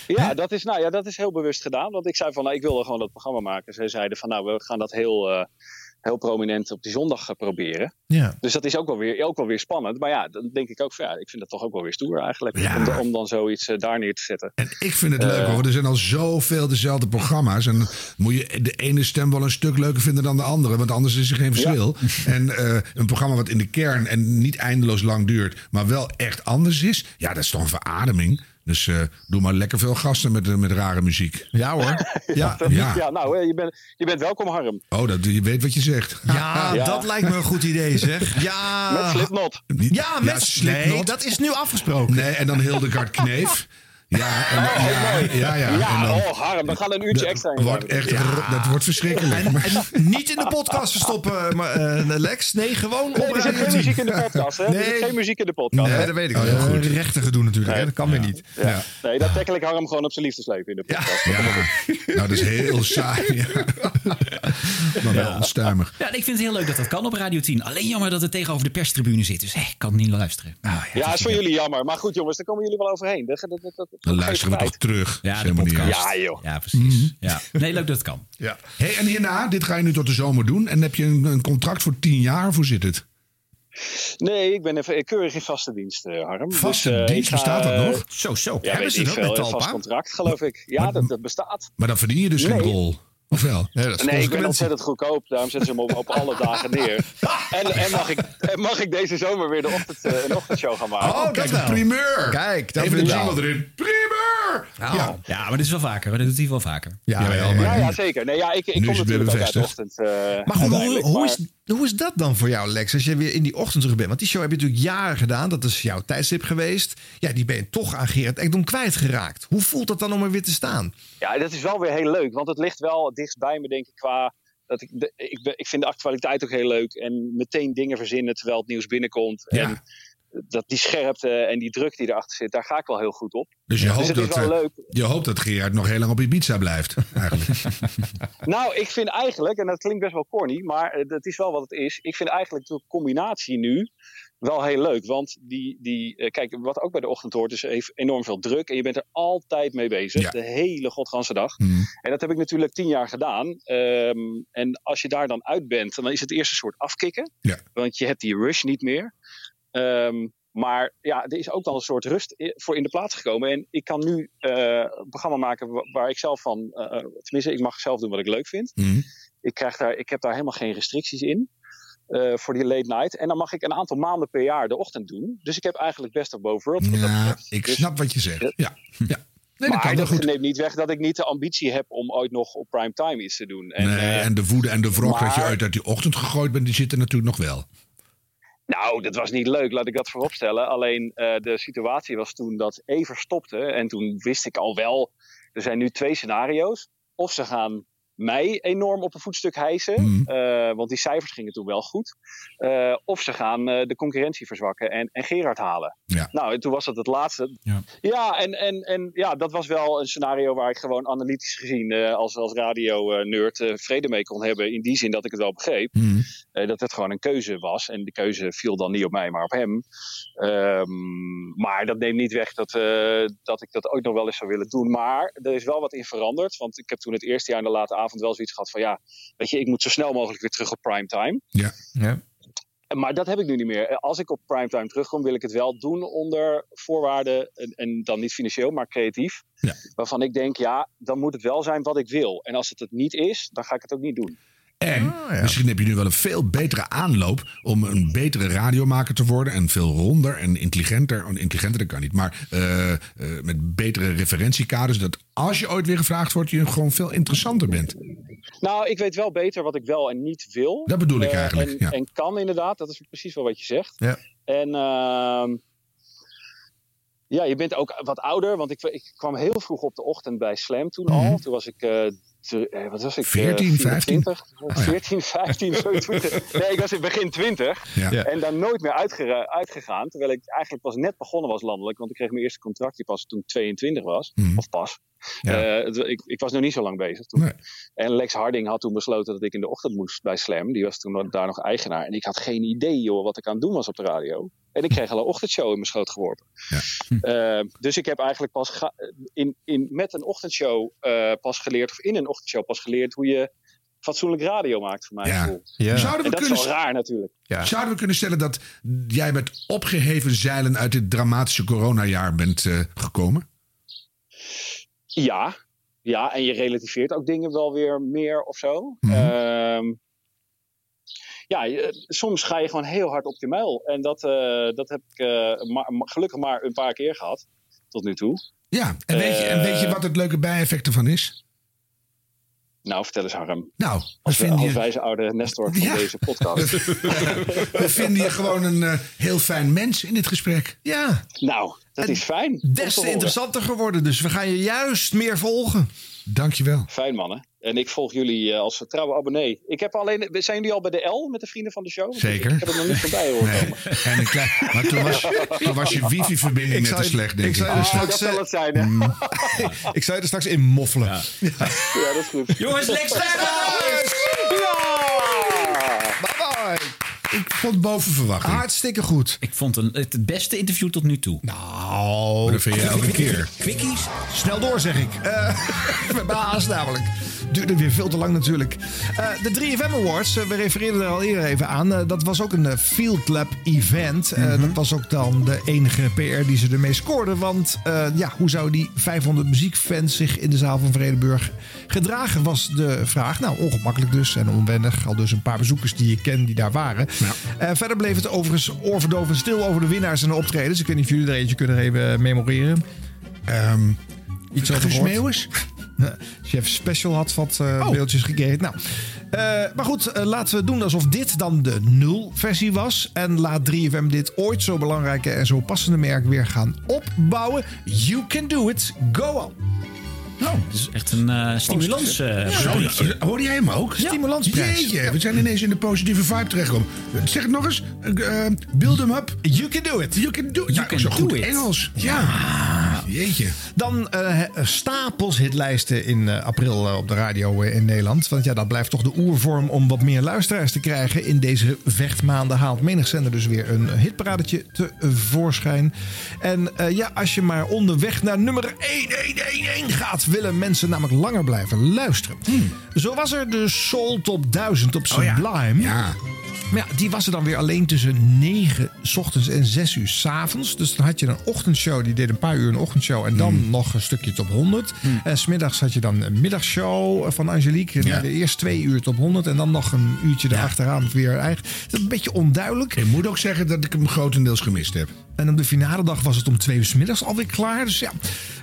[SPEAKER 25] Ja, dat is, nou ja, dat is heel bewust gedaan. Want ik zei van, nou, ik wilde gewoon dat programma maken. Zij zeiden van, nou, we gaan dat heel, eh, heel prominent op die zondag proberen.
[SPEAKER 3] ja.
[SPEAKER 25] Dus dat is ook wel, weer, ook wel weer spannend. Maar ja, dan denk ik ook van, ja, ik vind dat toch ook wel weer stoer eigenlijk.
[SPEAKER 1] Ja.
[SPEAKER 25] Om, om dan zoiets eh, daar neer te zetten.
[SPEAKER 1] En ik vind het leuk
[SPEAKER 25] Eh.
[SPEAKER 1] hoor. Er zijn al zoveel dezelfde programma's. En moet je de ene stem wel een stuk leuker vinden dan de andere. Want anders is er geen verschil. En eh, een programma wat in de kern en niet eindeloos lang duurt. Maar wel echt anders is. Ja, dat is toch een verademing. Dus eh, doe maar lekker veel gasten met, met rare muziek.
[SPEAKER 3] ja hoor. Ja.
[SPEAKER 25] Ja,
[SPEAKER 1] Ja.
[SPEAKER 25] nou, eh, je, bent, je bent welkom, Harm.
[SPEAKER 1] Oh, dat, je weet wat je zegt.
[SPEAKER 3] Ja,
[SPEAKER 25] Ja.
[SPEAKER 3] dat lijkt me een goed idee zeg. Ja,
[SPEAKER 25] Met Slipknot.
[SPEAKER 3] Ja, met
[SPEAKER 1] Slipknot.
[SPEAKER 3] Nee, dat is nu afgesproken.
[SPEAKER 1] Nee, en dan Hildegard Kneef. Ja, en,
[SPEAKER 25] Oh,
[SPEAKER 1] ja,
[SPEAKER 25] mooi.
[SPEAKER 1] ja, ja. en
[SPEAKER 25] Ja,
[SPEAKER 1] dan,
[SPEAKER 25] oh, Harm, we gaan een uurtje extra in.
[SPEAKER 1] wordt echt, Dat wordt verschrikkelijk.
[SPEAKER 3] En, en niet in de podcast verstoppen, maar, eh, Lex. Nee, gewoon
[SPEAKER 25] Nee,
[SPEAKER 3] op
[SPEAKER 25] er zit
[SPEAKER 3] Radio
[SPEAKER 25] geen
[SPEAKER 3] 10.
[SPEAKER 25] muziek in de podcast, hè? Er
[SPEAKER 3] Nee.
[SPEAKER 25] zit geen muziek in de podcast.
[SPEAKER 3] Nee,
[SPEAKER 25] hè?
[SPEAKER 3] dat weet ik
[SPEAKER 1] Oh, goed.
[SPEAKER 3] Rechten gedoe natuurlijk, hè? dat kan weer niet.
[SPEAKER 25] Ja. Nee, dat tackle ik Harm gewoon op zijn liefdesleven in de podcast.
[SPEAKER 1] Ja, nou dat is heel saai. Ja. Maar wel onstuimig.
[SPEAKER 2] Ja, ik vind het heel leuk dat dat kan op Radio 10. Alleen jammer dat het tegenover de perstribune zit. Dus hé, ik kan niet luisteren. Ah,
[SPEAKER 25] Ja, dat is voor jullie jammer. Maar goed, jongens, daar komen jullie wel overheen. Dat, dat, dat, dat,
[SPEAKER 1] Dan luisteren we toch terug.
[SPEAKER 2] Ja, de podcast.
[SPEAKER 25] Ja, joh.
[SPEAKER 2] Ja, precies. Ja. Nee, leuk dat het kan.
[SPEAKER 3] Ja.
[SPEAKER 1] Hey, en hierna, dit ga je nu tot de zomer doen. En heb je een, een contract voor tien jaar? Of hoe zit het?
[SPEAKER 25] Nee, ik ben even keurig in vaste dienst, eh, Harm.
[SPEAKER 1] Vaste
[SPEAKER 25] Dus, eh,
[SPEAKER 1] dienst,
[SPEAKER 25] ga,
[SPEAKER 1] bestaat dat nog?
[SPEAKER 2] Zo, zo.
[SPEAKER 25] Ja,
[SPEAKER 3] Hebben ze dat met
[SPEAKER 25] een
[SPEAKER 3] Talpa?
[SPEAKER 25] vast contract, geloof ik. Ja, dat, dat bestaat.
[SPEAKER 1] Maar dan verdien je dus geen rol. Of wel?
[SPEAKER 3] Nee, dat is
[SPEAKER 25] Nee, ik ben ontzettend goedkoop. Daarom zetten ze hem op, op alle dagen neer. En, en, mag ik, en mag ik deze zomer weer de ochtend, eh, een ochtendshow gaan maken?
[SPEAKER 1] Oh,
[SPEAKER 3] dat
[SPEAKER 1] kijk, een primeur.
[SPEAKER 3] Kijk, dat
[SPEAKER 1] Even de
[SPEAKER 3] vind ik wel.
[SPEAKER 1] jingle erin. Primeur! Ja.
[SPEAKER 2] Ja, maar dit is wel vaker. hoor. Dat doet hij wel vaker.
[SPEAKER 3] Ja,
[SPEAKER 1] Ja, maar-
[SPEAKER 25] Ja, ja, zeker. Nee, ja, ik, ik kom
[SPEAKER 1] is
[SPEAKER 25] natuurlijk ook uit de ochtend. eh,
[SPEAKER 3] Maar goed, hoe, hoe,
[SPEAKER 25] maar-
[SPEAKER 3] is, hoe is dat dan voor jou, Lex? Als je weer in die ochtend terug bent. Want die show heb je natuurlijk jaren gedaan. Dat is jouw tijdstip geweest. Ja, die ben je toch aan Gerard Ekdom kwijtgeraakt. Hoe voelt dat dan om er weer te staan?
[SPEAKER 25] Ja, dat is wel weer heel leuk. Want het ligt wel dichtst bij me, denk ik, qua... Dat ik, de, ik, ik vind de actualiteit ook heel leuk. En meteen dingen verzinnen terwijl het nieuws binnenkomt.
[SPEAKER 1] Ja.
[SPEAKER 25] En dat die scherpte en die druk die erachter zit, daar ga ik wel heel goed op.
[SPEAKER 1] Dus je,
[SPEAKER 25] Dus
[SPEAKER 1] hoopt dat, eh,
[SPEAKER 25] leuk.
[SPEAKER 1] je hoopt dat Gerard nog heel lang op Ibiza blijft. Eigenlijk.
[SPEAKER 25] Nou, ik vind eigenlijk, en dat klinkt best wel corny, maar eh, dat is wel wat het is. Ik vind eigenlijk de combinatie nu wel heel leuk. Want die, die, eh, kijk, wat ook bij de ochtend hoort, is even enorm veel druk. En je bent er altijd mee bezig.
[SPEAKER 1] Ja.
[SPEAKER 25] De hele godganse dag.
[SPEAKER 1] Mhm.
[SPEAKER 25] En dat heb ik natuurlijk tien jaar gedaan. Ehm, en als je daar dan uit bent, dan is het eerst een soort afkicken.
[SPEAKER 1] Ja.
[SPEAKER 25] Want je hebt die rush niet meer. Ehm, maar ja, er is ook wel een soort rust voor in de plaats gekomen. En ik kan nu eh, een programma maken wa- waar ik zelf van... eh, tenminste, ik mag zelf doen wat ik leuk vind.
[SPEAKER 1] Mhm.
[SPEAKER 25] Ik, krijg daar, ik heb daar helemaal geen restricties in. eh, voor die late night. En dan mag ik een aantal maanden per jaar de ochtend doen. Dus ik heb eigenlijk best of both dat
[SPEAKER 1] Ja, ik
[SPEAKER 25] Dus-
[SPEAKER 1] snap wat je zegt. Ja. ja. Nee, dat
[SPEAKER 25] maar dat
[SPEAKER 1] goed.
[SPEAKER 25] neemt niet weg dat ik niet de ambitie heb om ooit nog op prime time iets te doen. En,
[SPEAKER 1] nee,
[SPEAKER 25] eh,
[SPEAKER 1] en de woede en de wrok dat je uit die ochtend gegooid bent, die zitten natuurlijk nog wel.
[SPEAKER 25] Nou, dat was niet leuk, laat ik dat vooropstellen. Alleen eh, de situatie was toen dat Ever stopte. En toen wist ik al wel, er zijn nu twee scenario's. Of ze gaan mij enorm op een voetstuk hijsen.
[SPEAKER 1] Mhm.
[SPEAKER 25] eh, want die cijfers gingen toen wel goed. Eh, of ze gaan eh, de concurrentie verzwakken en, en Gerard halen.
[SPEAKER 1] Ja.
[SPEAKER 25] Nou, en toen was dat het laatste.
[SPEAKER 2] Ja.
[SPEAKER 25] Ja, en, en, en ja, dat was wel een scenario waar ik gewoon analytisch gezien als, als radio-nerd vrede mee kon hebben. In die zin dat ik het wel begreep.
[SPEAKER 1] Mhm.
[SPEAKER 25] Dat het gewoon een keuze was. En de keuze viel dan niet op mij, maar op hem. Ehm, maar dat neemt niet weg dat, dat ik dat ooit nog wel eens zou willen doen. Maar er is wel wat in veranderd. Want ik heb toen het eerste jaar in de late avond wel zoiets gehad van... ja, weet je, ik moet zo snel mogelijk weer terug op primetime.
[SPEAKER 1] Ja.
[SPEAKER 3] Ja.
[SPEAKER 25] Maar dat heb ik nu niet meer. Als ik op primetime terugkom, wil ik het wel doen onder voorwaarden. En, en dan niet financieel, maar creatief.
[SPEAKER 1] Ja.
[SPEAKER 25] Waarvan ik denk, ja, dan moet het wel zijn wat ik wil. En als het het niet is, dan ga ik het ook niet doen.
[SPEAKER 1] En misschien heb je nu wel een veel betere aanloop om een betere radiomaker te worden. En veel ronder en intelligenter. oh, Intelligenter dat kan niet, maar eh, eh, met betere referentiekaders. Dat als je ooit weer gevraagd wordt, je gewoon veel interessanter bent.
[SPEAKER 25] Nou, ik weet wel beter wat ik wel en niet wil.
[SPEAKER 1] Dat bedoel ik
[SPEAKER 25] Eh,
[SPEAKER 1] eigenlijk,
[SPEAKER 25] En,
[SPEAKER 1] ja.
[SPEAKER 25] en kan inderdaad, dat is precies wel wat je zegt.
[SPEAKER 3] Ja.
[SPEAKER 25] En ehm, ja, je bent ook wat ouder, want ik, ik kwam heel vroeg op de ochtend bij Slam toen al.
[SPEAKER 1] Mhm.
[SPEAKER 25] Toen was ik, wat was ik?
[SPEAKER 1] 14,
[SPEAKER 25] Eh,
[SPEAKER 1] 15?
[SPEAKER 25] 24,
[SPEAKER 1] Oh ja.
[SPEAKER 25] 14, 15, zo 20. Nee, ik was in begin 20.
[SPEAKER 1] Ja. Ja.
[SPEAKER 25] En daar nooit meer uitgegaan. Terwijl ik eigenlijk pas net begonnen was landelijk. Want ik kreeg mijn eerste contractje pas toen ik 22 was.
[SPEAKER 1] Mhm.
[SPEAKER 25] Of pas.
[SPEAKER 3] Ja.
[SPEAKER 25] Eh, het- ik, ik was nog niet zo lang bezig toen.
[SPEAKER 1] Nee.
[SPEAKER 25] En Lex Harding had toen besloten dat ik in de ochtend moest bij Slam. Die was toen daar nog eigenaar. En ik had geen idee joh, wat ik aan het doen was op de radio. En ik kreeg al een ochtendshow in mijn schoot geworpen. Eh, dus ik heb eigenlijk pas ga- in, in, met een ochtendshow eh, pas geleerd, of in een ochtendshow pas geleerd, hoe je fatsoenlijk radio maakt, voor mijn
[SPEAKER 1] Ja.
[SPEAKER 3] Ja.
[SPEAKER 1] Zouden we
[SPEAKER 25] En dat is
[SPEAKER 1] kunnen
[SPEAKER 25] wel raar natuurlijk.
[SPEAKER 3] Ja.
[SPEAKER 1] Zouden we kunnen stellen dat jij met opgeheven zeilen uit dit dramatische coronajaar bent eh, gekomen?
[SPEAKER 25] Ja, ja, en je relativeert ook dingen wel weer meer of zo.
[SPEAKER 1] Mhm.
[SPEAKER 25] Ehm, ja, je- soms ga je gewoon heel hard op je muil. En dat, eh, dat heb ik eh, maar, gelukkig maar een paar keer gehad, tot nu toe.
[SPEAKER 1] Ja, en weet, je, en weet je
[SPEAKER 25] Eh.
[SPEAKER 1] wat het leuke bijeffect ervan is?
[SPEAKER 25] Nou, vertel eens Harm.
[SPEAKER 1] Nou, we
[SPEAKER 25] Als, we,
[SPEAKER 1] vinden
[SPEAKER 25] als
[SPEAKER 1] je,
[SPEAKER 25] wijze oude Nestor van
[SPEAKER 1] Ja.
[SPEAKER 25] deze podcast.
[SPEAKER 1] we vinden je gewoon een eh, heel fijn mens in dit gesprek.
[SPEAKER 3] Ja,
[SPEAKER 25] nou, dat is fijn.
[SPEAKER 3] des te interessanter geworden. Dus we gaan je juist meer volgen.
[SPEAKER 1] Dankjewel.
[SPEAKER 25] Fijn mannen. En ik volg jullie eh, als trouwe abonnee. Ik heb alleen, zijn jullie al bij de L met de vrienden van de show? Want
[SPEAKER 1] Zeker.
[SPEAKER 25] Ik heb er nog niet voorbij horen
[SPEAKER 1] Nee.
[SPEAKER 25] komen.
[SPEAKER 1] En een klein, maar toen was, toen was je wifi-verbinding
[SPEAKER 3] Ik
[SPEAKER 1] net
[SPEAKER 3] zou
[SPEAKER 1] te slecht, denk
[SPEAKER 3] ik
[SPEAKER 1] ik.
[SPEAKER 3] zou je
[SPEAKER 1] Dus-
[SPEAKER 3] straks,
[SPEAKER 25] dat zal het zijn, hè?
[SPEAKER 1] Mm.
[SPEAKER 3] Ik zou je er straks in moffelen.
[SPEAKER 25] Ja, dat is goed.
[SPEAKER 2] Jongens, Lex Sterrenhuis!
[SPEAKER 3] Bye bye.
[SPEAKER 1] Ik vond boven verwachting.
[SPEAKER 3] Hartstikke goed.
[SPEAKER 2] Ik vond een, het het beste interview tot nu toe.
[SPEAKER 3] Nou,
[SPEAKER 1] dat vind je elke keer.
[SPEAKER 3] Quickies. Snel door, zeg ik. Eh Verbaasd namelijk. Duurde weer veel te lang natuurlijk. Eh, de 3FM Awards, eh, we refereerden er al eerder even aan. dat was ook een Field Lab event. Eh, Dat was ook dan de enige PR die ze ermee scoorden. Want ja, hoe zou die 500 muziekfans zich in de zaal van Vredenburg gedragen, was de vraag. Nou, ongemakkelijk dus en onwennig. Al dus een paar bezoekers die je kent die daar waren. Verder bleef het overigens oorverdovend stil over de winnaars en de optredens. Ik weet niet of jullie er eentje kunnen even memoreren.
[SPEAKER 1] Ehm
[SPEAKER 3] Iets over?
[SPEAKER 1] Meeuwis?
[SPEAKER 3] Chef Special had wat eh,
[SPEAKER 1] Oh.
[SPEAKER 3] beeldjes gekregen. Nou, eh, maar goed, eh, laten we doen alsof dit dan de nul-versie was. En laat 3FM dit ooit zo belangrijke en zo passende merk weer gaan opbouwen. You can do it. Go on.
[SPEAKER 2] Nou, is echt een eh stimulans. eh, berichtje.
[SPEAKER 1] hoorde jij hem ook?
[SPEAKER 3] Stimulantsprijs.
[SPEAKER 1] Jeetje, we zijn ineens in de positieve vibe terechtgekomen. Zeg het nog eens. Eh, build them up.
[SPEAKER 3] You can do it.
[SPEAKER 1] You can do it.
[SPEAKER 2] You
[SPEAKER 1] Ja,
[SPEAKER 2] can
[SPEAKER 1] zo
[SPEAKER 2] do
[SPEAKER 1] goed
[SPEAKER 2] it.
[SPEAKER 1] Engels. Ja. Jeetje.
[SPEAKER 3] Dan eh, stapels hitlijsten in eh, april eh, op de radio eh, in Nederland. Want ja, dat blijft toch de oervorm om wat meer luisteraars te krijgen. In deze vechtmaanden haalt menig zender dus weer een hitparadetje tevoorschijn. En eh, ja, als je maar onderweg naar nummer 1111 gaat... willen mensen namelijk langer blijven luisteren. Zo was er de Soul Top 1000 op
[SPEAKER 1] Oh ja.
[SPEAKER 3] Sublime.
[SPEAKER 1] Ja.
[SPEAKER 3] Maar ja, die was er dan weer alleen tussen 9 's ochtends en 6 uur 's avonds. Dus dan had je een ochtendshow, die deed een paar uur een ochtendshow. En dan nog een stukje top 100. En smiddags had je dan een middagshow van Angelique.
[SPEAKER 1] Ja.
[SPEAKER 3] De eerst twee uur top 100. En dan nog een uurtje erachteraan weer eigen. Het is een beetje onduidelijk.
[SPEAKER 1] Ik moet ook zeggen dat ik hem grotendeels gemist heb.
[SPEAKER 3] En op de finale dag was het om twee uur 's middags alweer klaar. Dus ja,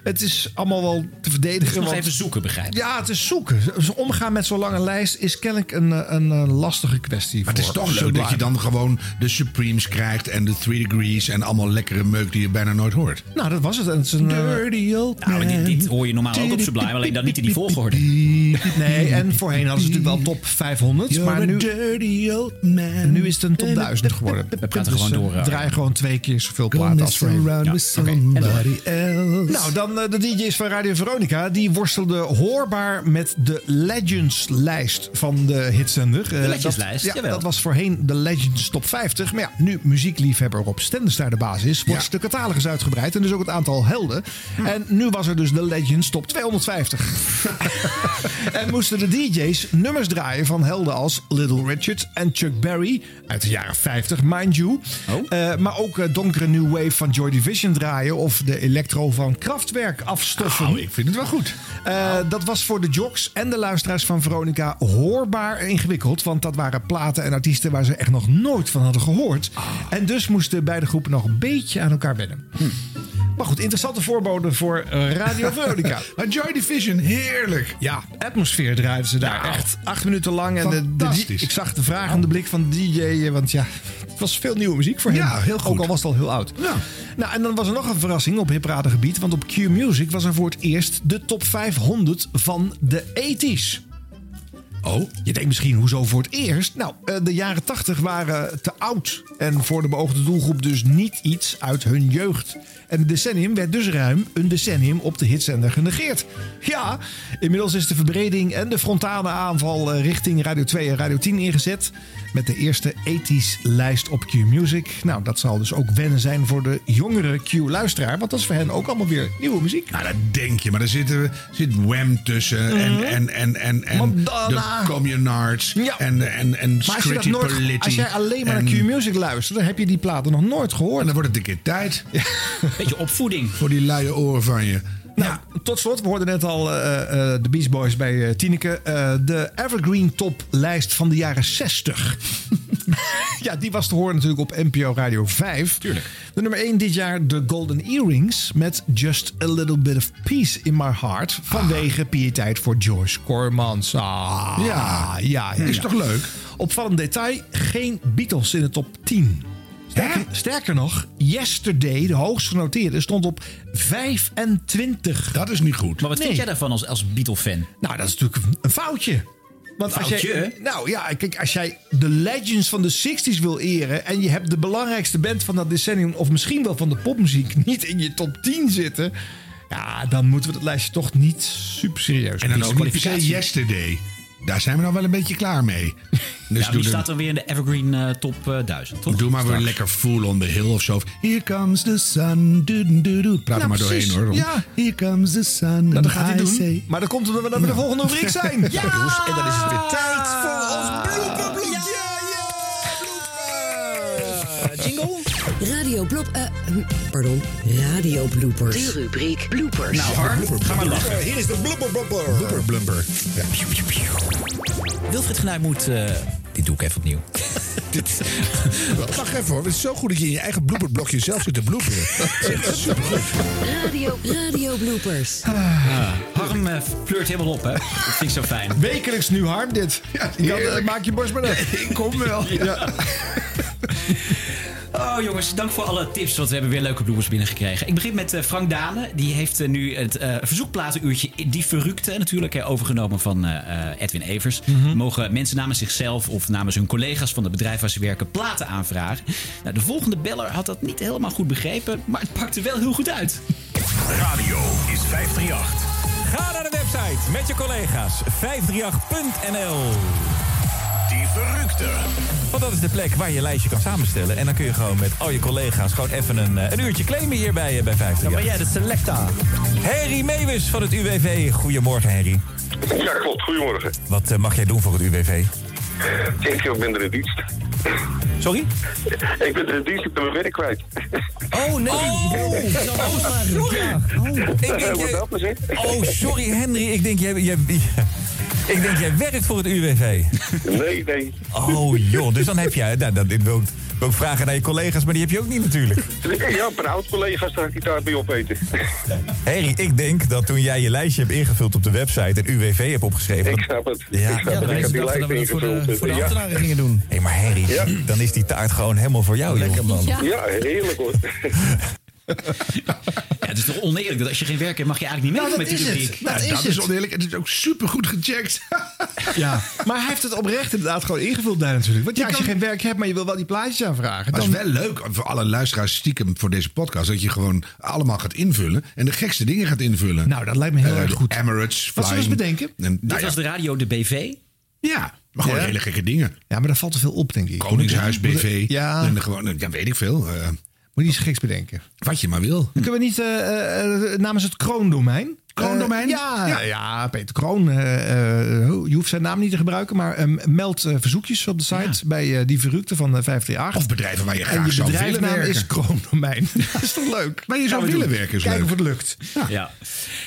[SPEAKER 3] het is allemaal wel te verdedigen.
[SPEAKER 2] Dus nog
[SPEAKER 3] want-
[SPEAKER 2] even zoeken, begrijp ik.
[SPEAKER 3] Ja, het is zoeken. Dus omgaan met zo'n lange lijst is kennelijk een, eh, een, een lastige kwestie.
[SPEAKER 1] Maar het is
[SPEAKER 3] voor
[SPEAKER 1] toch leuk
[SPEAKER 3] Sublime.
[SPEAKER 1] dat je dan gewoon de Supremes krijgt en de Three Degrees en allemaal lekkere meuk die je bijna nooit hoort.
[SPEAKER 3] Nou, dat was het. En het is een, eh,
[SPEAKER 1] Dirty old
[SPEAKER 2] Nou, maar dit, dit hoor je normaal ook op Sublime, alleen dan niet in die volgorde.
[SPEAKER 3] Nee, en voorheen hadden ze natuurlijk wel top 500. maar nu,
[SPEAKER 1] dirty old man.
[SPEAKER 3] nu is het een top 1000 geworden.
[SPEAKER 2] We praten
[SPEAKER 3] Dus,
[SPEAKER 2] gewoon
[SPEAKER 3] eh,
[SPEAKER 2] door. eh,
[SPEAKER 3] draaien gewoon twee keer zoveel platen als voorheen.
[SPEAKER 1] around with somebody else.
[SPEAKER 3] Nou, dan eh, de DJ's van Radio Veronica. Die worstelden hoorbaar met de Legends-lijst van de hitzender. Eh, dat-
[SPEAKER 2] Legends-lijst,
[SPEAKER 3] ja,
[SPEAKER 2] jawel.
[SPEAKER 3] dat was voorheen de Legends Top 50. Maar ja, nu muziekliefhebber Rob Stenders daar de baas is... wordt de catalogus uitgebreid en dus ook het aantal helden. En nu was er dus de Legends Top 250. en moesten de DJ's nummers draaien van helden als Little Richard en Chuck Berry... uit de jaren 50, mind you. Eh, maar ook eh, donkere New Wave van Joy Division draaien... of de electro van Kraftwerk afstoffen.
[SPEAKER 1] Nou, ik vind het wel goed.
[SPEAKER 3] Eh, dat was voor de jocks en de luisteraars van Veronica hoorbaar ingewikkeld. Want dat waren platen en artiesten waar ze echt nog nooit van hadden gehoord. En dus moesten beide groepen nog een beetje aan elkaar wennen. Maar goed, interessante voorboden voor eh, Radio Veronica.
[SPEAKER 1] Maar Joy Division, heerlijk.
[SPEAKER 3] Ja, atmosfeer draaiden ze daar echt acht minuten lang. En de, ik zag de vragende blik van de DJ, eh, want ja, het was veel nieuwe muziek voor hem.
[SPEAKER 1] Ja, heel goed.
[SPEAKER 3] Ook al was het al heel oud.
[SPEAKER 1] Ja.
[SPEAKER 3] Nou, en dan was er nog een verrassing op hipradengebied. Want op Q Music was er voor het eerst de top 500 van de 80s.
[SPEAKER 1] Oh,
[SPEAKER 3] Je denkt misschien, hoezo voor het eerst? Nou, eh, de jaren 80 waren te oud. En voor de beoogde doelgroep dus niet iets uit hun jeugd. En het decennium werd dus ruim een decennium op de hitzender genegeerd. Ja, inmiddels is de verbreding en de frontale aanval eh, richting Radio 2 en Radio 10 ingezet. Met de eerste 80s lijst op Q-Music. Nou, dat zal dus ook wennen zijn voor de jongere Q-luisteraar. Want dat is voor hen ook allemaal weer nieuwe muziek.
[SPEAKER 1] nou dat denk je. Maar er zit, er zit Wham tussen en, en, en, en, en
[SPEAKER 3] Madonna.
[SPEAKER 1] de Communards
[SPEAKER 3] Ja.
[SPEAKER 1] en, en, en
[SPEAKER 3] Maar als, je dat nooit, als jij alleen maar
[SPEAKER 1] en-
[SPEAKER 3] naar Q-Music luistert, dan heb je die platen nog nooit gehoord.
[SPEAKER 1] En dan wordt het een keer tijd
[SPEAKER 2] Beetje opvoeding.
[SPEAKER 1] voor die luie oren van je.
[SPEAKER 3] Nou, tot slot, we hoorden net al eh, eh, de Beast Boys bij eh, Tineke. De Evergreen Top lijst van de jaren 60. ja, die was te horen natuurlijk op NPO Radio 5.
[SPEAKER 2] Tuurlijk.
[SPEAKER 3] De nummer 1 dit jaar, de Golden Earrings... met Just a Little Bit of Peace in My Heart... vanwege pietijd voor Joyce Cormans. Ah, ja, ja, ja.
[SPEAKER 1] Is
[SPEAKER 3] ja.
[SPEAKER 1] toch leuk?
[SPEAKER 3] Opvallend detail, geen Beatles in de top 10. Sterker, sterker nog, Yesterday, de hoogst genoteerde, stond op 25.
[SPEAKER 1] Dat is niet goed.
[SPEAKER 2] Maar wat vind jij daarvan als, als Beatle-fan?
[SPEAKER 3] Nou, dat is natuurlijk een- foutje. Want als
[SPEAKER 2] Foutje?
[SPEAKER 3] jij, nou ja, kijk, als jij de legends van de 60s wil eren. en je hebt de belangrijkste band van dat decennium. of misschien wel van de popmuziek. niet in je top 10 zitten. Ja, dan moeten we dat lijstje toch niet super serieus
[SPEAKER 1] En dan ook niet per se. Yesterday. Daar zijn we nou wel een beetje klaar mee. Dus
[SPEAKER 2] Ja, die staat dan weer in de Evergreen eh, top eh, 1000, toch?
[SPEAKER 1] doe maar weer lekker Fool on the Hill of zo. Here comes the sun. Do, do, do. Praat er maar
[SPEAKER 3] precies.
[SPEAKER 1] doorheen hoor.
[SPEAKER 3] Ja.
[SPEAKER 1] Here comes the sun.
[SPEAKER 3] Nou, dat gaat hij doen.
[SPEAKER 1] say-
[SPEAKER 3] Maar dan komt het omdat we de volgende rubriek zijn. Ja. En dan is het weer tijd voor ons blooperblokje.
[SPEAKER 30] Radio blop... eh, hm, pardon, radio bloopers.
[SPEAKER 4] De rubriek bloopers.
[SPEAKER 2] Nou, Har, ga maar lachen.
[SPEAKER 31] Hier is de. Blubber blubber.
[SPEAKER 1] Ja.
[SPEAKER 2] Wilfried Genuij moet... eh, dit doe ik even opnieuw.
[SPEAKER 31] Wacht even hoor, het is zo goed dat je in je eigen blooperblokje zelf zit te bloeperen. Dat is echt supergoed.
[SPEAKER 30] Radio, radio bloopers.
[SPEAKER 2] Harm eh, pleurt helemaal op, hè? Dat vind ik zo fijn.
[SPEAKER 3] Wekelijks nu harm dit. Ja,
[SPEAKER 1] heerlijk.
[SPEAKER 3] maak je borst maar net.
[SPEAKER 1] Ik kom wel.
[SPEAKER 3] Ja.
[SPEAKER 2] Oh jongens, dank voor alle tips, want we hebben weer leuke bloemers binnengekregen. Ik begin met eh, Frank Dane. Die heeft eh, nu het eh, verzoekplatenuurtje Die Verrukte natuurlijk overgenomen van eh, eh, Edwin Evers. Mogen mensen namens zichzelf of namens hun collega's van het bedrijf waar ze werken platen aanvragen. Nou, de volgende beller had dat niet helemaal goed begrepen, maar het pakte wel heel goed uit.
[SPEAKER 6] Radio is 538.
[SPEAKER 10] Ga naar de website met je collega's 538.nl.
[SPEAKER 6] Verrukte.
[SPEAKER 10] Want dat is de plek waar je je lijstje kan samenstellen. En dan kun je gewoon met al je collega's gewoon even een, eh, een uurtje claimen hier bij, eh, bij 538.
[SPEAKER 32] Dan ben jij de selecta.
[SPEAKER 10] Harry Meewis van het UWV. Goedemorgen, Harry.
[SPEAKER 33] Ja, klopt. Goedemorgen.
[SPEAKER 10] Wat eh, mag jij doen voor het UWV?
[SPEAKER 33] Ik ben er in dienst.
[SPEAKER 10] Sorry?
[SPEAKER 33] Ik ben er in dienst, ik ben mijn werk kwijt.
[SPEAKER 32] Oh, nee.
[SPEAKER 10] Oh, sorry. Ik denk jij-
[SPEAKER 33] dat maar zeg?
[SPEAKER 10] Oh, sorry Henry. Ik denk jij, jij, ik denk jij werkt voor het UWV.
[SPEAKER 33] Nee, nee.
[SPEAKER 10] Oh joh, dus dan heb jij... Nou, dan, dit wil ik, wil ik vragen naar je collega's, maar die heb je ook niet natuurlijk.
[SPEAKER 33] Ja, mijn oud-collega's daar die taart mee opeten.
[SPEAKER 10] Harry, ik denk dat toen jij je lijstje hebt ingevuld op de website en UWV hebt opgeschreven...
[SPEAKER 33] Ik snap het.
[SPEAKER 10] Ja,
[SPEAKER 33] ik snap het. Ik heb die lijst ingevuld.
[SPEAKER 32] voor de
[SPEAKER 33] Ja.
[SPEAKER 32] ambtenaren gingen doen.
[SPEAKER 10] Hé, maar Harry, dan is die taart gewoon helemaal voor jou,
[SPEAKER 32] Lekker man.
[SPEAKER 33] Ja, heerlijk hoor.
[SPEAKER 2] Ja, het is toch oneerlijk dat als je geen werk hebt, mag je eigenlijk niet
[SPEAKER 3] Nou,
[SPEAKER 2] meedoen
[SPEAKER 3] dat
[SPEAKER 2] met die rubriek.
[SPEAKER 3] het.
[SPEAKER 1] Nou,
[SPEAKER 3] Dat
[SPEAKER 1] dat
[SPEAKER 3] is
[SPEAKER 1] is oneerlijk. Het is ook supergoed gecheckt.
[SPEAKER 3] Ja, maar hij heeft het oprecht inderdaad gewoon ingevuld daar natuurlijk. Want ja, als je geen werk hebt, maar je wil wel die plaatjes aanvragen.
[SPEAKER 1] Maar
[SPEAKER 3] Dan...
[SPEAKER 1] is wel leuk voor alle luisteraars stiekem voor deze podcast... dat je gewoon allemaal gaat invullen en de gekste dingen gaat invullen.
[SPEAKER 3] Nou, dat lijkt me heel
[SPEAKER 1] Eh,
[SPEAKER 3] erg goed.
[SPEAKER 1] Emirates,
[SPEAKER 3] Wat zullen we eens bedenken?
[SPEAKER 1] En,
[SPEAKER 2] Dit
[SPEAKER 1] nou ja,
[SPEAKER 2] was de radio, de BV.
[SPEAKER 1] ja, maar gewoon
[SPEAKER 3] Ja?
[SPEAKER 1] hele gekke dingen.
[SPEAKER 3] Ja, maar daar valt te veel op, denk ik.
[SPEAKER 1] Koningshuis, BV.
[SPEAKER 3] Ja,
[SPEAKER 1] En gewoon, ja, weet ik veel. eh,
[SPEAKER 3] moet je iets geks bedenken.
[SPEAKER 1] wat je maar wil.
[SPEAKER 3] Kunnen we niet eh, eh, namens het kroondomein?
[SPEAKER 1] Kroondomein?
[SPEAKER 3] Eh, ja,
[SPEAKER 1] Ja.
[SPEAKER 3] ja. Peter Kroon. eh, eh, je hoeft zijn naam niet te gebruiken, maar eh, meld verzoekjes op de site bij eh, die verrukte van eh 538.
[SPEAKER 1] Of bedrijven waar je
[SPEAKER 3] en
[SPEAKER 1] graag
[SPEAKER 3] je
[SPEAKER 1] zou willen
[SPEAKER 3] bedrijfsnaam
[SPEAKER 1] werken.
[SPEAKER 3] is Kroondomein. dat is toch leuk?
[SPEAKER 1] Maar je zou willen werken is
[SPEAKER 3] Kijken
[SPEAKER 1] leuk.
[SPEAKER 3] of het lukt.
[SPEAKER 2] Ja.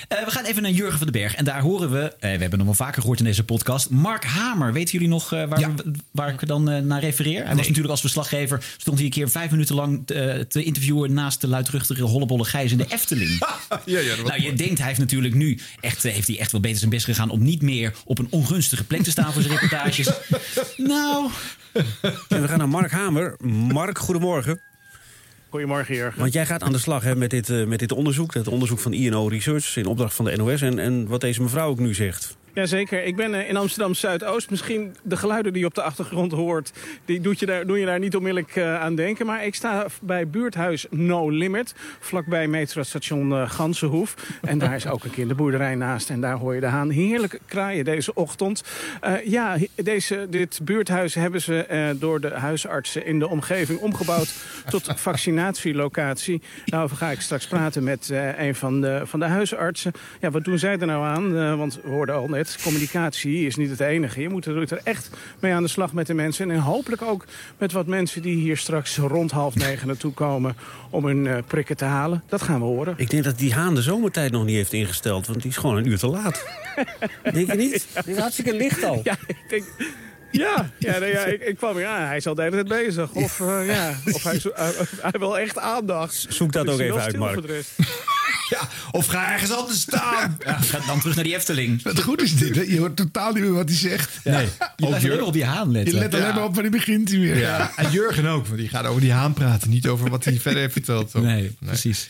[SPEAKER 2] Eh, we gaan even naar Jurgen van den Berg. En daar horen we, eh, we hebben hem al vaker gehoord in deze podcast, Mark Hamer. Weten jullie nog eh, waar, we, waar ik dan eh, naar refereer? Hij was natuurlijk als verslaggever, stond hij een keer vijf minuten lang te interviewen naast de luidruchtige hollebolle Gijs in de Efteling.
[SPEAKER 3] ja, ja, dat
[SPEAKER 2] nou, je denkt, hij heeft natuurlijk nu echt, eh, heeft hij echt wel beter zijn best gegaan om niet meer op een ongunstige plek te staan voor zijn reportages. nou,
[SPEAKER 32] En we gaan naar Mark Hamer. Mark, goedemorgen.
[SPEAKER 34] Goedemorgen, Jurgen.
[SPEAKER 32] Want jij gaat aan de slag hè, met, dit, eh, met dit onderzoek. Het onderzoek van INO Research in opdracht van de NOS. En, en wat deze mevrouw ook nu zegt.
[SPEAKER 34] Jazeker, ik ben eh, in Amsterdam Zuidoost. Misschien de geluiden die je op de achtergrond hoort, die doet je daar, doen je daar niet onmiddellijk eh, aan denken. Maar ik sta bij buurthuis No Limit, vlakbij metrostation eh, Gansenhoef. En daar is ook een kinderboerderij naast. En daar hoor je de haan heerlijk kraaien deze ochtend. Ja, deze, dit buurthuis hebben ze door de huisartsen in de omgeving omgebouwd tot vaccinatielocatie. Daarover ga ik straks praten met een van de, van de huisartsen. Ja, wat doen zij er nou aan? Want we hoorden al communicatie is niet het enige. Je moet er, echt mee aan de slag met de mensen. En hopelijk ook met wat mensen die hier straks rond half negen naartoe komen om hun eh, prikken te halen. Dat gaan we horen.
[SPEAKER 32] Ik denk dat die haan de zomertijd nog niet heeft ingesteld. Want die is gewoon een uur te laat. denk je niet? Het is hartstikke licht al.
[SPEAKER 34] Ja, ik denk... Ja, ja, nee, ja ik, ik kwam weer aan. Hij is al de hele tijd bezig. Of, eh, ja, of hij, zo- hij, hij wil echt aandacht.
[SPEAKER 32] Zoek dat ook even uit, Mark.
[SPEAKER 3] Ja, of ga ergens anders staan.
[SPEAKER 2] ja, ga dan terug naar die Efteling.
[SPEAKER 1] Wat goed is dit, hè? Je hoort totaal niet meer wat hij zegt.
[SPEAKER 2] Nee, je blijft alleen maar op die haan
[SPEAKER 1] Je
[SPEAKER 2] letten.
[SPEAKER 1] let alleen
[SPEAKER 3] Ja.
[SPEAKER 1] maar op wanneer begint hij weer.
[SPEAKER 3] Ja, en Jurgen ook, want die gaat over die haan praten. Niet over wat hij verder heeft verteld. toch?
[SPEAKER 2] Nee, precies.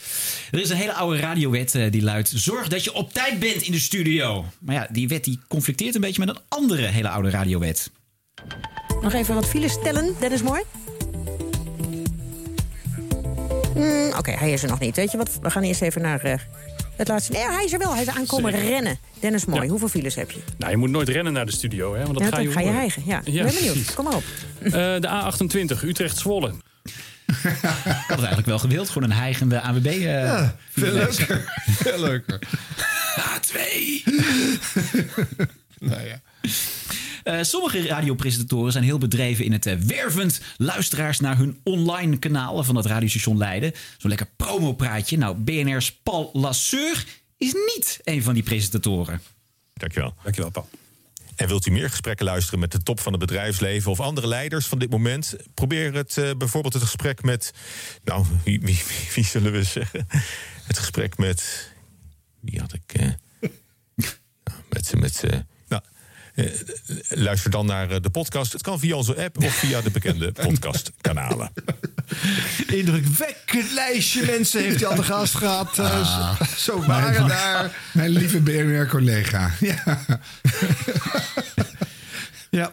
[SPEAKER 2] Er is een hele oude radiowet eh, die luidt... Zorg dat je op tijd bent in de studio. Maar ja, die wet die conflicteert een beetje met een andere hele oude radiowet.
[SPEAKER 35] Nog even wat files stellen, Dennis Mooi. Hmm, Oké, hij is er nog niet. Weet je wat? We gaan eerst even naar eh, het laatste. Nee, hij is er wel. Hij is aankomen
[SPEAKER 27] Zeker.
[SPEAKER 35] rennen. Dennis Mooi,
[SPEAKER 27] Ja.
[SPEAKER 35] hoeveel files heb je?
[SPEAKER 27] Nou, je moet nooit rennen naar de studio, hè? Want dat
[SPEAKER 35] Ja,
[SPEAKER 27] ga je
[SPEAKER 35] dan ga je hijgen. Ja, ik ben benieuwd. Kom maar op.
[SPEAKER 27] Eh, de A28, Utrecht-Zwolle.
[SPEAKER 2] Ik had het eigenlijk wel gewild. Gewoon een hijgende AWB. eh
[SPEAKER 3] Ja, veel leuker. Veel leuker.
[SPEAKER 2] A2.
[SPEAKER 3] Nou ja.
[SPEAKER 2] Eh, sommige radiopresentatoren zijn heel bedreven in het eh, wervend luisteraars naar hun online kanalen van dat radiostation Leiden. Zo'n lekker promopraatje. Nou, BNR's Paul Lasseur is niet een van die presentatoren.
[SPEAKER 36] Dankjewel.
[SPEAKER 27] Dankjewel, Paul.
[SPEAKER 36] En wilt u meer gesprekken luisteren met de top van het bedrijfsleven of andere leiders van dit moment? Probeer het eh, bijvoorbeeld het gesprek met. Nou, wie, wie, wie, wie zullen we zeggen? Het gesprek met. Wie had ik. eh, nou, met. met eh, luister dan naar eh, de podcast. Het kan via onze app of via de bekende podcastkanalen.
[SPEAKER 3] Indrukwekkend lijstje mensen heeft hij al de gast gehad. Eh,
[SPEAKER 1] Ah.
[SPEAKER 3] zo- Zo waren
[SPEAKER 1] Mijn-
[SPEAKER 3] daar.
[SPEAKER 1] Mijn lieve BNR-collega. Ja.
[SPEAKER 3] Ja.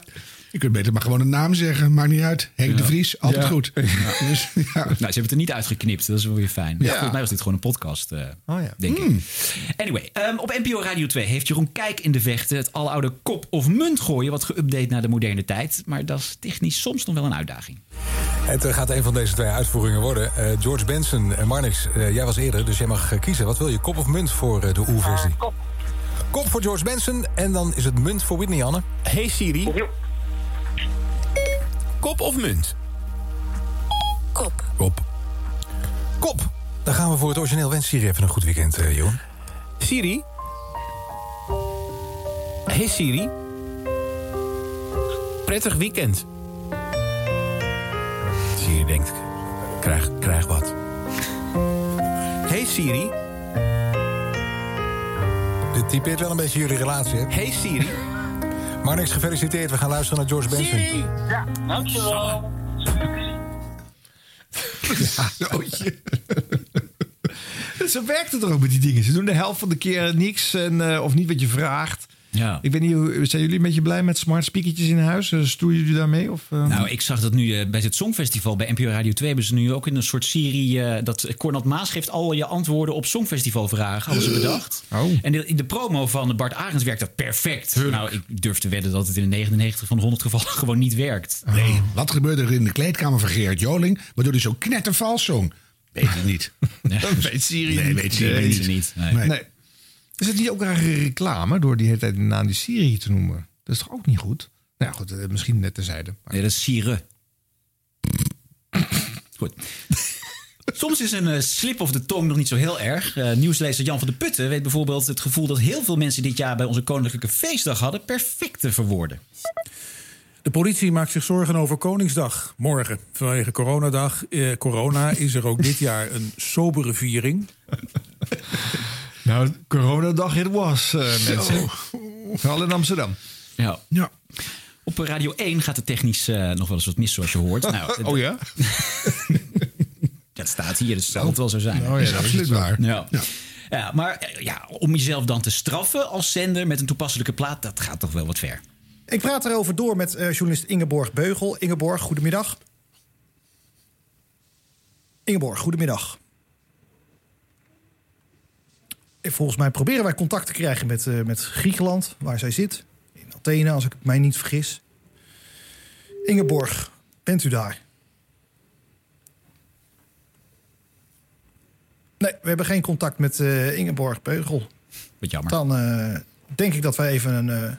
[SPEAKER 1] Je kunt beter maar gewoon een naam zeggen. Maakt niet uit. Henk de Vries, altijd
[SPEAKER 2] Ja.
[SPEAKER 1] goed.
[SPEAKER 2] Ja.
[SPEAKER 1] Dus, ja.
[SPEAKER 2] Nou, ze hebben het er niet uitgeknipt. Dat is wel weer fijn.
[SPEAKER 1] Ja.
[SPEAKER 2] Ja. Volgens mij was dit gewoon een podcast, eh,
[SPEAKER 3] Oh ja.
[SPEAKER 2] denk ik. Anyway, ehm, op NPO Radio 2 heeft Jeroen Kijk in de vechten... het aloude kop of munt gooien... wat geüpdate naar de moderne tijd. Maar dat is technisch soms nog wel een uitdaging.
[SPEAKER 37] Het eh, gaat een van deze twee uitvoeringen worden. Eh, George Benson en Marnix, eh, jij was eerder, dus jij mag kiezen. Wat wil je, kop of munt voor de oerversie? kop. Kop voor George Benson en dan is het munt voor Whitney, Anne.
[SPEAKER 38] Hey Siri. Kop of munt?
[SPEAKER 28] Kop.
[SPEAKER 37] Kop. Kop. Dan gaan we voor het origineel wens Siri even een goed weekend, eh Johan.
[SPEAKER 38] Siri. Hey Siri. Prettig weekend.
[SPEAKER 37] Siri denkt, krijg, krijg wat.
[SPEAKER 38] Hey Siri.
[SPEAKER 37] Dit typeert wel een beetje jullie relatie, hè?
[SPEAKER 38] Hey Siri.
[SPEAKER 37] Marnix, gefeliciteerd. We gaan luisteren naar George Benson.
[SPEAKER 33] Ja, dankjewel.
[SPEAKER 1] Ja.
[SPEAKER 3] Zo werkt het er ook met die dingen. Ze doen de helft van de keer niks en, eh, of niet wat je vraagt.
[SPEAKER 2] Ja.
[SPEAKER 3] Ik weet niet, zijn jullie een beetje blij met smart speakertjes in huis? Eh, Stoeien jullie daarmee? Of, eh?
[SPEAKER 2] Nou, ik zag dat nu eh, bij het Songfestival bij NPO Radio 2 hebben ze nu ook in een soort serie dat Cornel Maas geeft al je antwoorden op Songfestivalvragen, hadden ze bedacht.
[SPEAKER 3] Oh.
[SPEAKER 2] En de, in de promo van Bart Arends werkt dat perfect. Nou, ik durf te wedden dat het in de 99 van de 100 gevallen gewoon niet werkt.
[SPEAKER 1] Nee, wat gebeurde er in de kleedkamer van Gerard Joling... waardoor hij zo knettervals zong? Weet ik niet.
[SPEAKER 3] weet Siri
[SPEAKER 1] Nee,
[SPEAKER 3] niet.
[SPEAKER 1] weet Siri
[SPEAKER 3] Nee,
[SPEAKER 1] niet.
[SPEAKER 2] niet.
[SPEAKER 1] Nee.
[SPEAKER 3] Nee. Is het niet ook rare reclame door die hele tijd de naam die Siri te noemen? Dat is toch ook niet goed? Nou ja, goed, eh, misschien net terzijde.
[SPEAKER 2] Nee, dat is Sire. Goed. Soms is een eh, slip of de tong nog niet zo heel erg. Eh, nieuwslezer Jan van de Putten weet bijvoorbeeld het gevoel dat heel veel mensen dit jaar bij onze Koninklijke Feestdag hadden perfect te verwoorden.
[SPEAKER 31] De politie maakt zich zorgen over Koningsdag. Morgen, vanwege coronadag. Eh, corona is er ook dit jaar een sobere viering.
[SPEAKER 3] Nou, coronadag it was, eh, mensen. Vooral in Amsterdam.
[SPEAKER 2] Ja.
[SPEAKER 1] ja.
[SPEAKER 2] Op Radio 1 gaat het technisch eh, nog wel eens wat mis, zoals je hoort. Nou,
[SPEAKER 3] oh ja?
[SPEAKER 2] Dat staat hier, dus het zal het wel zo zijn.
[SPEAKER 1] Oh ja, dat is absoluut waar.
[SPEAKER 2] Ja. Ja. maar eh, ja, om jezelf dan te straffen als zender met een toepasselijke plaat, dat gaat toch wel wat ver.
[SPEAKER 39] Ik praat erover door met eh, journalist Ingeborg Beugel. Ingeborg, goedemiddag. Ingeborg, goedemiddag. Eh, Volgens mij proberen wij contact te krijgen met, eh, met Griekenland, waar zij zit. In Athene, als ik mij niet vergis. Ingeborg, bent u daar? Nee, we hebben geen contact met eh, Ingeborg Beugel.
[SPEAKER 2] Wat jammer.
[SPEAKER 39] Dan eh, denk ik dat wij even een,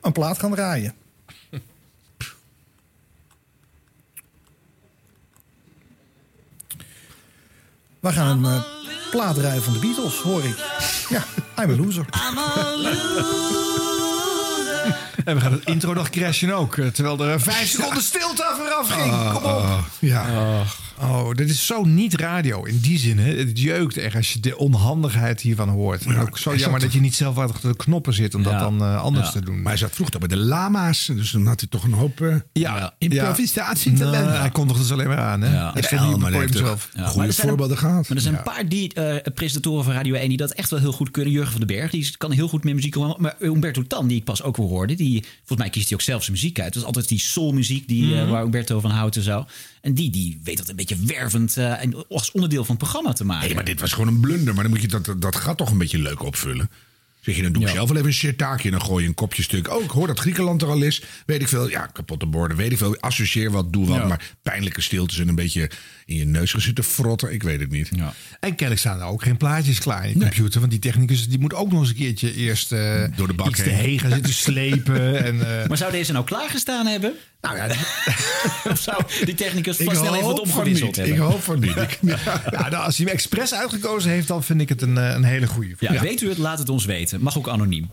[SPEAKER 39] een plaat gaan draaien. We gaan plaat draaien van de Beatles, hoor ik. Ja, I'm a loser.
[SPEAKER 3] En we gaan het intro nog crashen ook. eh, Terwijl er eh, vijf seconden stilte vooraf ging. Kom op.
[SPEAKER 1] ja.
[SPEAKER 3] Oh, dit is zo niet radio in die zin. Hè. Het jeukt echt als je de onhandigheid hiervan hoort. En ook zo jammer dat je niet zelf achter de knoppen zit om dat dan eh, anders
[SPEAKER 1] Ja.
[SPEAKER 3] te doen.
[SPEAKER 1] Maar hij zat vroeger bij de lama's. Dus dan had hij toch een hoop uh,
[SPEAKER 3] ja,
[SPEAKER 1] improvisatie
[SPEAKER 3] Ja. Nou, hij kondigde het alleen maar aan. Hè?
[SPEAKER 2] Ja.
[SPEAKER 3] Hij
[SPEAKER 1] Ja, maar goede
[SPEAKER 2] er
[SPEAKER 1] voorbeelden gehad.
[SPEAKER 2] Maar er zijn
[SPEAKER 1] Ja.
[SPEAKER 2] een paar die, eh, presentatoren van Radio 1 die dat echt wel heel goed kunnen. Jurgen van den Berg, die kan heel goed met muziek. komen. Maar Umberto Tan, die ik pas ook weer hoorde, die, volgens mij kiest hij ook zelf zijn muziek uit. Dat is altijd die soulmuziek die, eh,
[SPEAKER 1] Mhm.
[SPEAKER 2] waar Umberto van houdt en zo. En die, die weet dat een beetje wervend eh, en als onderdeel van het programma te maken.
[SPEAKER 1] Nee, maar dit was gewoon een blunder. Maar dan moet je dat, dat gat toch een beetje leuk opvullen. Zeg je, dan doe ik
[SPEAKER 2] Ja.
[SPEAKER 1] zelf wel even een shirtaakje. En dan gooi je een kopje stuk. Oh, ik hoor dat Griekenland er al is. Weet ik veel. Ja, kapotte borden. Weet ik veel. Associeer wat, doe wat.
[SPEAKER 3] Ja.
[SPEAKER 1] Maar pijnlijke stiltes en een beetje in je neus gaan zitten frotten. Ik weet het niet.
[SPEAKER 2] Ja.
[SPEAKER 3] En kennelijk staan er ook geen plaatjes klaar in je computer. Want die technicus die moet ook nog eens een keertje eerst eh,
[SPEAKER 1] Door de bak
[SPEAKER 3] iets te
[SPEAKER 1] heen.
[SPEAKER 3] heen gaan zitten slepen. En, eh,
[SPEAKER 2] Maar zou deze nou klaargestaan hebben?
[SPEAKER 3] Nou ja,
[SPEAKER 2] of zou die technicus vast snel even wat
[SPEAKER 3] niet.
[SPEAKER 2] hebben?
[SPEAKER 3] Ik hoop van niet. Ik- ja, nou, als hij hem expres uitgekozen heeft, dan vind ik het een, eh, een hele goeie.
[SPEAKER 2] Ja, weet u het? Laat het ons weten. Mag ook anoniem.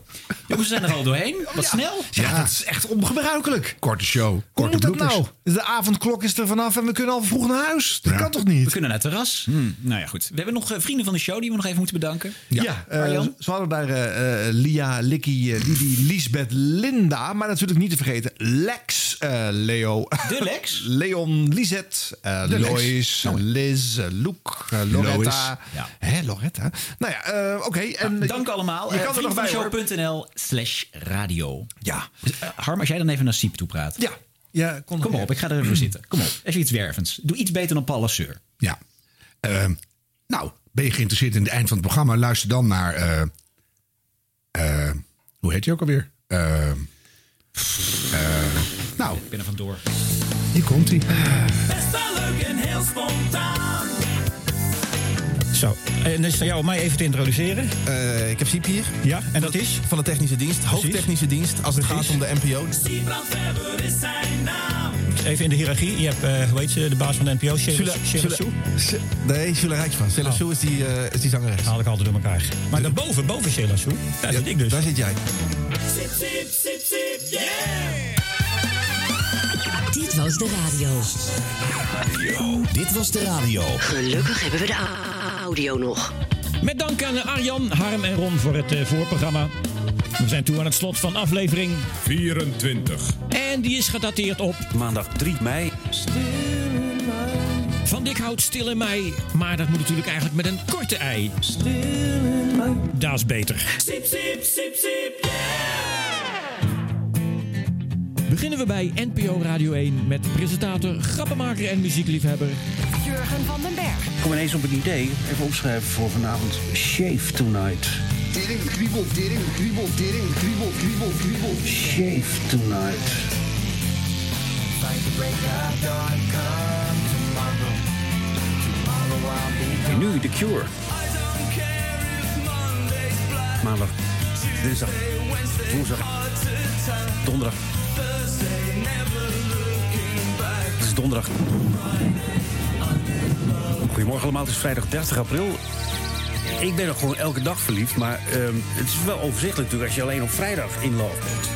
[SPEAKER 2] Jongens, we zijn er al doorheen. Wat snel.
[SPEAKER 3] Ja, dat is echt ongebruikelijk.
[SPEAKER 1] Korte show.
[SPEAKER 3] Hoe
[SPEAKER 1] Korte
[SPEAKER 3] moet dat nou? De avondklok is er vanaf en we kunnen al vroeg naar huis. Dat kan toch niet?
[SPEAKER 2] We kunnen naar het terras. Hm, Nou ja, goed. We hebben nog eh, vrienden van de show die we nog even moeten bedanken.
[SPEAKER 3] Ja, eh,
[SPEAKER 2] Arjan?
[SPEAKER 3] ze hadden daar eh, eh, Lia, Likkie, eh, Lidi, Lisbeth, Linda. Maar natuurlijk niet te vergeten Lex, eh, Leo.
[SPEAKER 2] De Lex?
[SPEAKER 3] Leon, Lisette, eh. Lois,
[SPEAKER 1] Nou.
[SPEAKER 3] Liz, eh, Loek, eh, Loretta.
[SPEAKER 2] Lois. Ja.
[SPEAKER 3] Hè, Loretta. Nou ja, eh, oké. en
[SPEAKER 2] Dank allemaal.
[SPEAKER 3] Je kan er nog bij hoor.
[SPEAKER 2] Vriendvandeshow.nl slash radio.
[SPEAKER 3] Ja.
[SPEAKER 2] Dus, eh, Harm, als jij dan even naar Siep toe praat.
[SPEAKER 3] Ja. Ja kon
[SPEAKER 2] Kom op, ik ga er even zitten. Kom op, even iets wervends. Doe iets beter dan Paul Lasseur.
[SPEAKER 1] Ja. Ehm, nou, ben je geïnteresseerd in het eind van het programma? Luister dan naar. eh, eh, hoe heet je ook alweer? Eh, eh, nou,
[SPEAKER 2] Ik ben er vandoor.
[SPEAKER 1] hier komt hij.
[SPEAKER 30] Best wel leuk en heel spontaan.
[SPEAKER 10] Zo, en dat is aan jou om mij even te introduceren.
[SPEAKER 7] Eh, ik heb Siep hier.
[SPEAKER 10] Ja, en dat is?
[SPEAKER 7] Van de technische dienst, hoofdtechnische dienst, als het gaat om de NPO.
[SPEAKER 30] Is zijn naam.
[SPEAKER 10] Even in de hiërarchie. Je hebt, eh hoe heet ze, de baas van de NPO, Sheila Sheila
[SPEAKER 7] Nee, Sule Rijksman. Sule
[SPEAKER 10] Oh.
[SPEAKER 7] Is die, eh, is die zangeres.
[SPEAKER 10] Haal ik altijd door elkaar. Maar daarboven, boven Sheila daar zit ik dus.
[SPEAKER 7] Daar zit jij.
[SPEAKER 30] Sip, sip, sip, sip, yeah.
[SPEAKER 4] Dit was de radio.
[SPEAKER 6] Dit was de radio.
[SPEAKER 4] Gelukkig hebben we de audio nog.
[SPEAKER 10] Met dank aan Arjan, Harm en Ron voor het eh, voorprogramma. We zijn toe aan het slot van aflevering
[SPEAKER 40] 24.
[SPEAKER 10] En die is gedateerd op
[SPEAKER 25] Maandag 3 mei.
[SPEAKER 10] Van Dikhout stil in mei. Maar dat moet natuurlijk eigenlijk met een korte ei. Dat is beter.
[SPEAKER 30] Sip, sip, sip, sip, yeah.
[SPEAKER 10] Beginnen we bij NPO Radio 1 met presentator, grappenmaker en muziekliefhebber
[SPEAKER 41] Jurgen van den Berg.
[SPEAKER 25] Ik kom ineens op een idee. Even opschrijven voor vanavond. Shave tonight.
[SPEAKER 8] Tering, kriebel, tering, kriebel, tering, kriebel, kriebel, kriebel.
[SPEAKER 25] Shave tonight. En nu The Cure. Maandag, dinsdag, woensdag, donderdag. Donderdag. Goedemorgen allemaal, het is vrijdag 30 april. Ik ben er gewoon elke dag verliefd, maar ehm, het is wel overzichtelijk natuurlijk als je alleen op vrijdag in love bent.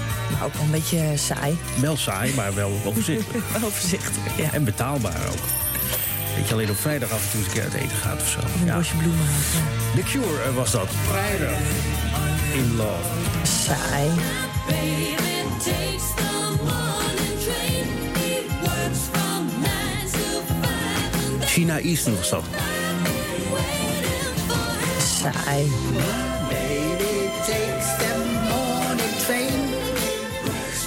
[SPEAKER 28] Ook wel een beetje saai.
[SPEAKER 25] Wel saai, maar wel overzichtelijk.
[SPEAKER 28] Wel overzichtelijk, ja.
[SPEAKER 25] En betaalbaar ook. Dat je alleen op vrijdag af en toe eens een keer uit eten gaat of zo.
[SPEAKER 28] Of een bosje bloemen had.
[SPEAKER 25] The Cure eh, was dat. Vrijdag in love.
[SPEAKER 28] Saai.
[SPEAKER 25] China Eastern was dat.
[SPEAKER 28] Saai.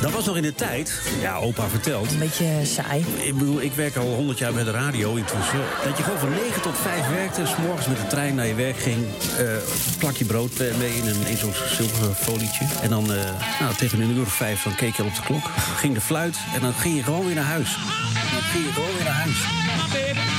[SPEAKER 25] Dat was nog in de tijd, ja, opa vertelt.
[SPEAKER 28] Een beetje saai.
[SPEAKER 25] Ik bedoel, ik werk al 100 jaar bij de radio intussen. Dat je gewoon van 9 tot 5 werkte, s morgens met de trein naar je werk ging. eh plakje brood eh, mee in, een, in zo'n zilveren folietje. En dan eh, nou, tegen een uur of vijf dan keek je al op de klok. Ging de fluit en dan ging je gewoon weer naar huis. Dan ging je gewoon weer naar huis.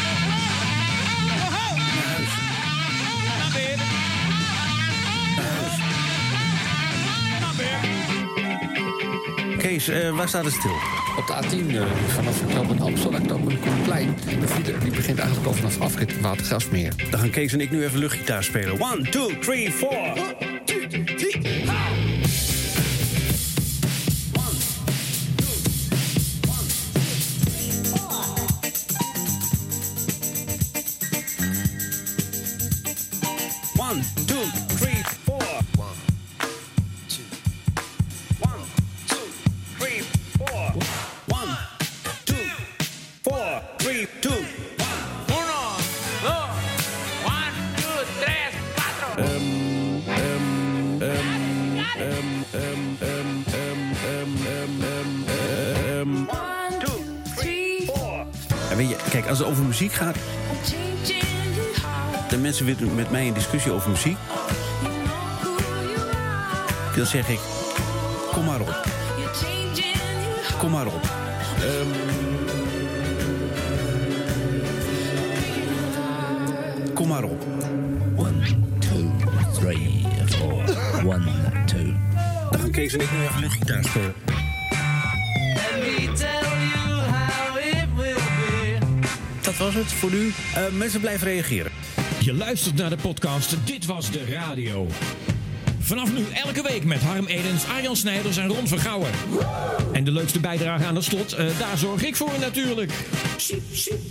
[SPEAKER 25] Kees, eh, waar staat het stil?
[SPEAKER 42] Op de A10 eh, vanaf knooppunt Amstel naar knooppunt Koenplein. De file die begint eigenlijk al vanaf afrit Watergasmeer.
[SPEAKER 25] Dan gaan Kees en ik nu even luchtgitaar spelen. One, two, three, four. One, Ja, weet je, kijk, als het over muziek gaat. De mensen willen met mij een discussie over muziek. Dan zeg ik: Kom maar op. Kom maar op. Ehm, kom maar op.
[SPEAKER 43] One, two, three, four. One, two.
[SPEAKER 25] Dan gaan Kees en ik nu even luchtgitaar spelen. Het voor nu. Eh, mensen blijven reageren.
[SPEAKER 10] Je luistert naar de podcast Dit Was De Radio. Vanaf nu elke week met Harm Edens, Arjan Snijders en Ron Vergouwen. En de leukste bijdrage aan het slot, eh, daar zorg ik voor natuurlijk.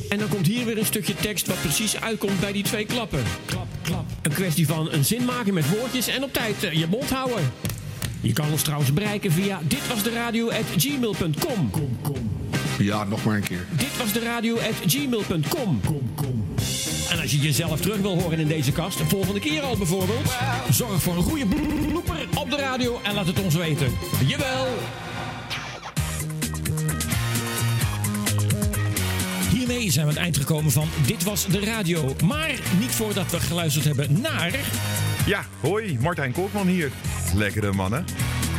[SPEAKER 10] En dan komt hier weer een stukje tekst wat precies uitkomt bij die twee klappen. Klap, klap. Een kwestie van een zin maken met woordjes en op tijd eh, je mond houden.
[SPEAKER 44] Je kan ons trouwens bereiken via ditwasderadio.gmail.com.
[SPEAKER 1] Ja, nog maar een keer.
[SPEAKER 44] Ditwasderadio.gmail.com. En als je jezelf terug wil horen in deze kast, de volgende keer al bijvoorbeeld, zorg voor een goede blooper op de radio en laat het ons weten. Jawel! Hiermee zijn we aan het eind gekomen van Dit Was De Radio. Maar niet voordat we geluisterd hebben naar...
[SPEAKER 42] Ja, hoi, Martijn Kolkman hier. Lekkere mannen.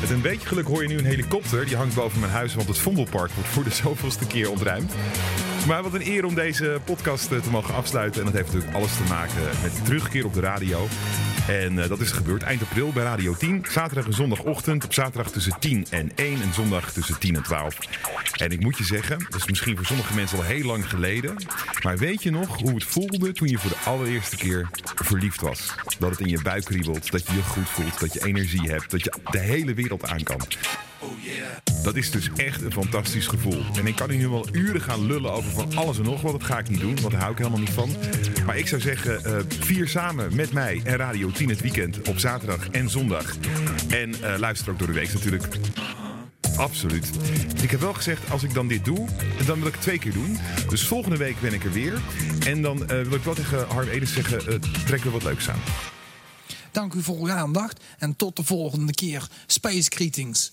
[SPEAKER 42] Met een beetje geluk hoor je nu een helikopter. Die hangt boven mijn huis, want het Vondelpark wordt voor de zoveelste keer ontruimd. Maar wat een eer om deze podcast eh, te mogen afsluiten. En dat heeft natuurlijk alles te maken met de terugkeer op de radio. En eh, dat is gebeurd eind april bij Radio 10. Zaterdag en zondagochtend. Op zaterdag tussen 10 en 1 en zondag tussen 10 en 12. En ik moet je zeggen, dat is misschien voor sommige mensen al heel lang geleden. Maar weet je nog hoe het voelde toen je voor de allereerste keer verliefd was? Dat het in je buik kriebelt, dat je je goed voelt, dat je energie hebt, dat je de hele wereld aan kan. Dat is dus echt een fantastisch gevoel. En ik kan hier nu wel uren gaan lullen over van alles en nog wat. Dat ga ik niet doen, want daar hou ik helemaal niet van. Maar ik zou zeggen, eh, vier samen met mij en Radio 10 het weekend op zaterdag en zondag. En eh, luister ook door de week natuurlijk. Absoluut. Ik heb wel gezegd, als ik dan dit doe, dan wil ik het twee keer doen. Dus volgende week ben ik er weer. En dan eh, wil ik wel tegen Harm Edens zeggen, uh, trek er wat leuks aan.
[SPEAKER 45] Dank u voor uw aandacht en tot de volgende keer. Space greetings.